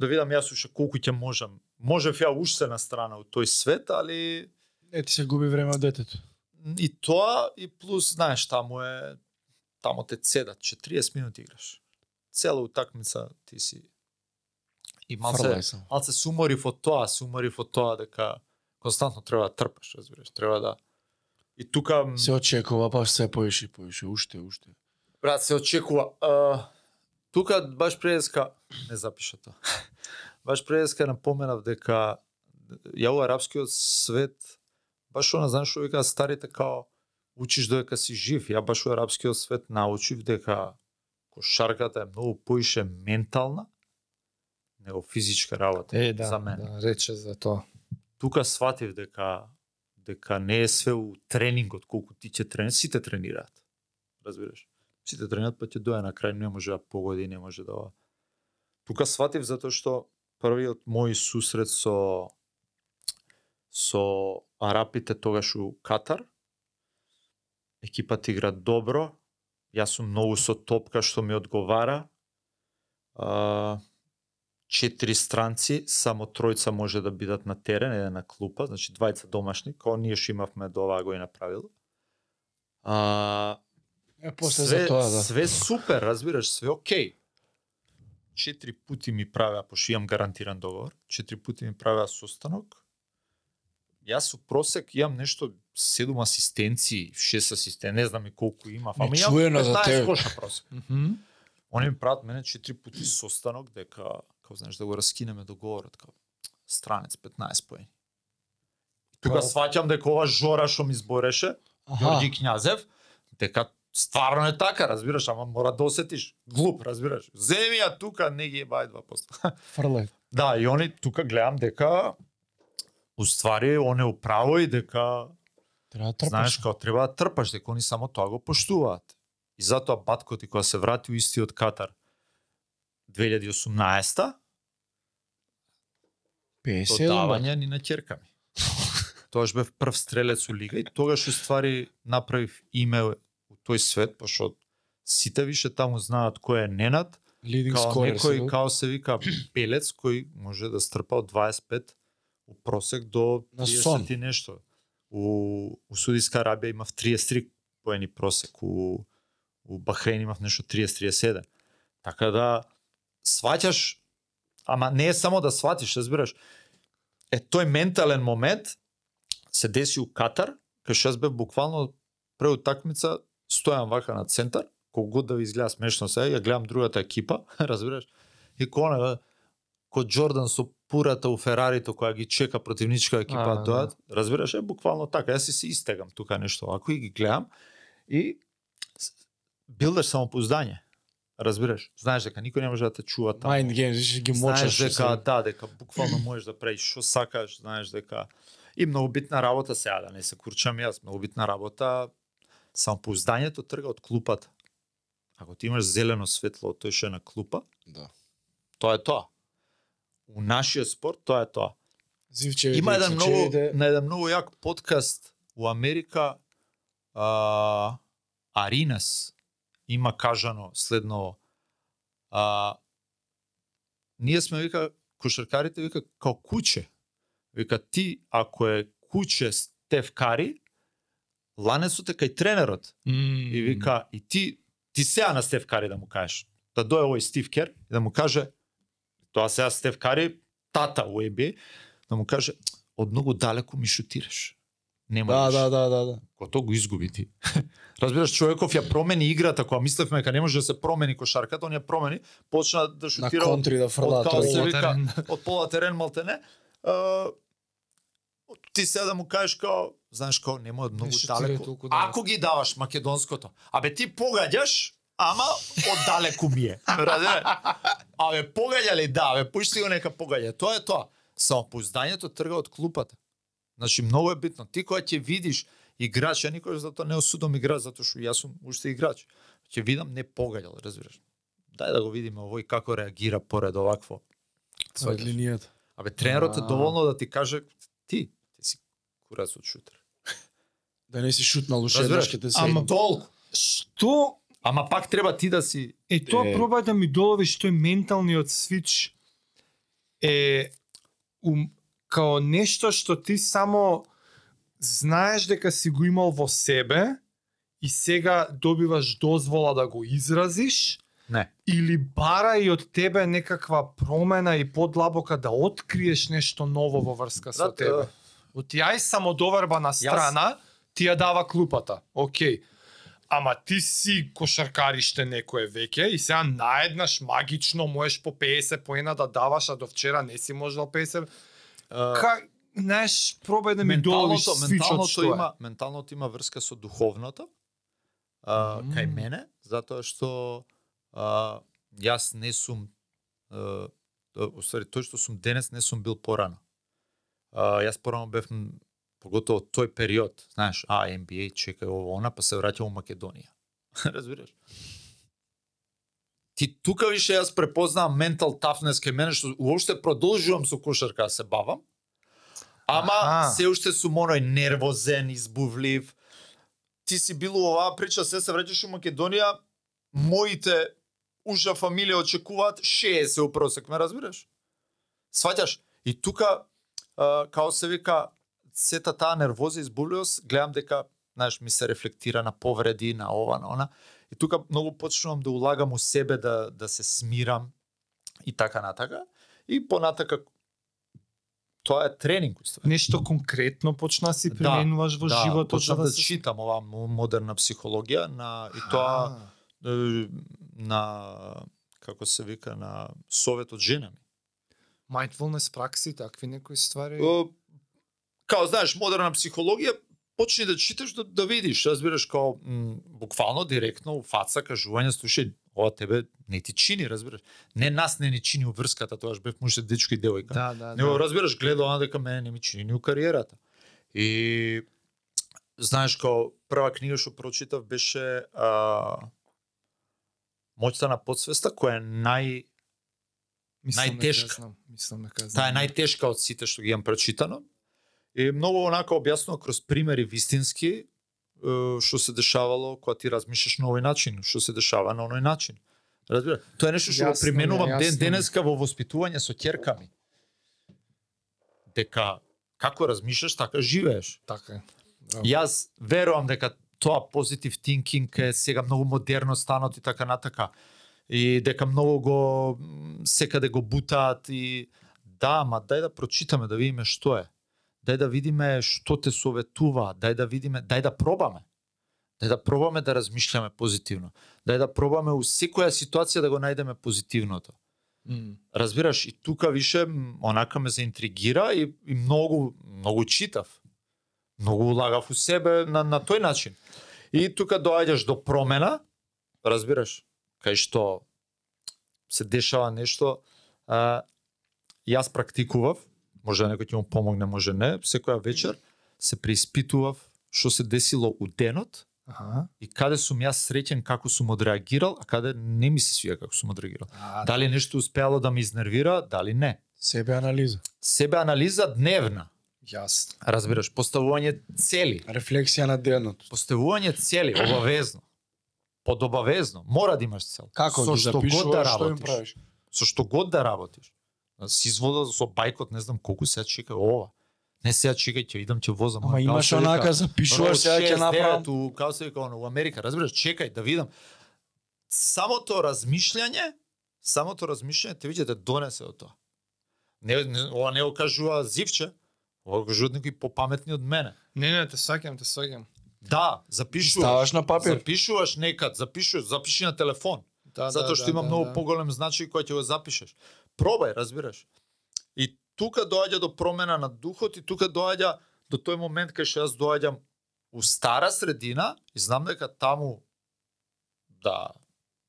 да видам јас уште колку ќе можам. Можев ја уште на страна од тој свет, али Е, ти се губи време од детето. и тоа и плюс знаеш таму е таму те цедат 40 минути играш. Цела утакмица ти си и малце малце се уморив од тоа, се уморив од тоа дека константно треба да трпаш, разбираш, треба да И тука Се очекува, па се поише, поише, уште, уште. брат се очекува. А, тука баш преска не запиша тоа. баш преска напоменав дека ја у арапскиот свет баш она знаеш што вика старите као учиш додека си жив. Ја баш у арапскиот свет научив дека кошарката е многу поише ментална него физичка работа Е, да, за мене. да, рече за тоа. Тука сватив дека дека не е све у тренингот колку ти ќе тренираш, сите тренираат. Разбираш? Сите тренираат, па ќе дое на крај не може да погоди, не може да ова. Тука сватив затоа што првиот мој сусрет со со арапите тогаш у Катар. Екипата игра добро. Јас сум многу со топка што ми одговара. А, четири странци, само тројца може да бидат на терен, еден на клупа, значи двајца домашни, као ние што имавме до оваа го и направило. А, Е, после све, за тоа, да. све супер, разбираш, све окей. Четири пати ми правеа, пошто имам гарантиран договор, четири пати ми правеа состанок. Јас со просек имам нешто седум асистенции, шест асистенции, не знам и колку имав, ама имам за 15 тебе. коша просек. Мгм. Они ми прават мене четири пати состанок дека како знаеш да го раскинеме договорот како странец 15 поени. Тука сваќам дека ова жора што ми збореше, Ѓорѓи Књазев, дека стварно е така, разбираш, ама мора да осетиш. Глуп, разбираш. Земи ја тука, не ги ебај 2%. фрле. да, и они тука гледам дека уствари он е управо и дека Треба да знаеш трпаш. како треба да трпаш, дека они само тоа го поштуваат. И затоа батко ти кога се врати у истиот Катар 2018 то 57 давање ни на ќерка ми. Тогаш бев прв стрелец у лига и тогаш уствари направив име у тој свет, пошто сите више таму знаат кој е Ненад, лидинг као скорер. некој као се вика пелец кој може да стрпа од 25 у просек до На 30 сон. и нешто. У, у Судиска Арабија имав 33 поени просек, у, у Бахрейн имав нешто 30-37. Така да сваќаш, ама не е само да сватиш, разбираш. Е тој ментален момент се деси у Катар, кај што бев буквално пред утакмица стојам вака на центар, колку год да ви изгледа смешно се, ја гледам другата екипа, разбираш? И кона ко Джордан со пурата у Ферарито која ги чека противничка екипа А, да дојат, разбираш, е буквално така, јас си се истегам тука нешто вако и ги гледам и билдаш самопоуздање. Разбираш? Знаеш дека никој не може да те чува таму. Mind games, више ги Знаеш мочаш. дека да, дека буквално можеш да правиш што сакаш, знаеш дека и многу битна работа сега да не се курчам јас, многу битна работа самопоуздањето трга од клупата. Ако ти имаш зелено светло од тој што е на клупа, Да. тоа е тоа. У нашиот спорт тоа е тоа. Зивчевите, Има еден многу на еден многу јак подкаст у Америка а, Аринас има кажано следно а, ние сме вика кошаркарите вика као куче. Вика ти ако е куче Стеф Кари ланецот е кај тренерот. И вика и ти ти сега на Стеф Кари да му кажеш да дое овој Стив Кер и да му каже тоа сега Стеф Кари тата у да му каже од многу далеку ми шутираш. Нема Да, да, да, да, да. Кога тоа го изгуби ти. Разбираш, човеков ја промени играта, кога мислевме дека не може да се промени кошарката, он ја промени, почна да шутира од, контри да фрлаат. од се вика, терен. од пола терен малтене. А, ти сега да му кажеш као, знаеш као, нема од многу шутирај далеку. толку далеку. Ако ги даваш македонското, абе ти погаѓаш, ама од далеку ми е. Разбираш? Абе погаѓа ли? Да, абе пушти го нека погаѓа. Тоа е тоа. Самопоуздањето трга од клупата. Значи многу е битно. Ти кога ќе видиш играч, ја никош за тоа не осудам играч затоа што јас сум уште играч. Ќе видам не погаѓал, разбираш. Дај да го видиме овој како реагира поред овакво. Од линијата. Абе тренерот е доволно да ти каже ти, ти си курац од шутер. Да не си шутнал уште Разбираш? еднаш ќе те се. Ама- толку. Што Ама пак треба ти да си Е, тоа Е. пробај да ми доловиш тој менталниот свич е ум, као нешто што ти само знаеш дека си го имал во себе и сега добиваш дозвола да го изразиш не. или бара и од тебе некаква промена и подлабока да откриеш нешто ново во врска со Брат, тебе. Од јај самодоверба на страна ти ја дава клупата. Океј. Ама ти си кошаркарище некое веќе и сега наеднаш магично можеш по 50 поена да даваш, а до вчера не си можел 50. Ка, знаеш, пробај да ми доловиш менталното, што е. има менталното има врска со духовното. А, Мм. кај мене, затоа што а, јас не сум а, тој што сум денес не сум бил порано. А, јас порано бев поготово тој период, знаеш, а NBA чекај ово она, па се враќам во Македонија. Разбираш? Ти тука више јас препознавам ментал тафнес кај мене што уопште продолжувам со кошарка да се бавам. Ама Аха. се уште сум оној нервозен, избувлив. Ти си бил оваа прича, се се враќаш у Македонија, моите ужа фамилија очекуваат 60 у просек, ме разбираш? Сваќаш? И тука, а, као се вика, сета таа нервоза и избувливост, гледам дека, знаеш, ми се рефлектира на повреди, на ова, на она. И тука многу почнувам да улагам у себе, да, да се смирам и така натака. И понатака, тоа е тренинг, уствари. Нешто конкретно почна да си Да, применуваш во животот почнав за да, се читам оваа мо- модерна психологија на и тоа А, на како се вика на совет од женами. mindfulness пракси, такви некои ствари. Као знаеш модерна психологија почни да читаш да, да видиш, разбираш као м, буквално директно у фаца кажување слушај ова тебе не ти чини, разбираш. Не нас не ни чини врската, тоаш бев муж дечко и девојка. Да, да, Него да. разбираш, гледа она дека мене не ми чини ни у кариерата. И знаеш као прва книга што прочитав беше а, Моќта на подсвеста која е нај Мислам дека најтешка. Мислам дека знам. таа е најтешка од сите што ги имам прочитано. И многу онака објаснува кроз примери вистински што се дешавало кога ти размислиш на овој начин, што се дешава на оној начин. Разбира, тоа е нешто што го применувам ден денеска во воспитување со ќерка ми. Дека како размислиш, така живееш. Така е. Браво. Јас верувам дека тоа позитив тинкинг е сега многу модерно станот и така натака. И дека многу го секаде го бутаат и да, ма дај да прочитаме да видиме што е. Дај да видиме што те советува, дај да видиме, дај да пробаме. Дај да пробаме да размишляме позитивно. Дај да пробаме у секоја ситуација да го најдеме позитивното. М. Разбираш, и тука више онака ме заинтригира и, и многу многу читав. Многу улагав у себе на, на тој начин. И тука доаѓаш до промена, разбираш, кај што се дешава нешто, а, јас практикував, може некој ќе му помогне, може не, секоја вечер се преиспитував што се десило у денот Аха. и каде сум јас среќен како сум одреагирал, а каде не ми се свија како сум одреагирал. А, Дали нешто успеало да ме изнервира, дали не. Себе анализа. Себе анализа дневна, Јасно. разбираш, поставување цели. Рефлексија на денот. Поставување цели, обавезно. Подобавезно, мора да имаш цел. Како со ги што год запишуваш, да што им работиш. правиш? Со што год да работиш. С извода со бајкот, не знам колку сега чека ова. Не сега чекај, ќе идам ќе возам. Ама имаш онака запишуваш сега ќе 6, направам. 9 у како се вика оно, у Америка, разбираш, чекај да видам. Самото размишљање, самото размишљање те виѓате донесе од тоа. Не, не ова не го кажува Зивче, ова го кажуваат некои попаметни од мене. Не, не, те саќам, те саќам. Да, запишуваш. Ставаш на папир. Запишуваш некад, запишуваш, запиши на телефон. Да, затоа што има многу поголем значај кој ќе го запишеш. Пробај, разбираш. И тука доаѓа до промена на духот и тука доаѓа до тој момент кај што јас доаѓам у стара средина и знам дека таму да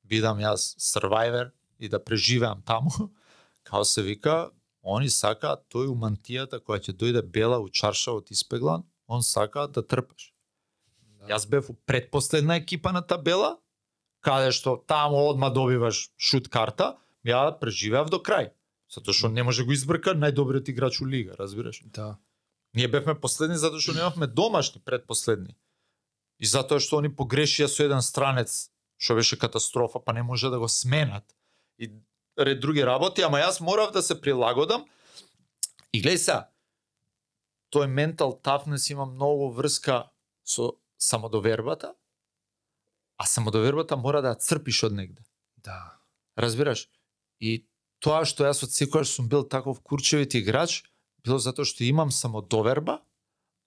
бидам јас survivor и да преживеам таму, као се вика, они сакаат тој у мантијата која ќе дојде бела у чаршавот испеглан, он сака да трпеш. Да. Јас бев у предпоследна екипа на табела, каде што таму одма добиваш шут карта, ја преживеав до крај. Затоа што не може го избрка најдобриот играч у лига, разбираш? Да. Ние бевме последни затоа што немавме домашни предпоследни. И затоа што они погрешија со еден странец, што беше катастрофа, па не може да го сменат. И ред други работи, ама јас морав да се прилагодам. И гледај сега, тој ментал тафнес има многу врска со самодовербата, а самодовербата мора да ја црпиш од негде. Да. Разбираш? И тоа што јас од секојаш сум бил таков курчевит играч, било затоа што имам самодоверба,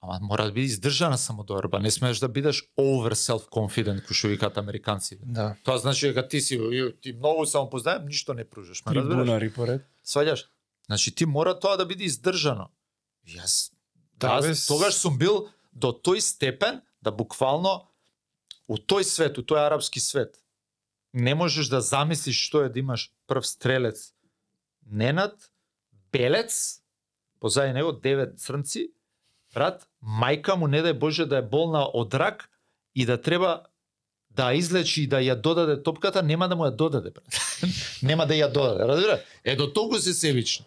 ама мора да биде издржана самодоверба. Не смееш да бидеш over self-confident, кој што викаат американците. Да. Тоа значи дека ти си ти многу самопознаем, ништо не пружеш, ме разбираш? Трибунари поред. Сваѓаш? Значи ти мора тоа да биде издржано. Јас Да, бе, јас тогаш сум бил до тој степен да буквално у тој свет, у тој арапски свет, не можеш да замислиш што е да имаш прв стрелец Ненад Белец, позади него девет црнци, брат, мајка му не дај Боже да е болна од рак и да треба да излечи и да ја додаде топката, нема да му ја додаде, брат. нема да ја додаде, разбира? Е, до толку се себични.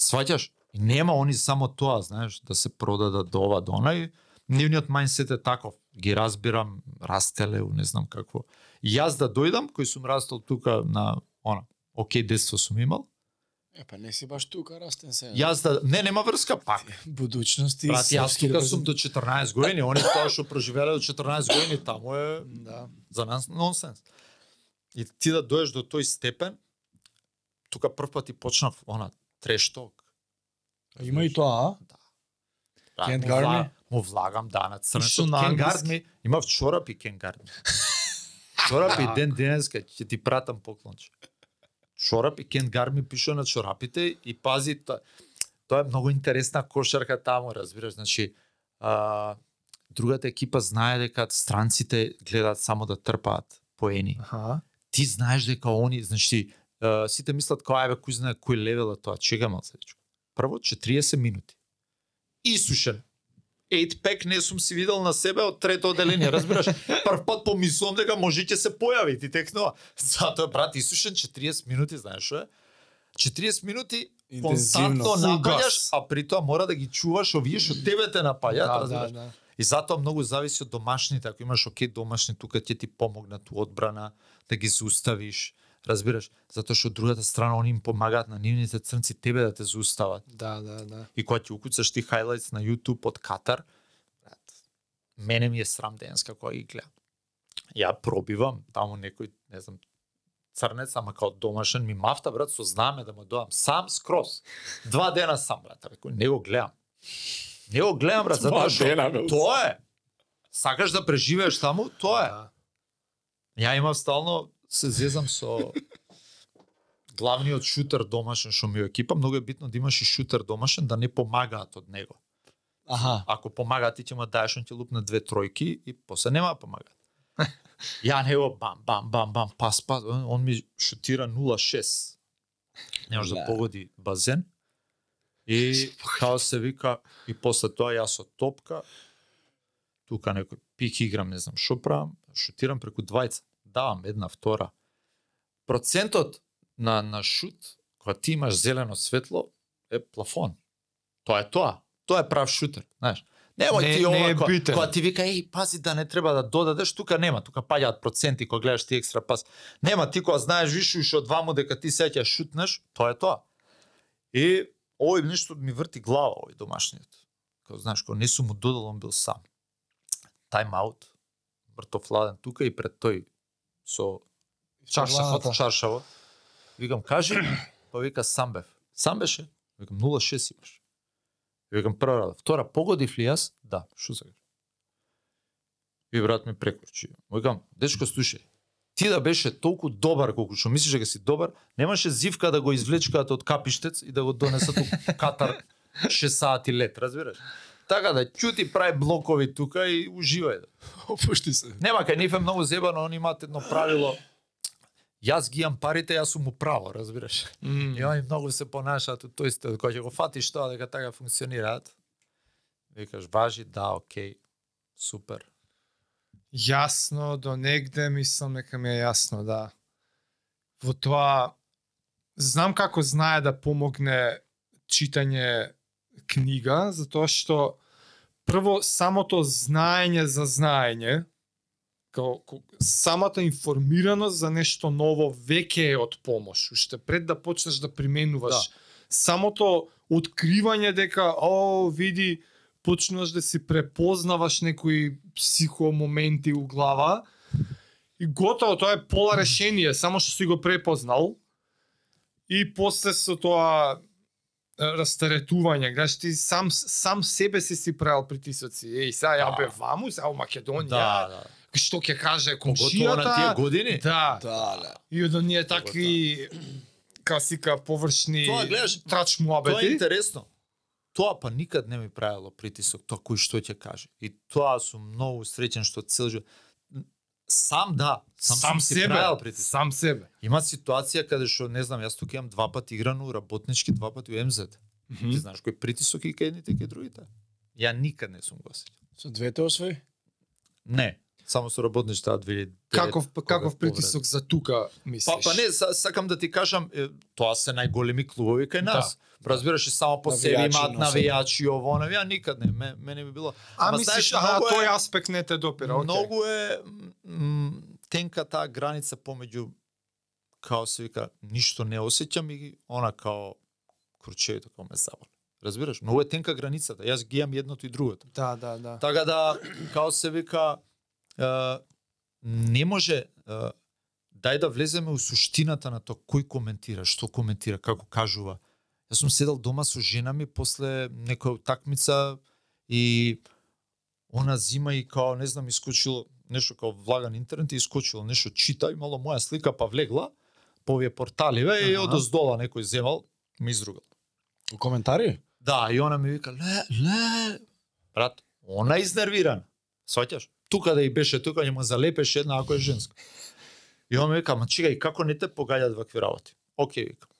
Сваќаш? И нема они само тоа, знаеш, да се продадат до ова, до онај. Нивниот мајнсет е таков. Ги разбирам, растеле, не знам какво. И јас да дојдам, кој сум растал тука на, она, окей, детство сум имал, Е, па не си баш тука растен се. Јас да не нема врска пак. Будучности. Брат, јас тука сум до 14 години, они тоа што преживеле до 14 години таму е Да. за нас нонсенс. И ти да доеш до тој степен, тука прв пат и почнав она трешток. Има и тоа, а? Да, Can't му, влагам да на црнето. Ишо на Кен гард англиски? ми, имав чорапи кен гард ми. Чорапи ден денеска ќе ти пратам поклонче. Чорапи кен гард ми пише на чорапите и пази тоа. Тоа е многу интересна кошарка таму, разбираш, значи а, другата екипа знае дека странците гледаат само да трпаат поени. Аха. Ти знаеш дека они, значи, а, сите мислат кој еве кој знае кој левел е тоа, чега мал се дечко. Прво 40 минути. Исушен. 8 пек не сум си видел на себе од трето оделение, разбираш? Прв пат помислувам дека може ќе се појави ти текнува. Затоа брат исушен 40 минути, знаеш што е? 40 минути Интензивно. константно напаѓаш, а при тоа мора да ги чуваш овие што тебе те напаѓаат, Да, да, разбираш? да. И затоа многу зависи од домашните. Ако имаш окей домашни, тука ќе ти помогнат у одбрана, да ги зауставиш. Разбираш? Затоа што од другата страна они им помагаат на нивните црнци тебе да те заустават. Да, да, да. И кога ти укуцаш ти хайлайтс на YouTube од Катар, брат, мене ми е срам денеска кога ги гледам. Ја пробивам таму некој, не знам, црнец, ама као домашен ми мафта, брат, со знаме да му доам сам скроз. Два дена сам, брат, рекој, не го гледам. Не го гледам, брат, затоа што тоа е. Сакаш да преживееш таму, тоа е. Да. Ја имам стално се зезам со главниот шутер домашен што ми е екипа, многу е битно да имаш и шутер домашен да не помагаат од него. Аха. Ако помагаат ти ќе му даеш он ќе лупне две тројки и после нема да помагаат. Ја него бам бам бам бам пас пас он, он ми шутира 0-6. Не може да Да. погоди базен. И као се вика и после тоа јас со топка тука некој пик играм, не знам што правам, шутирам преку двајца. Давам една, втора. Процентот на на шут кога ти имаш зелено светло е плафон. Тоа е тоа. Тоа е прав шутер, знаеш. Немој Не- ти не ова е кога, кога ти вика еј пази да не треба да додадеш, тука нема, тука паѓаат проценти кога гледаш ти екстра пас. Нема ти кога знаеш више уште од ваму дека ти сега ќе шутнеш, тоа е тоа. И овој нешто ми врти глава овој домашниот. Кога знаеш кога не сум му додал, он бил сам. Тайм аут. Мртов ладен тука и пред тој со Чаршафот. чаршаво. Викам, кажи, па вика сам бев. Сам беше? Викам 0-6 имаш. Викам прва рада. Втора, погодив ли јас? Да, што сакаш? И брат ми прекорчи. Викам, дечко слушај, ти да беше толку добар колку што мислиш дека си добар, немаше зивка да го извлечкаат од капиштец и да го донесат у Катар 6 сати лет, разбираш? Така да ќути прави блокови тука и уживај. Опушти се. Нема кај нив е многу зебано, они имаат едно правило. Јас ги имам парите, јас сум у право, разбираш? М. И они многу се понашаат у тој стил, кога ќе го фатиш тоа дека така функционираат. Викаш, важи, да, окей, супер. Јасно до негде мислам дека ми е јасно, да. Во тоа знам како знае да помогне читање книга, затоа што прво самото знаење за знаење, као, ко- самата информираност за нешто ново веќе е од помош, уште пред да почнеш да применуваш. Да. Самото откривање дека, о, види, почнуваш да си препознаваш некои психомоменти у глава и готово, тоа е пола решение, само што си го препознал и после со тоа растаретување, гледаш ти сам сам себе си си правил притисоци. Еј, сега ја Да. бе ваму, сега у Македонија. Да, да. Што ќе каже Поготово на тие комшијата? години. Да. Да, да. И од оние такви касика површни Тоа, гледаш, трач Тоа е муабети. интересно. Тоа па никад не ми правило притисок, тоа кој што ќе каже. И тоа сум многу среќен што цел живот. Сам да, сам, сам си себе, правил притисок. сам себе. Има ситуација каде што не знам, јас тука имам два пати играно работнички, два пати у МЗ. Ти знаеш кој притисок и кај едните и кај другите? Ја никад не сум го осеќал. Со двете освои? Не, само со работнички таа 2009. Каков каков притисок за тука мислиш? Па, па не, са- сакам да ти кажам, е, тоа се најголеми клубови кај нас. Да. Разбираш, и само по себе имаат навијачи ово, оно, ја никад не, ме, мене би било. А Ама мислиш, знаеш, а тој аспект не те допира, окей. Многу е м, тенка таа граница помеѓу као се вика, ништо не осеќам и она као кручејето као ме заболи. Разбираш? Многу е тенка границата. Јас ги имам едното и другото. Да, да, да. Така да, као се вика, е, не може е, дај да влеземе у суштината на тоа кој коментира, што коментира, како кажува. Јас сум седел дома со жена ми после некоја утакмица и она зима и као, не знам, искочило нешто као влага на интернет и искочило нешто чита, имало моја слика па влегла по овие порталиве и Аха. одоздола некој земал, ми изругал. У коментари? Да, и она ми вика, ле, ле, брат, она е изнервирана. Сваќаш? Тука да и беше, тука ќе му залепеше една ако е женска. И он ми вика, ма чекај, како не те погаѓаат вакви работи? Океј, викам.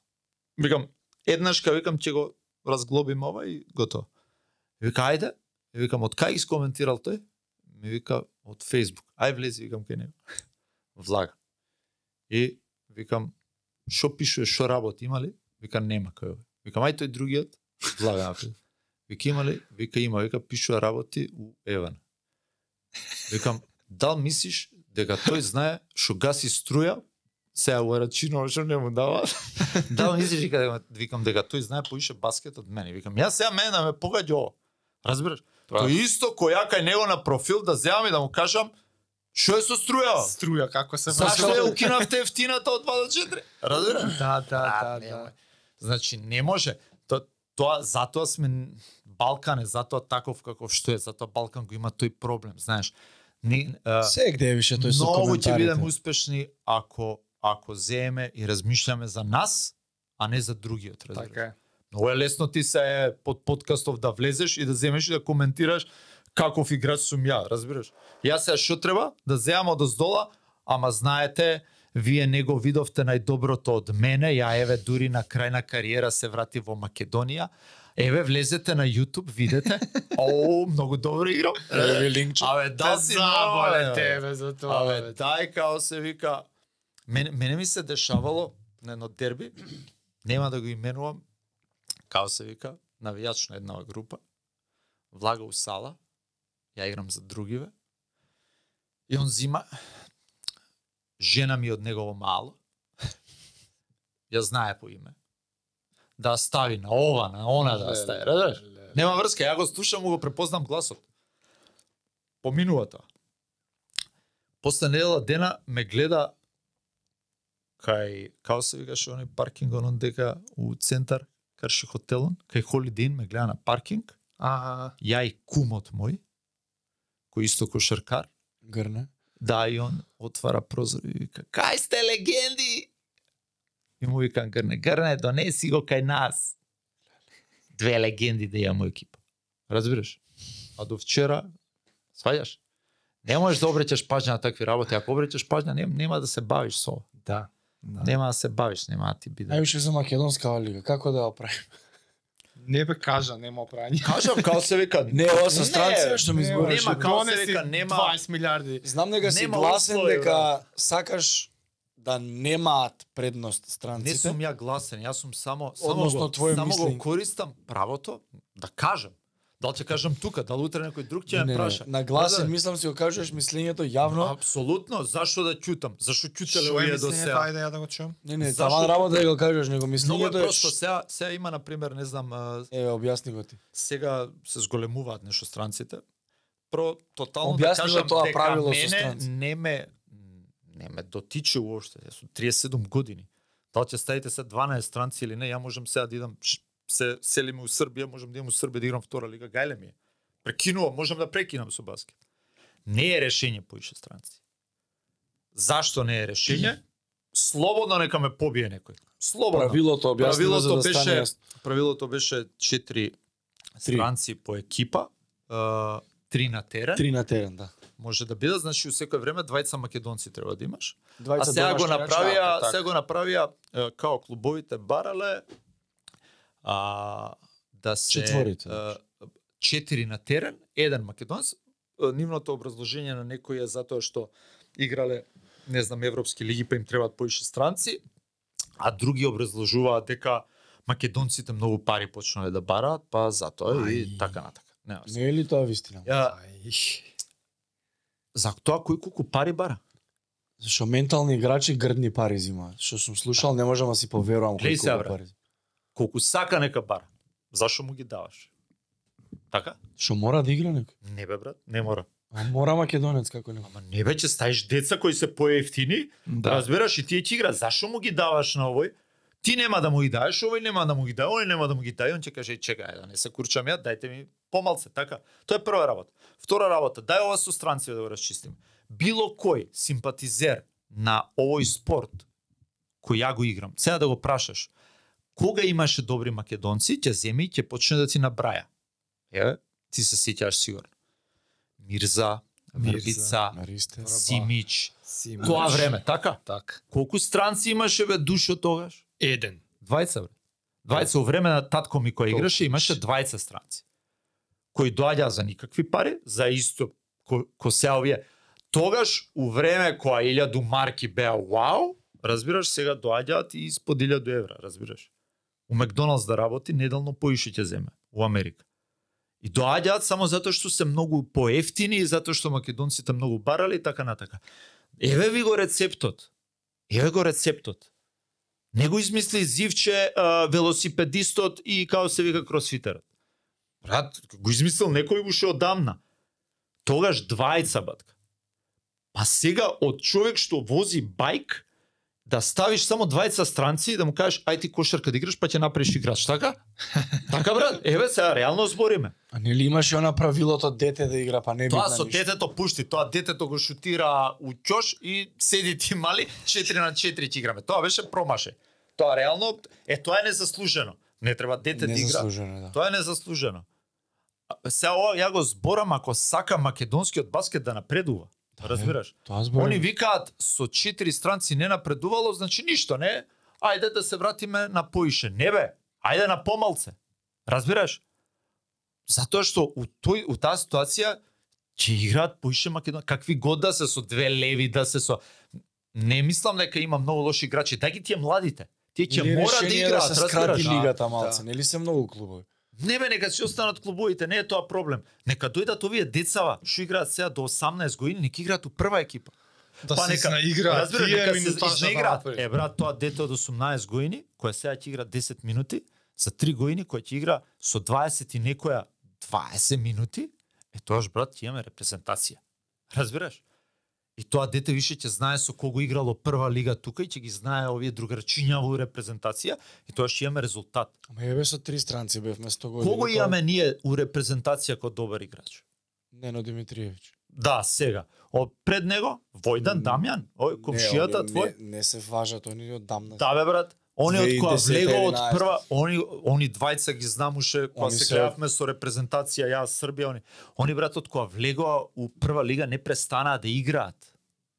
Викам, еднашка, викам, ќе го разглобим ова и готово. И вика, ајде. И викам, од кај искоментирал тој? Ми вика, од Facebook. Ај влези, викам, кај него. Влага. И викам, што пишува, што работи, има ли? Вика, нема кај овој. Викам, ај тој другиот, влага напред. Вика, има ли? Вика, има. Вика, пишува работи у Еван. Викам, дал мислиш дека тој знае што гаси струја, сега у рачино што не му дава. дал мислиш дека викам дека тој знае поише баскет од мене. Викам, јас сега мене да ме погаѓа ово. Разбираш? Тој исто кој ја кај него на профил да земам и да му кажам што е со струја? Струја како се Зашто врши? ја укинавте ефтината од 2 до 4? Разбираш? Да, да, да, да. Значи не може. То, тоа затоа сме Балкан е затоа таков каков што е, затоа Балкан го има тој проблем, знаеш. Не, а, Се где е више тој со многу ќе бидеме успешни ако ако земеме и размишляме за нас, а не за другиот, разбираш. Така е. Многу е лесно ти се под подкастов да влезеш и да земеш и да коментираш каков играч сум ја, разбираш? Јас сега што треба? Да земам од оздола, ама знаете, вие не го видовте најдоброто од мене, ја еве дури на крај на кариера се врати во Македонија. Еве влезете на YouTube, видете. О, многу добро играм. Еве линкче. Абе, да Те си бе. тебе за тоа. Абе, бе. дај као се вика. Мене, мене ми се дешавало на едно дерби, нема да го именувам, као се вика, навијач на една група, влага у сала, ја играм за другиве, и он зима, жена ми од негово мало, ја знае по име, да стави на ова, на она да стави, разбираш? Нема врска, ја го слушам, го препознам гласот. Поминува тоа. После недела дена ме гледа кај, као се викаше оној паркинг онон дека у центар, карши хотелон, кај Inn ме гледа на паркинг, Ага. ја и кумот мој, кој исто кошаркар, Грне. да и он отвара прозор и вика, кај сте легенди? И му викам, Грне, Грне, донеси го кај нас. Две легенди да имам екипа. Разбираш? А до вчера, сваѓаш? Не можеш да обреќаш паžnја на такви работи. Ако обреќаш паžnја, нема, нема да се бавиш со ова. Да. да. Нема да се бавиш, нема да ти биде. Ајде за македонска лига, како да ја правим? Не бе кажа, нема опрање. Кажам, као се вика, Не, ова со странци што ми Не, избориш. нема како се вика, нема- 20 милиарди. Знам дека си гласен дека сакаш да немаат предност Не странците. сум ја гласен, јас сум само само Односно, го, само мислење. го користам правото да кажам. Дали ќе кажам тука, дали утре некој друг ќе Не, ме не, праша. на гласен Да, да. мислам си го кажуваш мислењето јавно. Апсолутно, зашо да ќутам? Зашо ќутеле е овие до сега? Ајде ја да го чуам. Не, не, Зашто таман работа да го кажеш, него е мислењето е просто, сега, сега има, на пример, не знам, Еве, објасни го ти. сега се зголемуваат нешто странците. Про тотално Објасни да го кажам тоа дека правило со мене странци. не ме не ме дотиче уопште. Јас сум 37 години. Дали ќе ставите се 12 странци или не, ја можам сега да идам се селиме у Србија, можам да идам у Србија да играм втора лига, гајле ми е. Прекинувам, можам да прекинам со баскет. Не е решение поише странци. Зашто не е решение? Слободно нека ме побие некој. Слободно. Правилото објасни го за Правилото да стане беше јасно. правилото беше 4 странци по екипа, а, три на терен. Три на терен, да. Може да бидат, значи у секој време двајца македонци треба да имаш. Двајца А сега го направија, играчи, така. сега го направија као клубовите барале а да се Четворица, е, значи. четири на терен, еден македонец. Е, Нивното образложение на некој е затоа што играле не знам европски лиги па им требаат поише странци, а други образложуваат дека македонците многу пари почнале да бараат, па затоа и така натака. Не, Не е ли тоа вистина? Ја, Ај. За тоа кој колку пари бара? Зашо ментални играчи грдни пари зимаат. Што сум слушал, не можам да си поверувам колку брат. пари. Колку сака нека бара. Зашо му ги даваш? Така? Што мора да игра некој? Не бе брат, не мора. А мора македонец како не. Ама не бе, че ставиш деца кои се поевтини, да. разбираш и тие ќе игра, зашо му ги даваш на овој? Ти нема да му ги даеш, овој нема да му ги даде, овој нема да му ги даде, он ќе каже чекај да не се курчам ја, дајте ми помалце, така. Тоа е прва работа. Втора работа, дај ова со странци да го расчистим. Било кој симпатизер на овој спорт кој ја го играм, сега да го прашаш, кога имаше добри македонци, ќе земи и ќе почне да ти набраја. Е, ти се сеќаш сигурно. Мирза. Врба. Симич, Си тоа време, така? Так. Колку странци имаше бе душо тогаш? Еден. Двајца бре. Двајца во време на татко ми кој играше имаше двајца странци. Кои доаѓа за никакви пари, за исто ко, ко се овие. Тогаш у време кога 1000 марки беа вау, разбираш, сега доаѓаат и испод 1000 евра, разбираш. У Макдоналдс да работи неделно поише ќе земе у Америка. И доаѓаат само затоа што се многу поевтини и затоа што македонците многу барали и така натака. Еве ви го рецептот. Еве го рецептот. Не го измисли Зивче, велосипедистот и као се вика кросфитерот. Брат, го измислил некој уште одамна. Тогаш двајца батка. Па сега од човек што вози бајк да ставиш само двајца странци и да му кажеш ај ти кошарка да играш па ќе направиш играч, така? така брат, еве сега реално збориме. А нели имаше она правилото дете да игра, па не Тоа со ништо. детето пушти, тоа детето го шутира у ќош и седи ти мали 4 на 4 ќе играме. Тоа беше промаше. Тоа реално е тоа е незаслужено. Не треба дете да игра. Да. Тоа е незаслужено. Сега ова ја го зборам ако сака македонскиот баскет да напредува. Да, Разбираш? Тоа зборам. Они викаат со четири странци не напредувало, значи ништо, не? Ајде да се вратиме на поише. Не бе, ајде на помалце. Разбираш? Затоа што у тој у таа ситуација ќе играат поише Македон, какви год да се со две леви, да се со не мислам дека има многу лоши играчи, дај ги тие младите. Тие ќе мора да решение играат, да се скрати лигата малце, Да. нели се многу клубови. Не бе, нека си останат клубовите, не е тоа проблем. Нека дојдат овие децава, што играат сега до 18 години, нека играат у прва екипа. Да Па се нека- изнаиграат Разбира, нека се минутажа да. Е, брат, тоа дете од 18 години, која сега ќе игра 10 минути, за 3 години кој ќе игра со 20 и некоја 20 минути, е тоаш брат ќе имаме репрезентација. Разбираш? И тоа дете више ќе знае со кого играло прва лига тука и ќе ги знае овие другарчиња во репрезентација и тоа ќе имаме резултат. Ама еве со три странци бевме 100 години. Кого имаме ние у репрезентација како добар играч? Нено Димитриевич. Да, сега. О, пред него, Војдан Дамјан, ој, комшијата твој. Не, не се важат, они од дамна. Да бе брат, они од која 2010, влего од 11. прва, они они двајца ги знам уште кога се гледавме со репрезентација ја Србија, они они брат од која влегоа у прва лига не престанаа да играат.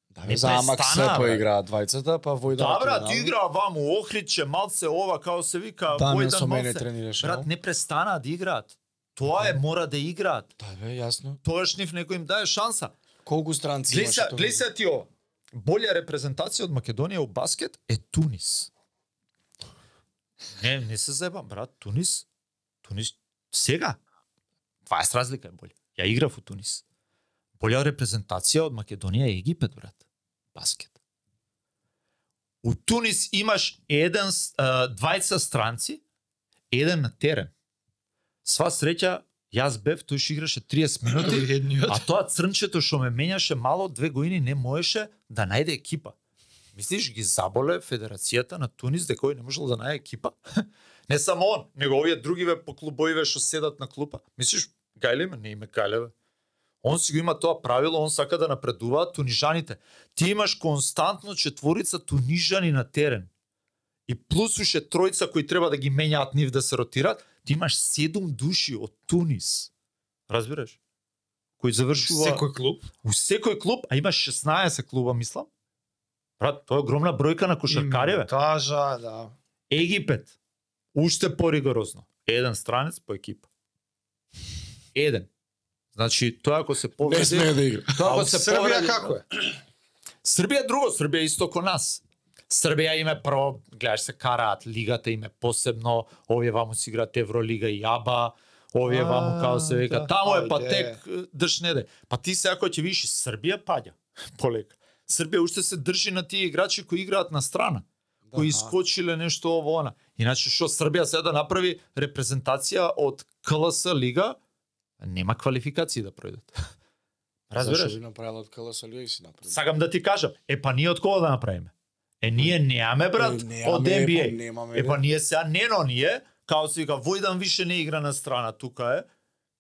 Да, не за Амак се брат. поиграат двајцата, па Војдан. Да брат, Киринал. игра ваму Охридче, малце ова како се вика, со Војдан мене малце. тренираше. Брат, не престанаа да играат. Тоа е мора да играат. Да, бе, јасно. Тогаш нив некој им дае шанса. Колку странци имаше тоа? глеј се ти ова. Болја репрезентација од Македонија у баскет е Тунис. Не, не се зебам, брат. Тунис, Тунис сега 20 разлика е болја. Ја играв у Тунис. Болја репрезентација од Македонија е Египет, брат. Баскет. У Тунис имаш еден двајца странци, еден на терен. Сва среќа, јас бев, тој што играше 30 минути. А тоа црнчето што ме менјаше мало две години не можеше да најде екипа. Мислиш ги заболе Федерацијата на Тунис дека кој не можел да најде екипа? не само он, него овие другиве по клубовиве што седат на клупа. Мислиш гајле ме, не име гајле. Он си го има тоа правило, он сака да напредуваат тунижаните. Ти имаш константно четворица тунижани на терен. И плюс уште тројца кои треба да ги менјаат нив да се ротираат, ти имаш седум души од Тунис. Разбираш? кој завршува Секој клуб. у секој клуб, а има 16 клуба, мислам. Брат, тоа е огромна бројка на кошаркари, бе. Тажа, да. Египет, уште поригорозно. Еден странец по екипа. Еден. Значи, тоа ако се Не поведе... смее да игра. Тоа А ако се Србија повреди- како е? Србија друго, Србија исто ко нас. Србија име прво, гледаш се караат, лигата име посебно, овие ваму си играат Евролига и АБА, овие А, ваму као се вика, да. таму е па тек држ неде. Па ти се ако ќе видиш Србија паѓа полека. Србија уште се држи на тие играчи кои играат на страна кои искочиле нешто ово она. Иначе што Србија сега да направи репрезентација од КЛС лига, нема квалификации да пројдат. Разбираш? Зашо би направила од КЛС Лига и си направила. Сакам да ти кажам, е па ние од кога да направиме? Е ние немаме брат Е, немаме, од е, па NBA. немаме, Е па бе. ние сега нено ние, као се вика Војдан више не игра на страна, тука е.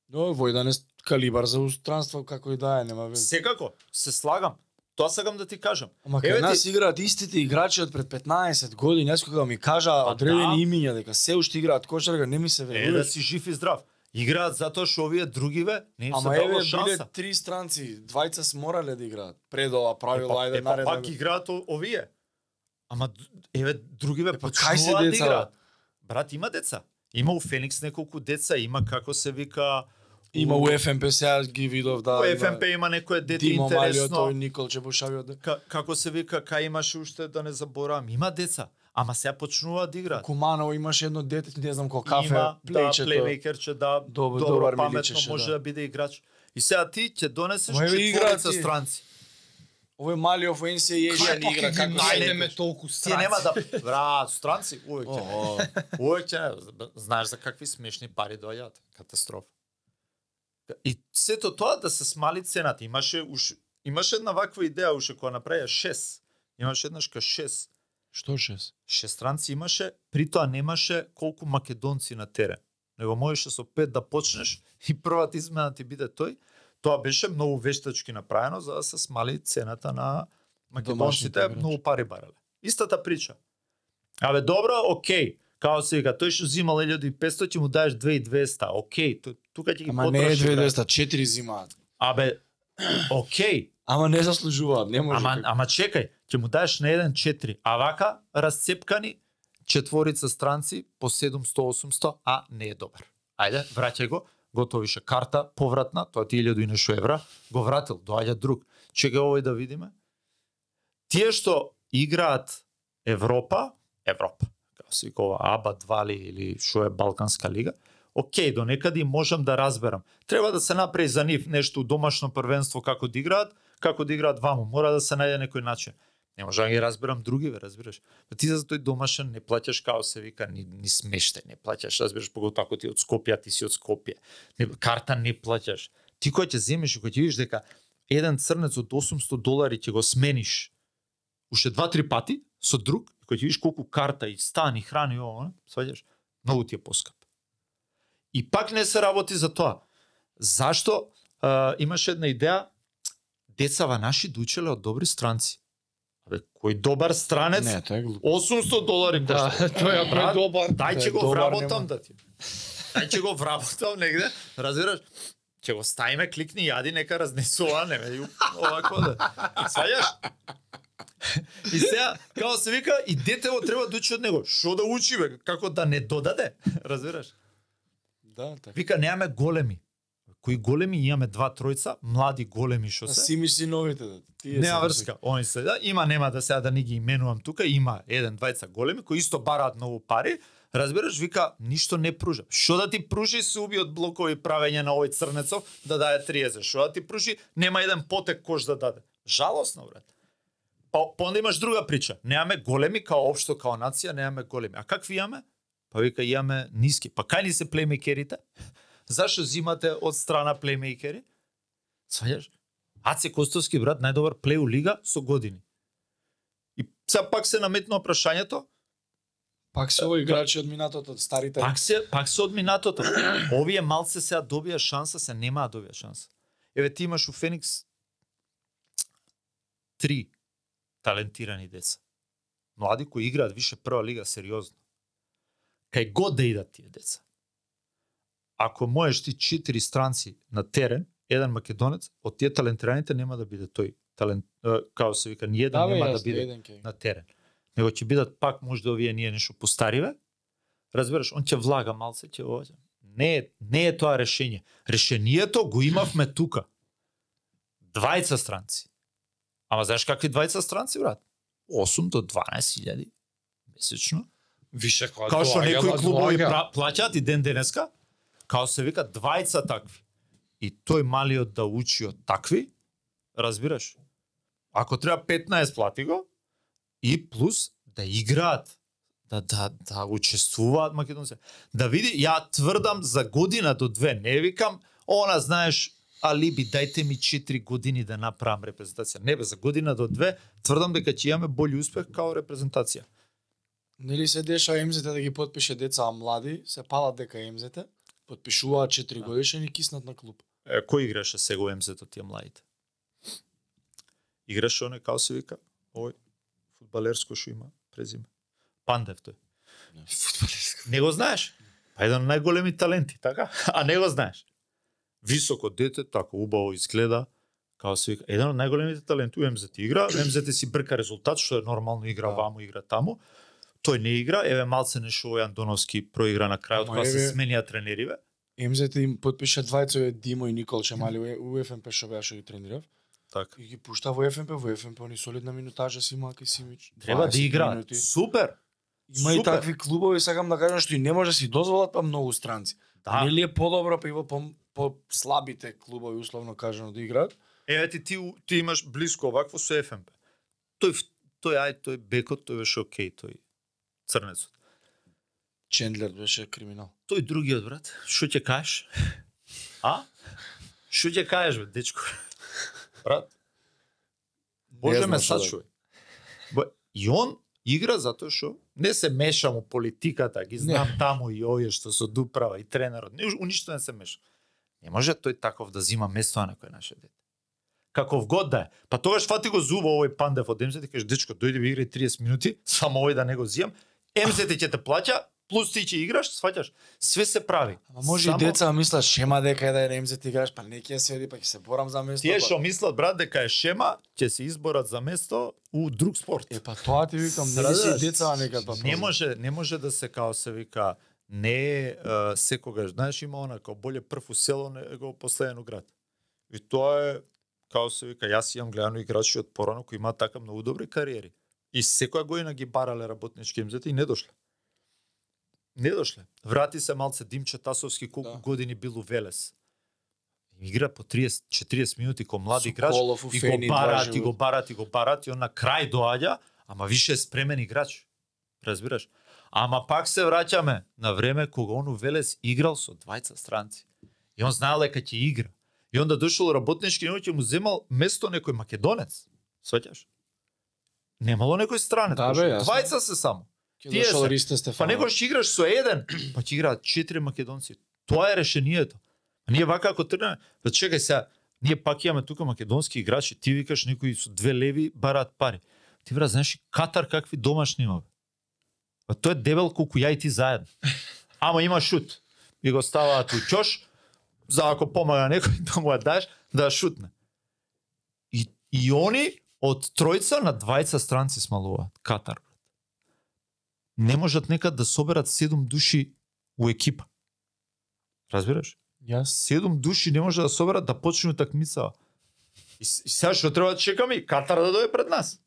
Но Војдан е калибар за устранство како и да е, нема веќе. Секако, се слагам. Тоа сакам да ти кажам. Ама Еве кај ти- нас играат истите играчи од пред 15 години, јас кога ми кажа Па одредени да. имиња дека се уште играат кошарка, не ми се Е, да верува. си жив и здрав. Играат затоа што овие другиве не им се Ама биле шанса. три странци, двајца се морале да играат. Пред ова правило, Епа, ајде епа, наредно. пак играат овие. Ама еве другиве Епа, кај се почнуваат да деца, играат. Брат, има деца. Има у Феникс неколку деца, има како се вика Има у ФМП сега ги видов да. у ФМП има некое дете Димо Малио, интересно. тој Никол Чебушавио. да. Ка, како се вика, кај имаше уште да не заборавам. Има деца, ама сега почнуваат да играат. Куманово имаше едно дете, не знам кој кафе, има, да, плејчето. плеймейкерче, да, Добро- добро, паметно, миличеше, може да. да. биде играч. И сега ти ќе донесеш четворица тие. странци. Овој NCAA Кој ја не игра како се најдеме толку Ти странци? нема да брат, странци увек ќе. О, Увек ќе знаеш за какви смешни пари доаѓаат. Катастрофа. И сето тоа да се смали цената. Имаше уш имаше една ваква идеја уште кога направија 6. Имаше еднаш ка 6. Што шест? Шестранци имаше, при тоа немаше колку македонци на терен. Него можеше со пет да почнеш и првата измена ти биде тој. Тоа беше многу вештачки направено за да се смали цената на македонците, многу пари барале. Истата прича. Абе добро, окей. Као се вика, тој што зимал 1500, ќе му даеш 2200. Окей, ту- тука ќе ги Ама не е потроши. брат. 2200, 4 зимаат. Абе, окей. Ама не заслужуваат, не може. Ама, ама чекај, ќе му даеш на еден 4, а вака расцепкани четворица странци по 700-800, а не е добар. Ајде, враќај го, готовише карта повратна, тоа ти е 1000 и нешто евра, го вратил, доаѓа друг. Чекај овој да видиме. Тие што играат Европа, Европа, како се ова АБА 2 ли или што е Балканска лига, Океј, до некаде можам да разберам. Треба да се направи за нив нешто у домашно првенство како да играат, како да играат ваму. Мора да се најде некој начин. Не можам да ги разберам другиве, разбираш. Па ти за тој домашен не плаќаш као се вика ни, ни смеште, не плаќаш, разбираш, поготоа ако ти од Скопје, ти си од Скопје. Не, карта не плаќаш. Ти кој ќе земеш и кој ќе видиш дека еден црнец од 800 долари ќе го смениш уште два-три пати со друг, кој ќе видиш колку карта и стан и храна и ово, сваѓаш, многу ти е поскап. И пак не се работи за тоа. Зашто а, имаше една идеја децава наши да учеле од добри странци. Абе, кој добар странец? Не, тоа е глупо. 800 долари Да, кошта. ако е Брат, добар. Дај ќе го добар, вработам нема. да ти. Дај ќе го вработам негде, разбираш? Ќе го ставиме, кликни, јади, нека разнесува, не ме ју, овако да. Сваѓаш? И сега, како се вика, и детево треба да учи од него. Што да учи, бе? Како да не додаде? Разбираш? Да, така. Вика, немаме големи. Кои големи имаме два тројца, млади големи што А се. си мисли новите да. Тие Нема врска. Они се, да, има нема да сега да не ги именувам тука, има еден двајца големи кои исто бараат многу пари. Разбираш, вика, ништо не пружа. Што да ти пружи се уби од блокови правење на овој црнецов да даде 30. Што да ти пружи, нема еден потек кош да даде. Жалосно, брат. Па, па онда имаш друга прича. Немаме големи као општо као нација, немаме големи. А какви имаме? Па вика имаме ниски. Па кај ни се плеймейкерите? Зашо зимате од страна плеймейкери? Сваѓаш? Аце Костовски брат најдобар плей у лига со години. И сега пак се наметнува прашањето, Пак се овој играчи од минатото, од старите. пак се пак се од минатото. Овие малце сега добија шанса, се нема добија шанса. Еве ти имаш у Феникс три талентирани деца. Млади кои играат више прва лига сериозно. Кај год да идат тие деца. Ако можеш ти четири странци на терен еден македонец, од тие талентираните нема да биде тој талент, као се вика, ни еден Да, нема да биде еден на терен. Него ќе бидат пак можда овие ние нешто постариве. Разбираш, он ќе влага малце, ќе ова. Не е, не е тоа решение. Решението го имавме тука. Двајца странци. Ама знаеш какви двајца странци, брат? 8 до 12 илјади месечно. Више кога Као што некои клубови пра- плаќаат и ден денеска, као се вика двајца такви. И тој малиот да учи од такви, разбираш? Ако треба 15 плати го и плюс да играат, да да да учествуваат македонци. Да види, ја тврдам за година до две, не викам, она знаеш, алиби, дајте ми 4 години да направам репрезентација. Не бе, за година до две тврдам дека ќе имаме бољи успех као репрезентација. Нели се деша МЗТ да ги подпише деца а млади, се палат дека МЗТ, подпишуваат 4 годишен и киснат на клуб. Е, кој играше сега у МЗ-то тие младите? Играше оне као се вика, овој фудбалерско што има презиме. Пандев тој. Не го знаеш? Па еден од најголеми таленти, така? А не го знаеш. Високо дете, така убаво изгледа, као се вика, еден од најголемите таленти у МЗ игра, МЗ си брка резултат, што е нормално игра Да. ваму, игра таму. Тој не игра, еве малце нешто Ојан Доновски проигра на крајот, кога се сменија тренериве. МЗТ им подпише двајцове Димо и Никол Чемали у ФМП што беа што ги тренирав. Така. И ги пушта во ФМП, во ФМП они солидна минутажа си има Симич. Треба да 20 играат. минути. Супер. Има и Супер. такви клубови, сакам да кажам, што и не може да си дозволат па многу странци. Да. Нели е подобро па и во по, по слабите клубови условно кажано да играат? Еве ти, ти ти имаш блиско овакво со ФМП. Тој тој ај тој бекот тој беше окей, тој црнецот. Чендлер беше криминал. Тој другиот брат, што ќе кажеш? А? Што ќе кажеш бе, дечко? Брат, Боже Не ме да- сачувај. И он игра затоа што не се меша му политиката, ги знам таму и овие што се дуправа и тренерот, не уништо не се меша. Не може тој таков да зима место на некој наше дете. Каков год да е. Па тогаш фати го зуба овој пандев од МЗ и кажеш дечко дојди ви играј 30 минути, само овој да не го зијам. МЗ ќе те плаќа, плюс ти ќе играш, сваќаш. Све се прави. Ама може и деца мислат шема дека е да е МЗТ играш, па не ќе седи, па ќе се борам за место. Тие па- што мислат брат дека е шема, ќе се изборат за место у друг спорт. Е па тоа ти викам, нели си деца некад па. Не може, не може да се као се вика не е секогаш, знаеш има она као боле прв у село него последен у град. И тоа е као се вика јас имам гледано играчи од порано кои имаат така многу добри кариери. И секоја година ги барале работнички имзете и не дошле. Не дошле. Врати се малце Димче Тасовски колку Да. години бил у Велес. Игра по 30 40 минути ко млад Со играч и го барат, и го барат, и го барат, и он на крај доаѓа, ама више е спремен играч. Разбираш? Ама пак се враќаме на време кога он у Велес играл со двајца странци. И он знаел дека ќе игра. И онда дошол работнички и ќе му земал место некој македонец. Сваќаш? Немало некој странец. Да, бе. Двајца се само. Тие дошол се. Ристе Па некој ќе играш со еден, па ќе играат четири македонци. Тоа е решението. А ние вака ако тргнеме, па чекај сега, ние пак имаме тука македонски играчи, ти викаш некои со две леви бараат пари. Ти бра, знаеш и Катар какви домашни има. Па тој е дебел колку ја и ти заедно. Ама има шут. И го ставаат у ќош, за ако помага некој да му ја даш, да шутне. И, и они од тројца на двајца странци смалуваат. Катар. Не можат некад да соберат седум души у екипа. Разбираш? Јас Седум души не може да соберат да почнеме такмица. И, и сега што треба да чекаме и Катар да дојде пред нас.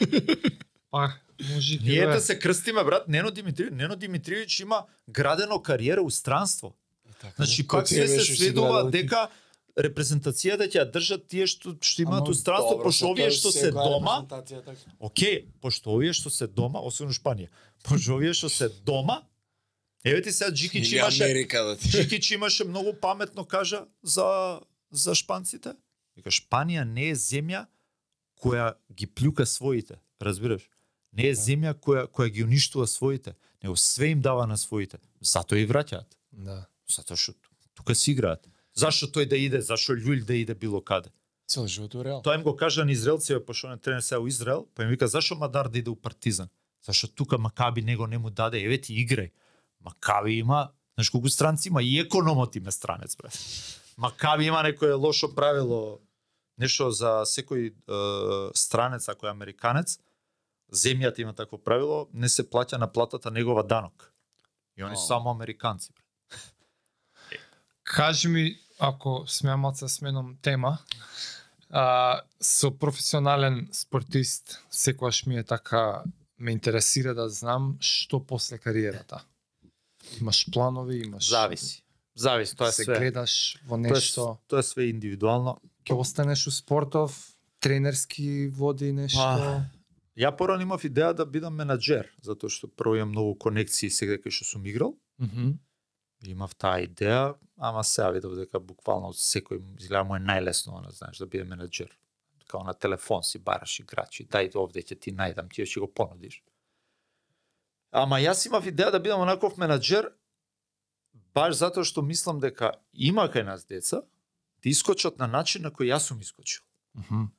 Па, може и Ние да да се крстиме брат, Нено Димитриевич, Нено Димитриевич има градено кариера у странство. Значи пак све се сведува дека репрезентацијата ќе ја држат тие што што имаат у странство, пошто овие што се дома. Океј, пошто овие што се дома, освен Шпанија, пошто овие што се дома, еве ти сега Джикич имаше, Америка да ти. Джикич имаше многу паметно кажа за за шпанците. Вика Шпанија не е земја која ги плюка своите, разбираш? Не е земја која која ги уништува своите, него све им дава на своите. Затоа и враќаат. Да. Затоа што тука си играат. Зашо тој да иде, зашо Љулј да иде било каде? Цел живот у Реал. Тоа им го кажа на израелците, пошто не тренер сега у Израел, па им вика зашо Мадар да иде у Партизан? Зашо тука Макаби него не му даде, еве ти играј. Макаби има, знаеш колку странци има и економот им е странец, брат. Макаби има некое лошо правило, нешто за секој е, странец, ако е американец, земјата има такво правило, не се плаќа на платата негова данок. И они се само американци. Кажи ми, ако смеам малце да сменам тема, а, со професионален спортист, секогаш ми е така, ме интересира да знам што после кариерата. Имаш планови, имаш... Зависи. Зависи, тоа е се све. гледаш во Тоа е, нешто, тоа е све индивидуално. ќе останеш у спортов, тренерски води нешто. А, Ја порано имав идеја да бидам менаџер, затоа што прво имам многу конекции сега кај што сум играл. Мгм. Имав таа идеја, ама сега видов дека буквално секој изгледа му е најлесно, она, знаеш, да биде менаџер. Као на телефон си бараш играчи, дај овде ќе ти најдам, ти ќе го понудиш. Ама јас имав идеја да бидам онаков менаџер, баш затоа што мислам дека има кај нас деца, да искочат на начин на кој јас сум искочил. Мгм.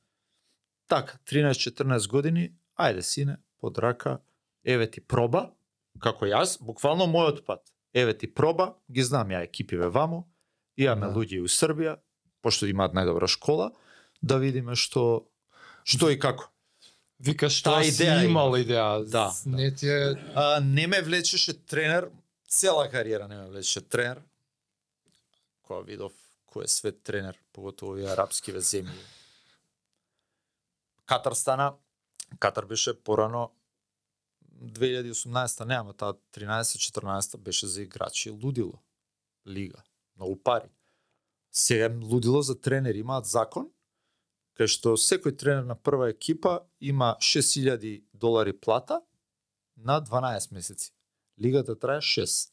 Така, 13-14 години, ајде сине, под рака, еве ти проба, како јас, буквално мојот пат. Еве ти проба, ги знам ја екипиве вамо, имаме Да. луѓе и у Србија, пошто имаат најдобра школа, да видиме што што и како. Викаш Таа тоа си идеја има. имал идеја. Да, Не ти е... А, не ме влечеше тренер, цела кариера не ме влечеше тренер. Кога видов кој е свет тренер, поготово и арапскиве земји. Катар стана, Катар беше порано 2018 нема, таа 13-14 беше за играчи лудило. Лига. Многу пари. Сега лудило за тренери, имаат закон, кај што секој тренер на прва екипа има 6000 долари плата на 12 месеци. Лигата трае 6.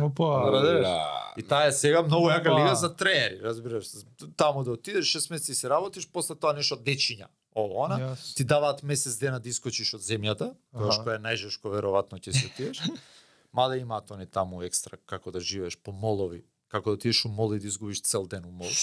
Опа. Разбираш? И таа е сега многу јака лига за тренери, разбираш. Таму да отидеш 6 месеци си работиш, после тоа нешто дечиња. Ово, она. Јас. Ти даваат месец дена да искочиш од земјата, тоа што е најжешко веројатно ќе се отидеш. Мада имаат они таму екстра како да живееш по молови, како да отидеш у мол и да изгубиш цел ден у мол.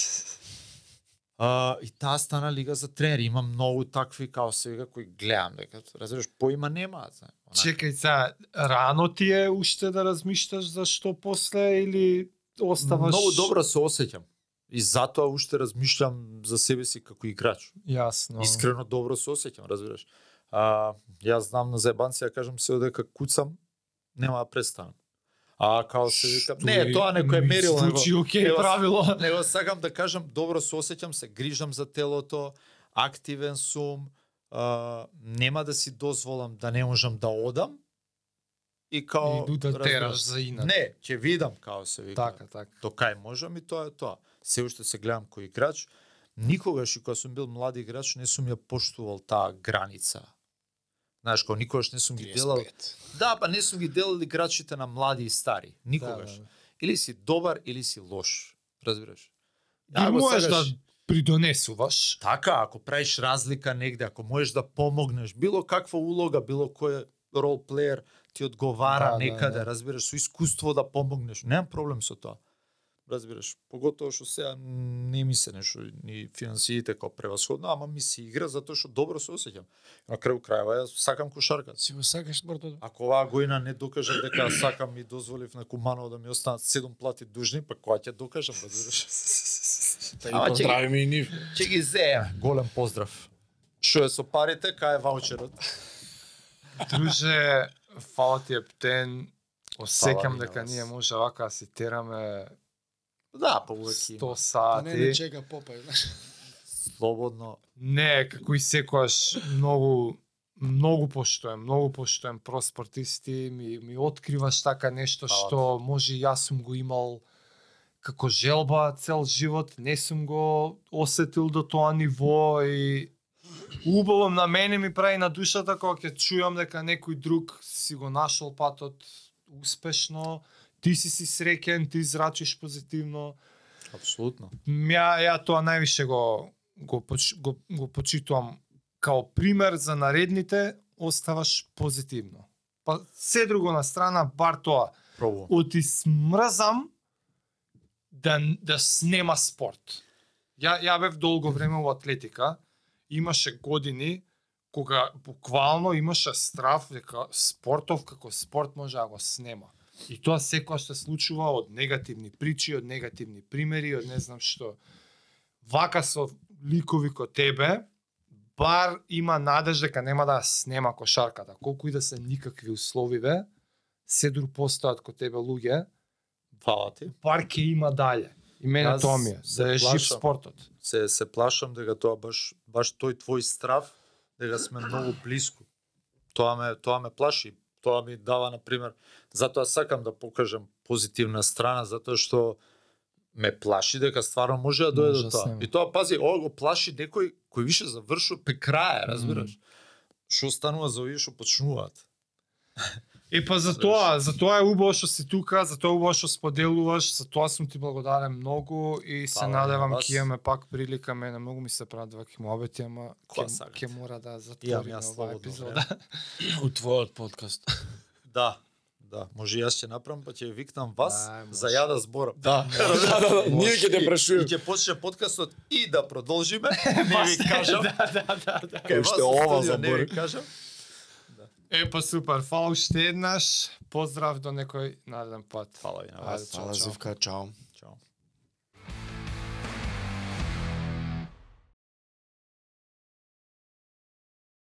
А, и таа стана лига за тренери, има многу такви као сега кои гледам дека разбираш поима немаат, знаеш. Чекај сега, рано ти е уште да размишташ за што после или оставаш... Многу добро се осеќам. И затоа уште размишлам за себе си како играч. Јасно. Искрено добро се осеќам, разбираш. А, јас знам на заебанци ја кажам се дека куцам, нема да престанам. А као се викам, не, тоа некој е мерило, него, Звучи окей него- правило. него сакам да кажам, добро се осеќам, се грижам за телото, активен сум, а, нема да си дозволам да не можам да одам, и као... И да разбираш, тераш за инат. Не, ќе видам, као се вика Така, така. до кај можам и тоа е тоа. Се уште се гледам кој играч. Никогаш и кога сум бил млад играч не сум ја поштувал таа граница. Знаеш, кога никогаш не сум ги делал. Да, па не сум ги делал играчите на млади и стари. Никогаш. Да, да. Или си добар или си лош. Разбираш? Ја го можеш да придонесуваш. Така, ако правиш разлика негде, ако можеш да помогнеш, било каква улога, било кој рол плеер ти одговара Да, да, некаде, да. разбираш, со искуство да помогнеш. Немам проблем со тоа. Разбираш, поготово што сега не ми се нешто ни финансиите како превасходно, ама ми се игра затоа што добро се осеќам. На крај крајава јас сакам кошарка. Си го сакаш спортот? Ако оваа година не докажав дека ја сакам и дозволив на Куманово да ми останат седум плати дужни, па кога ќе докажам, разбираш? Ама, ги поздравиме и нив. Ќе ги земе. Голем поздрав. Што е со парите, кај е ваучерот? Друже, фала ти ептен. На дека ние може вака да си тераме Да, увек 100 има. Не, не сати. чека попај, знаеш. Слободно. Не, како и секојаш многу многу поштоем, многу поштоем про спортисти, ми, ми откриваш така нешто Фала што може и јас сум го имал како желба цел живот, не сум го осетил до тоа ниво и убаво на мене ми прави на душата кога ќе чујам дека некој друг си го нашол патот успешно, ти си си среќен, ти зрачиш позитивно. Апсолутно. Ја ја тоа највише го го го, го почитувам као пример за наредните, оставаш позитивно. Па се друго на страна, бар тоа. Пробувам. Оти смрзам да да снема спорт. Ја ја бев долго време во атлетика. Имаше години кога буквално имаше страв дека спортов како спорт може да го снема. И тоа секогаш се случува од негативни причи, од негативни примери, од не знам што. Вака со ликови ко тебе, бар има надеж дека нема да снема кошарката. Колку и да се никакви условиве, се дур постојат ко тебе луѓе, Фала ти. бар ќе има дале. И мене Јас тоа ми е, да е жив спортот. Се се плашам дека тоа баш баш тој твој страв дека сме многу блиску. Тоа ме тоа ме плаши. Тоа ми дава на пример, затоа сакам да покажам позитивна страна затоа што ме плаши дека стварно може да дојде до тоа. И тоа пази, ова го плаши некој кој више завршува пе крај, разбираш? Што станува за овие што почнуваат? И па за тоа, за тоа е убаво што си тука, за тоа е убаво што споделуваш, за тоа сум ти благодарен многу и се Фала и надевам ќе имаме пак прилика, мене многу ми се прават ваки муабети, ама Кога ќе, ќе мора да затвориме оваа епизода. У твојот подкаст. Да, да, може и јас ќе направам, па ќе викнам вас Ај, може. за ја да зборам. Да, да, да, да, ние ќе те прашуваме. И ќе почне подкастот и да продолжиме. Не ви кажам. да, да, да, да. Кај Уште ова студио не ви кажам. Е, па супер, фала уште еднаш, поздрав до некој нареден пат. Фала ви на вас. чао, Фала. Зивка, чао. Чао.